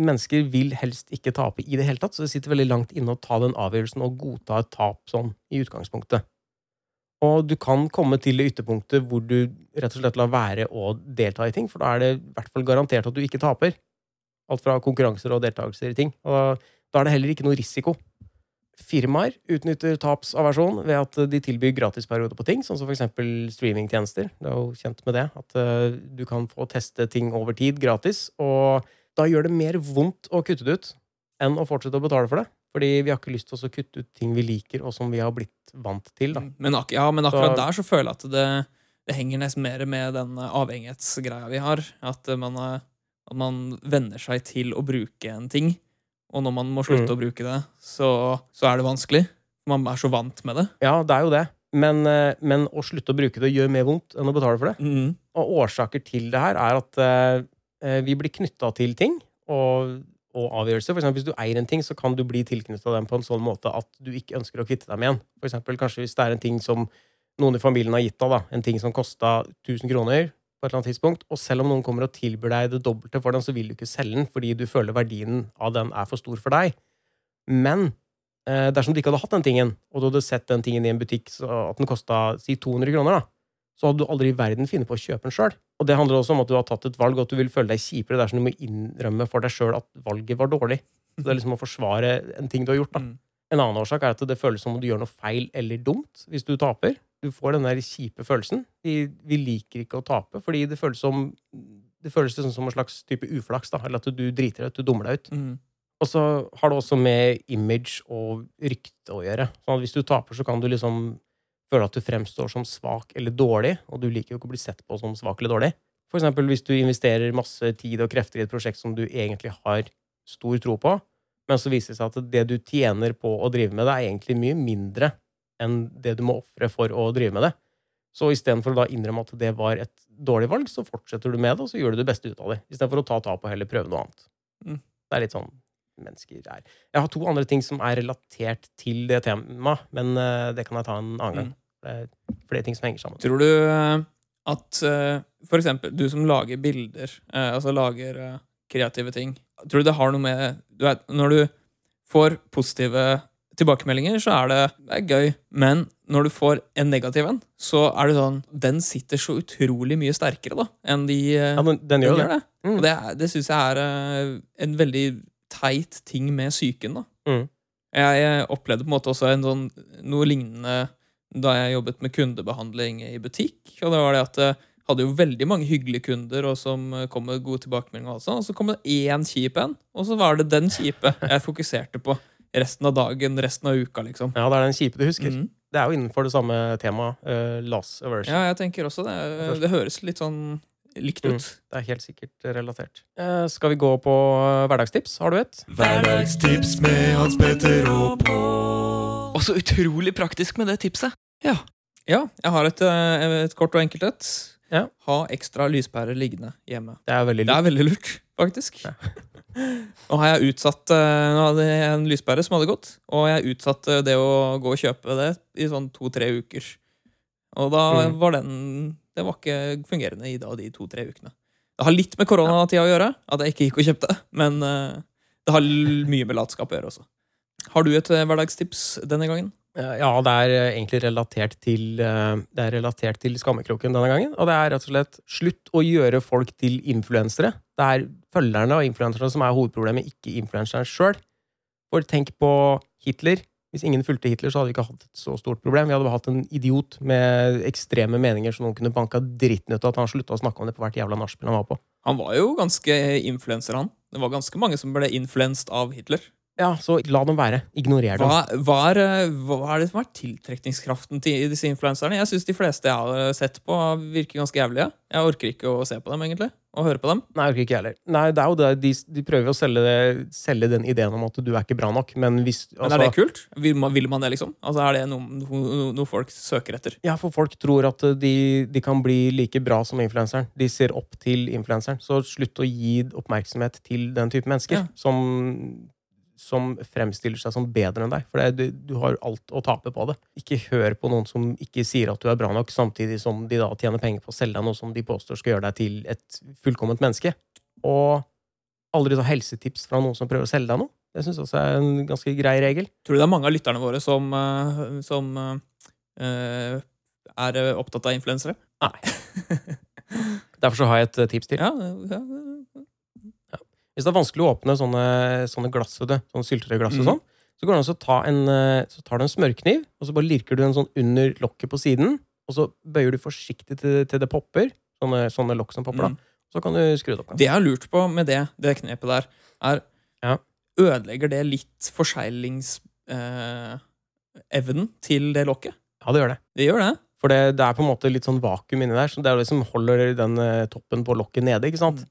mennesker vil helst ikke tape i det hele tatt, så det sitter veldig langt inne å ta den avgjørelsen og godta et tap sånn i utgangspunktet. Og du kan komme til det ytterpunktet hvor du rett og slett lar være å delta i ting, for da er det i hvert fall garantert at du ikke taper. Alt fra konkurranser og deltakelser i ting. Og da er det heller ikke noe risiko. Firmaer utnytter tapsaversjon ved at de tilbyr gratisperioder på ting, sånn som eksempel streamingtjenester. Det er jo kjent med det, at eh, du kan få teste ting over tid gratis, og da gjør det mer vondt å kutte det ut enn å fortsette å betale for det. Fordi vi har ikke lyst til å kutte ut ting vi liker, og som vi har blitt vant til. da. Men, ak ja, men akkurat Så- der så føler jeg at det, det henger nesten mer med den eh, avhengighetsgreia vi har. At eh, man, eh, at man venner seg til å bruke en ting, og når man må slutte Mm. å bruke det, så, så er det vanskelig. Man er så vant med det. Ja, det er jo det. Men, men å slutte å bruke det gjør mer vondt enn å betale for det. Mm. Og årsaker til det her er at vi blir knytta til ting og, og avgjørelser. For eksempel, hvis du eier en ting, så kan du bli tilknytta dem på en sånn måte at du ikke ønsker å kvitte deg med igjen. For eksempel, kanskje hvis det er en ting som noen i familien har gitt deg, da, en ting som kosta 1000 kroner på et eller annet tidspunkt, og selv om noen kommer og tilbyr deg det dobbelte for den, så vil du ikke selge den fordi du føler verdien av den er for stor for deg. Men eh, dersom du ikke hadde hatt den tingen, og du hadde sett den tingen i en butikk at den kosta si 200 kroner, da, så hadde du aldri i verden funnet på å kjøpe den sjøl. Og det handler også om at du har tatt et valg, og at du vil føle deg kjipere dersom du må innrømme for deg sjøl at valget var dårlig. Så det er liksom å forsvare en ting du har gjort. da. Mm. En annen årsak er at det føles som om du gjør noe feil eller dumt hvis du taper. Du får den der kjipe følelsen. Vi, vi liker ikke å tape, fordi det føles som det føles liksom som en slags type uflaks. da, Eller at du driter deg ut, du dummer deg ut. Mm. Og så har det også med image og rykte å gjøre. Sånn at hvis du taper, så kan du liksom føle at du fremstår som svak eller dårlig, og du liker jo ikke å bli sett på som svak eller dårlig. For eksempel hvis du investerer masse tid og krefter i et prosjekt som du egentlig har stor tro på, men så viser det seg at det du tjener på å drive med det, er egentlig mye mindre enn det du må ofre for å drive med det. Så istedenfor å da innrømme at det var et dårlig valg, så fortsetter du med det, og så gjør du det beste ut av det. Istedenfor å ta tap og heller prøve noe annet. Mm. Det er litt sånn mennesker er. Jeg har to andre ting som er relatert til det temaet, men eh, det kan jeg ta en annen gang. Mm. Er flere ting som henger sammen. Tror du eh, at eh, for eksempel du som lager bilder, altså lager kreative ting Tror du det har noe med du vet, Når du får positive tilbakemeldinger, så er det, det er gøy. Men når du får en negativ en, så er det sånn Den sitter så utrolig mye sterkere da enn de Ja, den, den gjør det. det. Mm. Og det, det syns jeg er en veldig teit ting med psyken. da. Mm. Jeg, opplevde på en måte også en sånn, noe lignende da jeg jobbet med kundebehandling i butikk. Og det var det at jeg hadde jo veldig mange hyggelige kunder og som eh, kom med gode tilbakemeldinger. Også, og så kom det én kjip en, og så var det den kjipe jeg fokuserte på resten av dagen, resten av uka, liksom. Ja, det er den kjipe du husker. Mm. Det er jo innenfor det samme temaet. Uh, loss aversion. Ja, jeg tenker også det. Det høres litt sånn likt ut. Mm. Det er helt sikkert relatert. Eh, skal vi gå på eh, hverdagstips? Har du et? Hverdagstips med Hans Petter og Og så utrolig praktisk med det tipset. Ja, jeg har et, eh, et kort og enkelt et. Ja. Ha ekstra lyspærer liggende hjemme. Det er veldig Det er veldig lurt, faktisk. <laughs> Nå har jeg utsatt eh, Nå hadde jeg en lyspære som hadde gått, og jeg utsatte det å gå og kjøpe det i sånn to-tre uker. Og da Mm. var den Det var ikke fungerende i da, de to-tre ukene. Det har litt med koronatida å gjøre, at jeg ikke gikk og kjøpte, men eh, det har mye med latskap å gjøre også. Har du et eh, hverdagstips denne gangen? Ja, det er eh, egentlig relatert til, det er relatert til skammekroken denne gangen. Og det er rett og slett slutt å gjøre folk til influensere. Det er følgerne og influenserne som er hovedproblemet, ikke influenseren sjøl. For tenk på Hitler. Hvis ingen fulgte Hitler, så hadde vi ikke hatt et så stort problem. Vi hadde hatt en idiot med ekstreme meninger som noen kunne banka dritten ut av at han slutta å snakke om det på hvert jævla nachspiel han var på. Han var jo ganske influenser, han. Det var ganske mange som ble influenst av Hitler. Ja, så la dem være. Ignorer dem. Hva, hva, er, eh, hva er det som er tiltrekningskraften til disse influenserne? Jeg syns de fleste jeg har sett på, virker ganske jævlige. Jeg orker ikke å se på dem, egentlig. Og høre på dem. Nei, jeg orker ikke heller. Nei, det er jo det. De, de prøver å selge, det, selge den ideen om at du er ikke bra nok, men hvis Men altså, er det kult? Vil man, vil man det, liksom? Altså, Er det noe, noe, noe folk søker etter? Ja, for folk tror at de, de kan bli like bra som influenseren. De ser opp til influenseren. Så slutt å gi oppmerksomhet til den type mennesker Ja. som, som fremstiller seg som bedre enn deg. For det, du, du har alt å tape på det. Ikke hør på noen som ikke sier at du er bra nok, samtidig som de da tjener penger på å selge deg noe som de påstår skal gjøre deg til et fullkomment menneske. Og aldri ta helsetips fra noen som prøver å selge deg noe. Det syns jeg også er en ganske grei regel. Tror du det er mange av lytterne våre som, eh, som uh, er opptatt av influensere? Nei. <laughs> Derfor så har jeg et eh, tips til. Ja, ja, Hvis det er vanskelig å åpne sånne, sånne glass, vet du, sånne syltetøyglass og Mhm. sånn, så går det an å ta en, eh, så tar du en smørkniv, og så bare lirker du den sånn under lokket på siden, og så bøyer du forsiktig til, til det popper, sånne, sånne lokk som popper da. Mm. Så kan du skru det opp. Det jeg har lurt på med det, det knepet der, er Ja. ødelegger det litt forseglingsevnen til det lokket. Ja, det gjør det. Det gjør det. For det, det er på en måte litt sånn vakuum inni der, så det er det som holder den eh, toppen på lokket nede. ikke sant? Eh,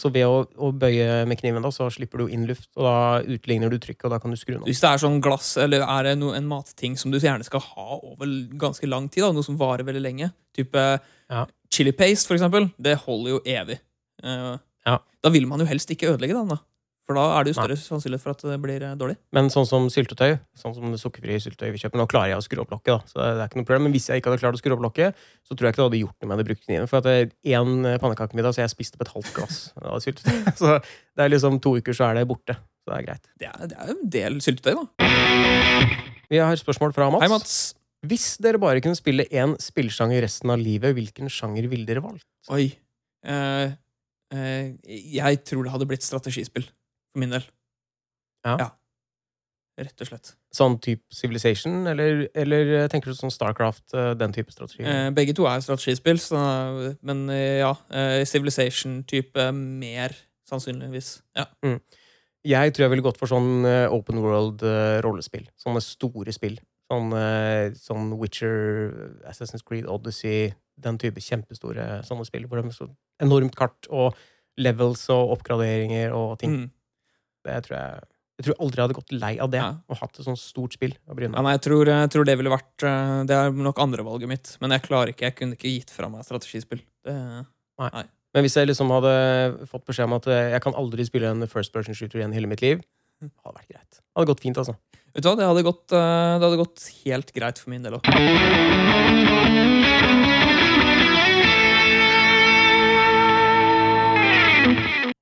så ved å, å bøye med kniven, da, så slipper du inn luft, og da utligner du trykket, og da kan du skru den opp. Hvis det er sånn glass, eller er det no, en matting som du gjerne skal ha over ganske lang tid, da, noe som varer veldig lenge, type Ja. chili paste, for eksempel, det holder jo evig. Eh, Ja. Da vil man jo helst ikke ødelegge den, da. For da er det jo større sannsynlighet for at det blir eh, dårlig. Men sånn som syltetøy, sånn som det sukkerfrie syltetøyet vi kjøper, nå klarer jeg å skru opp lokket, da, så det er ikke noe problem. Men hvis jeg ikke hadde klart å skru opp lokket, så tror jeg ikke det hadde gjort noe med det brukte kniven. For at det én pannekakemiddag, så jeg spiste opp et halvt glass av syltetøy. <laughs> Så det er liksom to uker, så er det borte. Så det er greit. Det er, det er en del syltetøy, da. Vi har spørsmål fra Mats. Hei, Mats. Hvis dere bare kunne spille én spillsjanger resten av livet, hvilken sjanger ville dere valgt? Oi. Eh, eh, jeg tror det hadde blitt strategispill, for min del. Ja. Rett og slett. Sånn type Civilization, eller, eller tenker du sånn Starcraft, eh, den type strategi? Eh, begge to er strategispill, så, men eh, ja. Eh, Civilization-type mer, sannsynligvis. Ja. Jeg tror jeg ville gått for sånn eh, open world-rollespill. Sånne store spill. Sånn, eh, sånn Witcher, Assassin's Creed, Odyssey Den type kjempestore sånne spill. Hvor det er så enormt kart og levels og oppgraderinger og ting. Mm. Det tror jeg Jeg tror aldri jeg hadde gått lei av det. Ja. Og hatt et sånt stort spill Ja, nei, jeg tror, jeg tror det ville vært eh, Det er nok andrevalget mitt. Men jeg klarer ikke, jeg kunne ikke gitt fra meg strategispill. Det, Men hvis jeg liksom hadde fått beskjed om at eh, jeg kan aldri spille en first person shooter igjen hele mitt liv, det <laughs> hadde vært greit. Det hadde gått fint, altså. vet du hva, det hadde, gått, eh, det hadde gått helt greit for min del òg.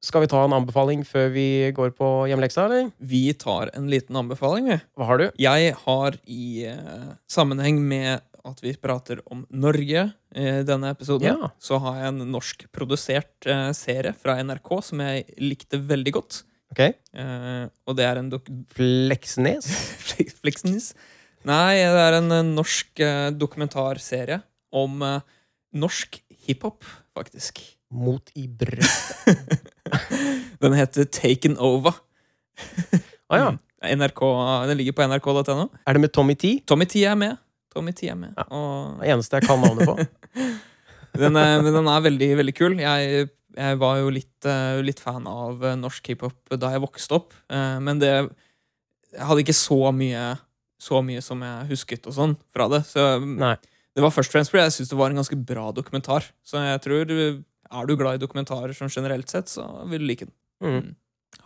Skal vi ta en anbefaling før vi går på hjemmeleksa, eller? Vi tar en liten anbefaling, vi. Hva har du? Jeg har i eh, sammenheng med at vi prater om Norge i denne episoden, Ja. så har jeg en norskprodusert eh, serie fra NRK som jeg likte veldig godt. Ok. Eh, og det er en dok Fleksnes? <laughs> Fleksnes? Nei, det er en eh, norsk eh, dokumentarserie om eh, norsk hiphop, faktisk. Mot i brøstet. <laughs> <laughs> Den heter Taken Over. ah, ja. <laughs> NRK, den ligger på nrk.no. Er det med Tommy T? Tommy T er med. Tommy T er med. Ja. Og Det eneste jeg kan navnet på. <laughs> den er, men den er veldig, veldig kul. Jeg, jeg var jo litt, eh, litt fan av eh, norsk hiphop da jeg vokste opp, eh, men det Jeg hadde ikke så mye så mye som jeg husket og sånn fra det. Så Nei. det var først og fremst fordi jeg syns det var en ganske bra dokumentar. Så jeg tror du- Er du glad i dokumentarer sånn generelt sett, så vil du like den. Mm.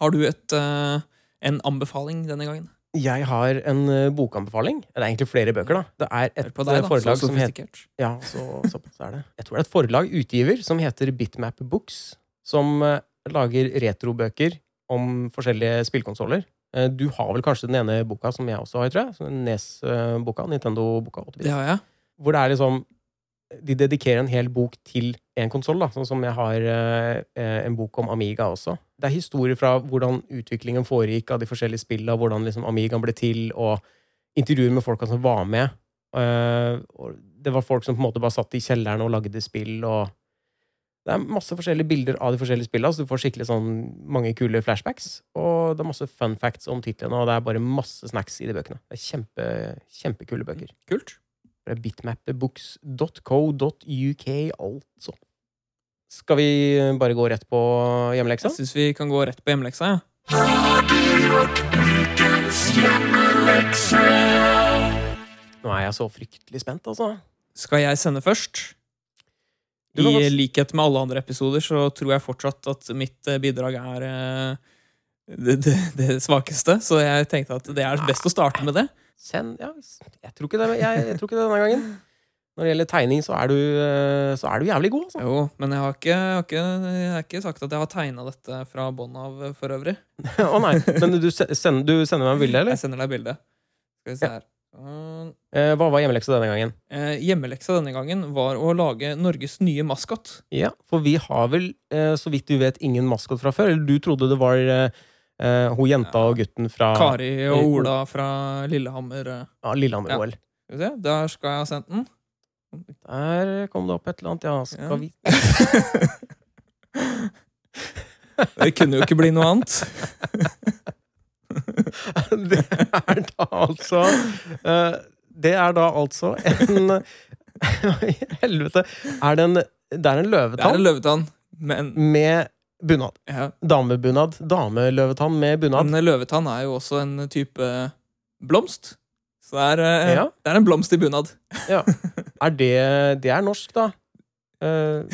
Har du et, uh, en anbefaling denne gangen? Jeg har en uh, bokanbefaling. Det er egentlig flere bøker, da. Det er et på deg, eh, forlag så som heter. Ja, så, så, er det. Jeg tror det er et forlag, utgiver, som heter Bitmap Books, som uh, lager retrobøker om forskjellige spillkonsoller. Du har vel kanskje den ene boka som jeg også har, tror jeg. NES-boka. Nintendo-boka. 8-bit. Det har jeg. Hvor det er liksom De dedikerer en hel bok til en konsoll, sånn som jeg har eh, en bok om Amiga også. Det er historier fra hvordan utviklingen foregikk av de forskjellige spillene, hvordan liksom Amigaen ble til, og intervjuer med folka som var med. Eh, det var folk som på en måte bare satt i kjelleren og lagde spill, og det er masse forskjellige bilder av de forskjellige spillene, så du får skikkelig sånn mange kule flashbacks. Og det er masse fun facts om titlene, og det er bare masse snacks i de bøkene. Det er kjempe, kjempekule bøker. Kult. Det er bitmapbooks.co.uk, altså. Skal vi bare gå rett på hjemmeleksa? Jeg syns vi kan gå rett på hjemmeleksa. Ja. Nå er jeg så fryktelig spent, altså. Skal jeg sende først? I likhet med alle andre episoder så tror jeg fortsatt at mitt eh, bidrag er eh, det, det, det svakeste, så jeg tenkte at det er best å starte med det. Send Ja, jeg tror ikke det, jeg, jeg tror ikke det denne gangen. Når det gjelder tegning, så er du, eh, så er du jævlig god, altså. Jo, men jeg har ikke, jeg har ikke, jeg har ikke sagt at jeg har tegna dette fra bånn av for øvrig. <laughs> Å nei. Men du, send, du sender meg en bilde, eller? Jeg sender deg bilde. Skal vi se her. Sånn. Eh, Hva var hjemmeleksa denne gangen? Eh, Hjemmeleksa denne gangen var å lage Norges nye maskot. Ja, for vi har vel, så vidt du vet, ingen maskot fra før. Eller du trodde det var eh, eh, hun jenta og gutten fra Kari og Ola fra Lillehammer. eh. ja, Lillehammer Ja. Der skal jeg ha sendt den. Der kom det opp et eller annet. Ja, skal Ja. vi <laughs> Det kunne jo ikke bli noe annet. <laughs> Det er da altså uh, Det er da altså en <laughs> Helvete. Er det en Det er en løvetann. Det er en løvetann. Men med bunad. ja, Damebunad. Dameløvetann med bunad. Men løvetann er jo også en type blomst. Så det er, eh, Ja. det er en blomst i bunad. Ja. <laughs> Er det Det er norsk, da. <laughs> Uh...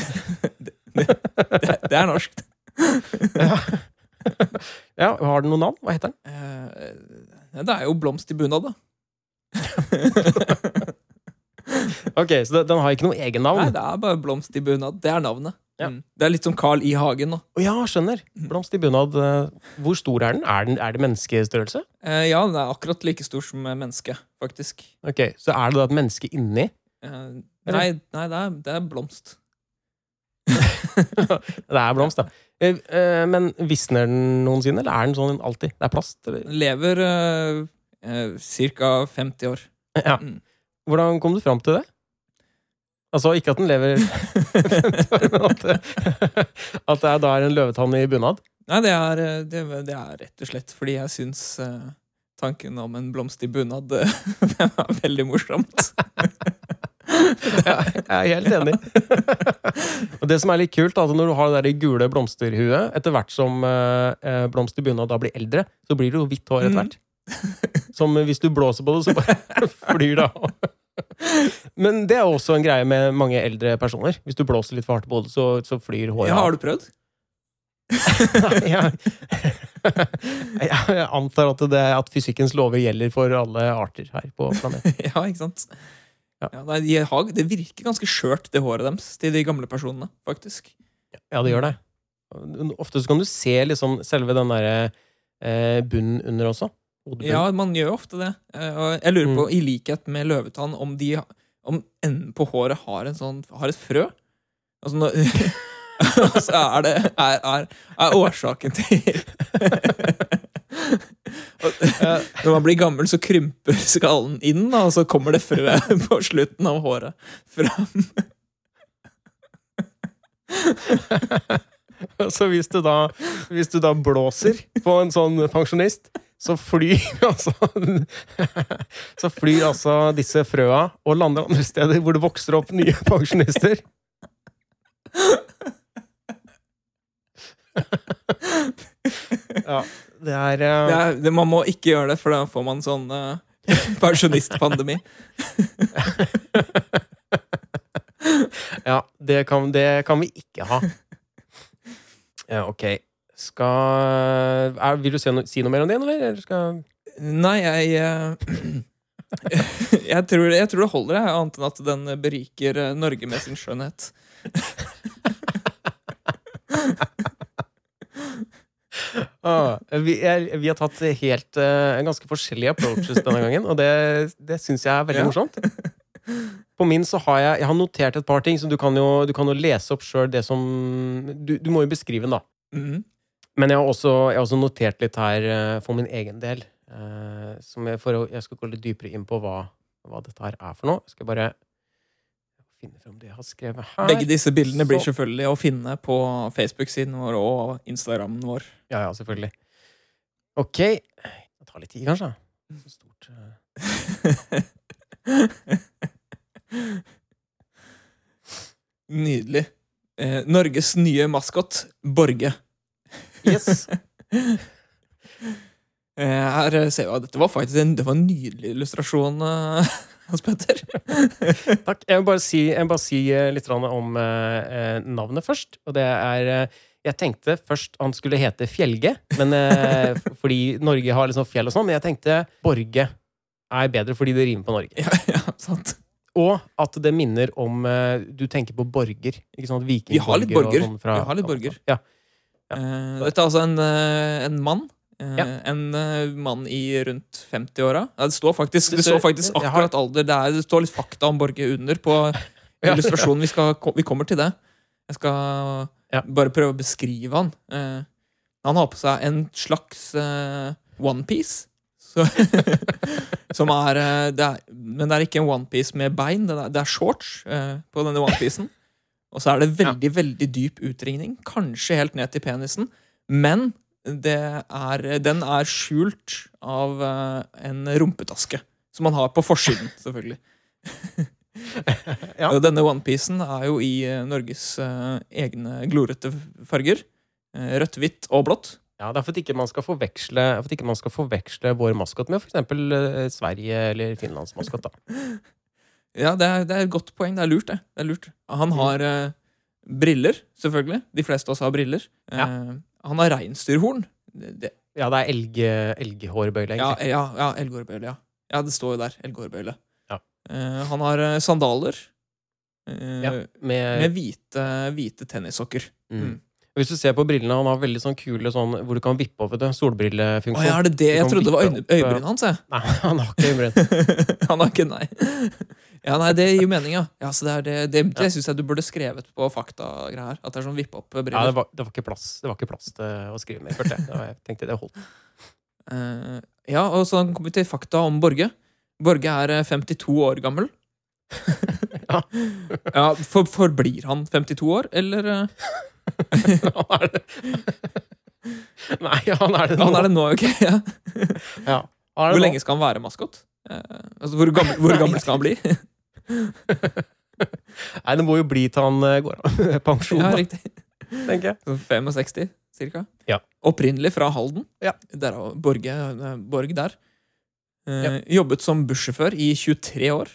Det, det er norsk. <laughs> ja. ja. Har den noe navn? Hva heter den? Eh, Det er jo blomst i bunad, da. Ok, Så den har ikke noe egen navn? Nei, det er bare blomst i bunad. Det er navnet. Ja. Mm. Det er litt som Carl I. Hagen. da. Oh, ja, skjønner. Blomst i bunad. eh, Hvor stor er den? Er, den, er det menneskestørrelse? Eh, ja, den er akkurat like stor som menneske, faktisk. Ok, Så er det da et menneske inni? Eh, nei, nei det, er, det er blomst. <laughs> Det er blomst, da. Eh, eh, Men visner den noensinne, eller er den sånn alltid? Det er plast? Eller? Den lever eh, ca. 50 år. Ja. Mm. Hvordan kom du fram til det? Altså, ikke at den lever 50 år, men at det, at det er da er en løvetann i bunad? Nei, det er, det, det er rett og slett fordi jeg syns eh, tanken om en blomst i bunad <laughs> det var veldig morsomt. <laughs> Ja, jeg er helt enig. <laughs> og det som er litt kult, er at når du har det der gule blomsterhuet, etter hvert som eh, blomst i bunad da blir eldre, så blir det jo hvitt hår etter hvert. Som hvis du blåser på det, så bare flyr det av. Men det er også en greie med mange eldre personer. Hvis du blåser litt for hardt på hodet, så, så flyr håret Ja, av. har du prøvd? <laughs> Jeg, jeg antar at, det, at fysikkens lover gjelder for alle arter her på planeten. <laughs> ja, ikke sant? Ja. Ja, nei, de har, det virker ganske skjørt, det håret deres, til de gamle personene, faktisk. Ja, det gjør det. Ofte så kan du se liksom selve den derre eh, bunnen under også. Hodebunnen. Ja, man gjør ofte det. Eh, Og jeg lurer på, Mm. i likhet med løvetann, om de om enden på håret har, en sånn, har et frø. Altså når, <laughs> altså så er det er, er, er årsaken til <laughs> Når man blir gammel, så krymper skallen inn, og så kommer det frø på slutten av håret fram. <laughs> Så hvis du, da, hvis du da blåser på en sånn pensjonist, så flyr <laughs> altså Så flyr altså disse frøa og lander andre steder hvor det vokser opp nye pensjonister. <laughs> Ja, det er, Det eh, er, det, man må ikke gjøre det, for da får man sånn uh, <laughs> pensjonistpandemi. Ja, det kan, det kan vi ikke ha. Ja, ok. Skal er, Vil du si noe, si noe mer om det, eller? eller skal Nei, jeg eh, <clears throat> jeg, tror, jeg tror det holder, jeg, annet enn at den beriker eh, Norge med sin skjønnhet. <laughs> Ah, vi, er, vi har tatt helt uh, ganske forskjellige approaches denne gangen, og det, det syns jeg er veldig Ja. morsomt. <laughs> På min så har jeg, jeg har notert et par ting, så du kan jo, du kan jo lese opp sjøl det som du, du må jo beskrive den, da. Mhm. Men jeg har også, jeg har også notert litt her eh, for min egen del. eh, som jeg, for jeg skal gå litt dypere inn på hva, hva dette her er for noe. Jeg skal bare finne frem det jeg har skrevet her. Begge disse bildene blir selvfølgelig å finne på Facebook-siden vår og Instagrammen vår. Ja, ja, selvfølgelig. Ok. Det tar litt tid, kanskje. Så stort eh. <laughs> Nydelig. Eh, Norges nye maskot, Borge. Yes. <laughs> Eh, her ser vi at dette var faktisk en, det var en nydelig illustrasjon, eh, <laughs> Hans Petter. <laughs> Takk. Jeg vil bare si, vil bare si eh, litt om eh, navnet først. Og det er Jeg tenkte først han skulle hete Fjelge, men, eh, fordi Norge har liksom fjell og sånn, men jeg tenkte Borge er bedre fordi det rimer på Norge. ja, ja, sant. Og at det minner om eh, Du tenker på borger. Ikke sant? Vi har litt Vikingborger borger. sånn fra- Vi har litt borger. Ja. Eh, dette er altså en, eh, en mann. Eh, Ja. En eh, mann i rundt 50-åra. Ja, det står faktisk, det står faktisk akkurat alder. Det, er, det står litt fakta om Borge under på <laughs> Ja. illustrasjonen. Vi, skal, vi kommer til det. Jeg skal Ja. bare prøve å beskrive han. Eh, han har på seg en slags onepiece. <laughs> som er, eh, det er Men det er ikke en onepiece med bein. Det er, det er shorts eh, på denne onepiecen. Og så er det veldig, veldig dyp utringning. Kanskje helt ned til penisen. Men det er, den er skjult av eh, en rumpetaske. Som man har på forsiden, <laughs> selvfølgelig. <laughs> Ja. Denne onepiecen er jo i eh, Norges eh, egne glorete farger. Rødt, hvitt og blått. Ja, Det er for at ikke man skal forveksle, for at ikke man skal forveksle vår maskot med f.eks. Sverige eller Finlands maskot. da. <laughs> Ja, det er, det er et godt poeng. Det er lurt, det. det er lurt. Han har eh, briller, selvfølgelig. De fleste av oss har briller. Ja. Eh, han har reinsdyrhorn. Ja, det er elg, elghårbøyle, ja, egentlig. ja, ja elghårbøyle. Ja. ja, det står jo der. Elghårbøyle. Ja. Eh, han har eh, sandaler eh, Ja, med, med hvite, hvite tennissokker. mm. Hvis du ser på brillene, han har veldig sånn kule sånn hvor du kan vippe over det. Solbrillefunksjon. Å ja, er det det? Jeg trodde det var øyebrynene hans. jeg. Nei, <laughs> han har ikke øyebryn. <laughs> Han har ikke, nei. Ja, nei, Det gir mening, ja. ja så det er det, det, det syns jeg du burde skrevet på faktagreier. At det er sånn vippe opp Ja, det, var, det, var ikke plass, det var ikke plass til å skrive mer, følte jeg. Tenkte det holdt. Uh, ja, og så kommer vi til fakta om Borge. Borge er eh, 52 år gammel. <laughs> Ja. ja, for, Forblir han 52 år, eller eh, Han er det. Nei, han er det nå. Han er det nå, ok? Ja. Ja, Hvor lenge skal han være maskot? Eh, altså, hvor, gammel, hvor gammel skal han bli? Nei, det må jo bli til han eh, går av <laughs> pensjon, ja, da, riktig. tenker jeg. 65, cirka. Ja. Opprinnelig fra Halden. Ja. Der, Borge, eh, Borg der. Eh, Ja. Jobbet som bussjåfør i 23 år.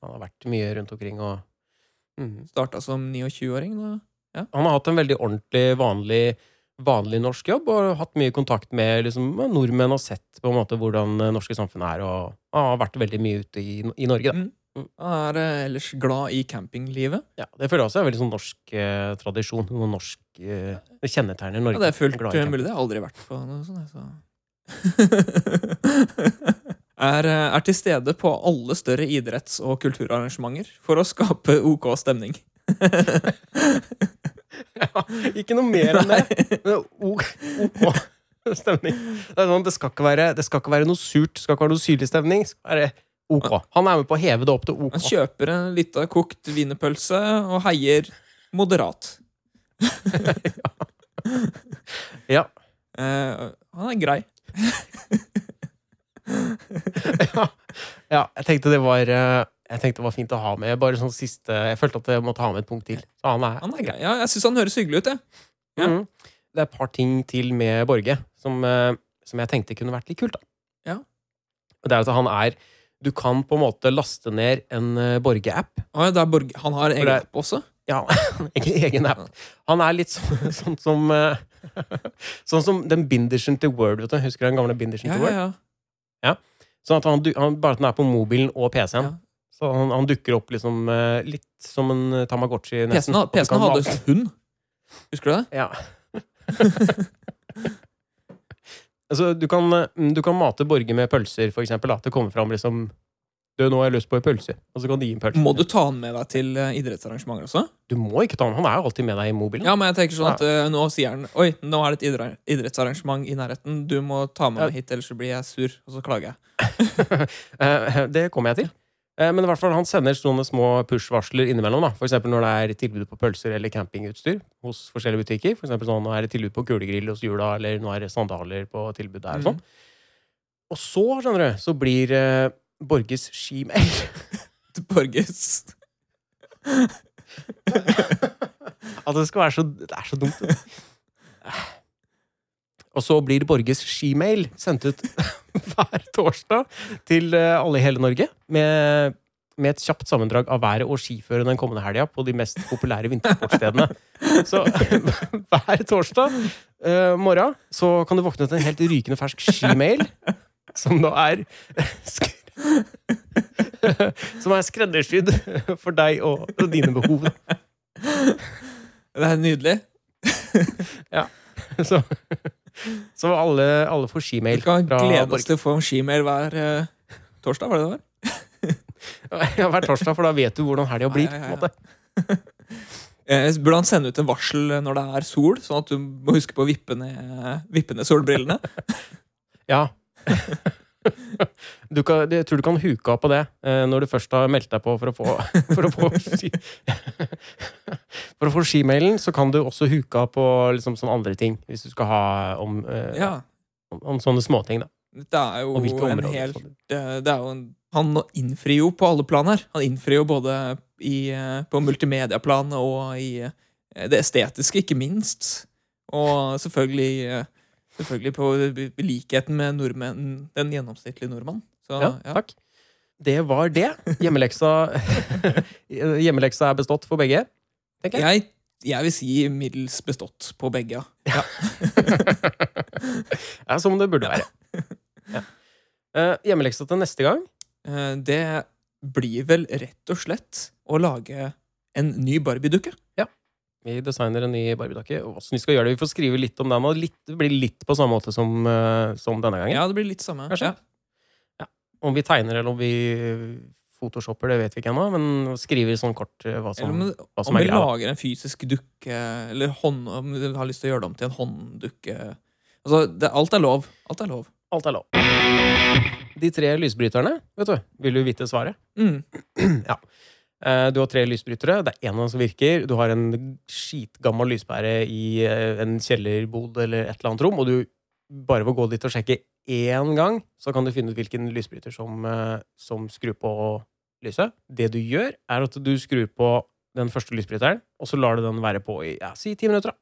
Han har vært mye rundt omkring og mm. Starta som 29-åring. da. Han har hatt en veldig ordentlig, vanlig, vanlig norsk jobb og hatt mye kontakt med liksom, nordmenn og sett på en måte hvordan norske samfunnet er. Og har vært veldig mye ute i, i Norge. Da. Mm. Han er eh, ellers glad i campinglivet. Ja, det føler jeg også er veldig sånn norsk eh, tradisjon. Noe norsk eh, Det kjennetegner Norge. Ja, det er fullt Glad i camping. mulig. Det har jeg aldri vært på noe sånt. Så. <laughs> er, eh, er til stede på alle større idretts- og kulturarrangementer for å skape OK stemning. <laughs> Ja, ikke noe mer enn det. OK stemning. Det, sånn, det, skal ikke være, det skal ikke være noe surt, det skal ikke være noe syrlig stemning. Det skal være OK. Han er med på å heve det opp til OK. Han kjøper en lita kokt wienerpølse og heier moderat. <laughs> Ja. Uh, han er grei. <laughs> ja. ja, jeg tenkte det var eh, Jeg tenkte det var fint å ha med. Bare sånn siste Jeg følte at jeg måtte ha med et punkt til. Så han er, Han er grei. Ja, jeg syns han høres hyggelig ut, jeg. ja. Mm. Det er et par ting til med Borge som, eh, som jeg tenkte kunne vært litt kult. da. Ja. Det er at han er Du kan på en måte laste ned en eh, Borge-app. Ah, ja, er <laughs> Han har egen app også? Ja, egen, app. Han er litt sånn, <laughs> sånn som eh, Sånn som den bindersen til Word. vet du Husker du den gamle bindersen Ja, til Word? ja, ja. Sånn at han, han, Bare at den er på mobilen og PC-en. Ja. Så han, han dukker opp liksom eh, litt som en Tamagotchi. PC-en PC-en hadde hund. Husker du det? Ja. <laughs> altså, du kan, eh, du kan mate Borge med pølser, for eksempel. At Det kommer fram liksom Du, nå har jeg lyst på en pølse. Og så kan de gi en pølse. Må du ta han med deg til eh, idrettsarrangementer også? Du må ikke ta Han Han er jo alltid med deg i mobilen. Ja, men jeg tenker sånn at eh, nå sier han Oi, nå er det et idrettsarrangement i nærheten. Du må ta med meg hit, ellers blir jeg sur. Og så klager jeg. <laughs> Eh, det kommer jeg til. Eh, Men i hvert fall han sender sånne små push-varsler innimellom. da For eksempel når det er tilbud på pølser eller campingutstyr hos forskjellige butikker. For eksempel sånn, nå er det tilbud på kulegrill hos Jula, eller nå er det sandaler på tilbud der. og sånn Og så, skjønner du, så blir eh, Borges skimail <laughs> Borges. <laughs> At det skal være så Det er så dumt. <laughs> Og så blir Borges skimail sendt ut <laughs> hver torsdag til eh, alle i hele Norge. Med, med et kjapt sammendrag av været og skiføret den kommende helga på de mest populære vintersportsstedene. Så <laughs> hver torsdag uh, morgen så kan du våkne til en helt rykende fersk skimail. Som da er <laughs> Som er skreddersydd for deg og, og dine behov. Det er nydelig. ja. Så, så alle, alle får Vi skimail kan fra glede oss til å få en skimail hver uh, torsdag, var det det var? <laughs> Ja, hver torsdag, for da vet du hvordan helga blir. Ja, ja, ja. <laughs> Eh, burde han sende ut en varsel når det er sol, sånn at du må huske på å vippe ned, vippe ned solbrillene? <laughs> Ja. Du kan, jeg tror du kan huke av på det eh, når du først har meldt deg på for å få, <laughs> for å få <laughs> For å få skimailen så kan du også huke av på liksom sånne andre ting. Hvis du skal ha om, eh, Ja. om, om sånne småting, da. Det er jo områder, en helt hel det, er jo en, Han innfrir jo på alle plan her. Han innfrir jo både i, eh, på multimediaplan og i det estetiske, ikke minst. Og selvfølgelig, selvfølgelig på likheten med nordmenn, den gjennomsnittlige nordmann. Så, Ja, ja. takk. Det var det. Hjemmeleksa, <laughs> hjemmeleksa er bestått for begge. tenker jeg. Jeg, jeg vil si middels bestått på begge. Ja. Ja, <laughs> som det burde være. Ja. Eh, hjemmeleksa til neste gang Eh, Det blir vel rett og slett å lage en ny Barbie-dukke. Vi designer en ny Barbie-dokke. og vi skal gjøre det, vi får skrive litt om den. Og litt, det blir litt på samme måte som, eh, som denne gangen. Ja, det blir litt samme. Kanskje? Ja. Om vi tegner eller om vi photoshopper, det vet vi ikke ennå. Men skriver sånn kort eh, hva som, om, hva som om er vi lager en fysisk dukke, eller hånd, om vi har lyst til å gjøre det om til en hånddukke Altså, det, alt er lov. Alt er lov. Alt er lov. De tre lysbryterne, vet du. Vil du vite svaret? Mm. <clears throat> ja. Eh, Du har tre lysbrytere. Det er en av dem som virker. Du har en skitgammel lyspære i eh, en kjellerbod eller et eller annet rom, og du bare ved å gå dit og sjekke én gang, så kan du finne ut hvilken lysbryter som, eh, som skrur på lyset. Det du gjør, er at du skrur på den første lysbryteren, og så lar du den være på i ja, si ti minutter. da.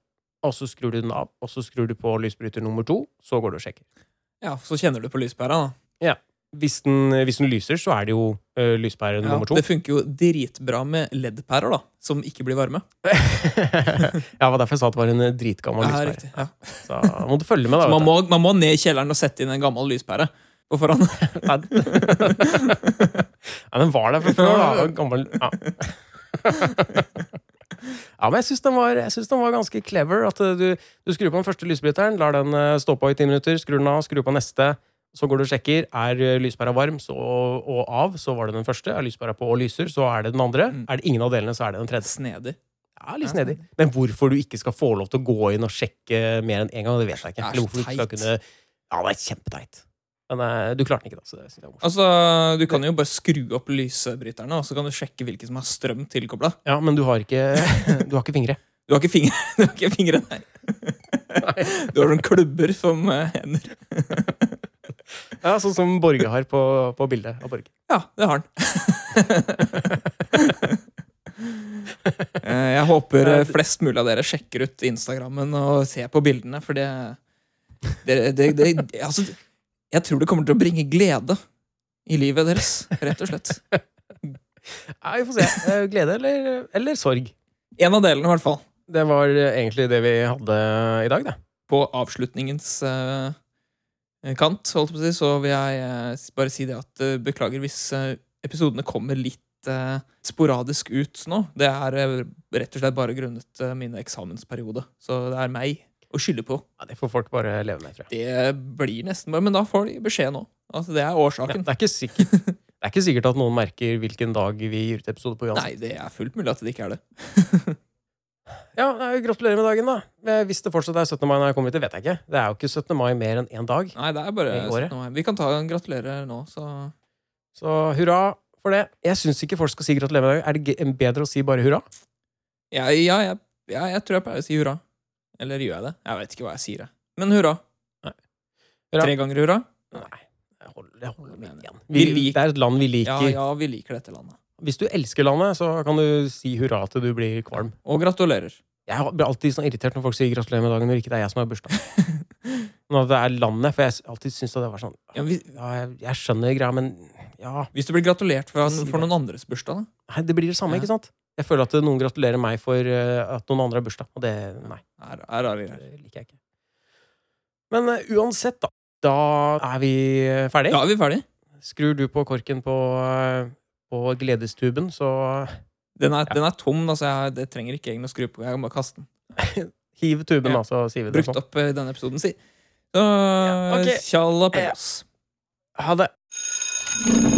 Og så skrur du den av, og så skrur du på lysbryter nummer to. Så går du og sjekker. Ja, så kjenner du på lyspæra, da. Hvis den, hvis den lyser, så er det jo uh, lyspære Ja, nummer to. det funker jo dritbra med LED-pærer, da, som ikke blir varme. <laughs> ja, det var derfor jeg sa at det var en eh, dritgammel Ja, lyspære. riktig. Ja. Så må du følge med, da. Man må, man må ned i kjelleren og sette inn en gammel lyspære på forhånd. <laughs> Nei, ja, den var der fra før, da. Gammel, ja. ja, men jeg syns den, den var ganske clever. At eh, du, du skrur på den første lysbryteren, lar den stå på i ti minutter, skrur den av, skrur på neste. Så går du og sjekker. Er lyspæra varm så, og av, så var det den første. Er lyspæra på og lyser, så er det den andre. Mm. Er det ingen av delene, så er det den tredje. Snedig. Ja, litt snedig. Men hvorfor du ikke skal få lov til å gå inn og sjekke mer enn én gang, det vet jeg ikke. Det er kunne Ja, det er kjempeteit. Men eh, du klarte den ikke, da. Så det synes jeg. Altså, Du kan jo bare skru opp lysbryterne, og så kan du sjekke hvilke som har strøm tilkobla. Ja, men du har ikke <laughs> Du har ikke fingre. Du har ikke fingre, <laughs> du har ikke fingre <laughs> nei. Du har noen klubber som eh, hender. <laughs> Ja, Sånn som Borge har på, på bildet av Borge. Ja, det har den. <laughs> Eh, Jeg håper eh, flest mulig av dere sjekker ut Instagrammen og ser på bildene, for det, det, det, det Altså, jeg tror det kommer til å bringe glede i livet deres, rett og slett. Ja, vi får se. Eh, Glede eller, eller sorg. En av delene, i hvert fall. Det var egentlig det vi hadde i dag, det. På avslutningens eh, kant, holdt på å si, så vil jeg eh, bare si det at eh, beklager hvis eh, episodene kommer litt eh, sporadisk ut nå. Det er eh, rett og slett bare grunnet eh, min eksamensperiode. Så det er meg å skylde på. Ja, det får folk bare leve med, tror jeg. Det blir nesten bare Men da får de beskjed nå. Altså, det er Ja, årsaken. det, er ikke sikkert, det er ikke sikkert at noen merker hvilken dag vi gir ut episode på uansett. Nei, det er fullt mulig at det ikke er det. <laughs> Ja, Gratulerer med dagen, da. Hvis det fortsatt er 17. mai når jeg kommer hit, det vet jeg ikke. Det er jo ikke 17. mai mer enn én dag. Nei, det er bare 17. mai. Vi kan ta en gratulerer nå, så Så hurra for det. Jeg syns ikke folk skal si gratulerer med dagen. Er det bedre å si bare hurra? ja, ja, ja, ja, jeg tror jeg pleier å si hurra. Eller gjør jeg det? Jeg vet ikke hva jeg sier. jeg. Men hurra. Hurra. Tre ganger hurra? Nei. Jeg holder, jeg holder meg igjen. Vi Vi, det er et land vi Ja, liker. ja, vi liker dette landet. Hvis du elsker landet, så kan du si hurra til du blir kvalm. Og gratulerer. Jeg blir alltid sånn irritert når folk sier gratulerer med dagen når ikke det er jeg som har bursdag. <laughs> Når det er landet, for jeg alltid syns det var sånn Ja, jeg, jeg skjønner greia, men ja Hvis du blir gratulert for, for noen andres bursdag, da? Nei, det blir det samme, Ja. ikke sant? Jeg føler at noen gratulerer meg for eh, at noen andre har bursdag, og det Nei. Er, er rare greier. Det liker jeg ikke. Men uh, uansett, da. Da er vi eh, ferdig. Da er vi ferdig. Skrur du på korken på, eh, på gledestuben, så Den er, Ja. den er tom. altså jeg, Det trenger ikke egentlig å skru på. Jeg kan bare kaste den. <laughs> hiv tuben, Ja. da, så sier vi det Brukt sånn. opp i denne episoden, si. Så Ja, ok. tjalla på oss. Ha det.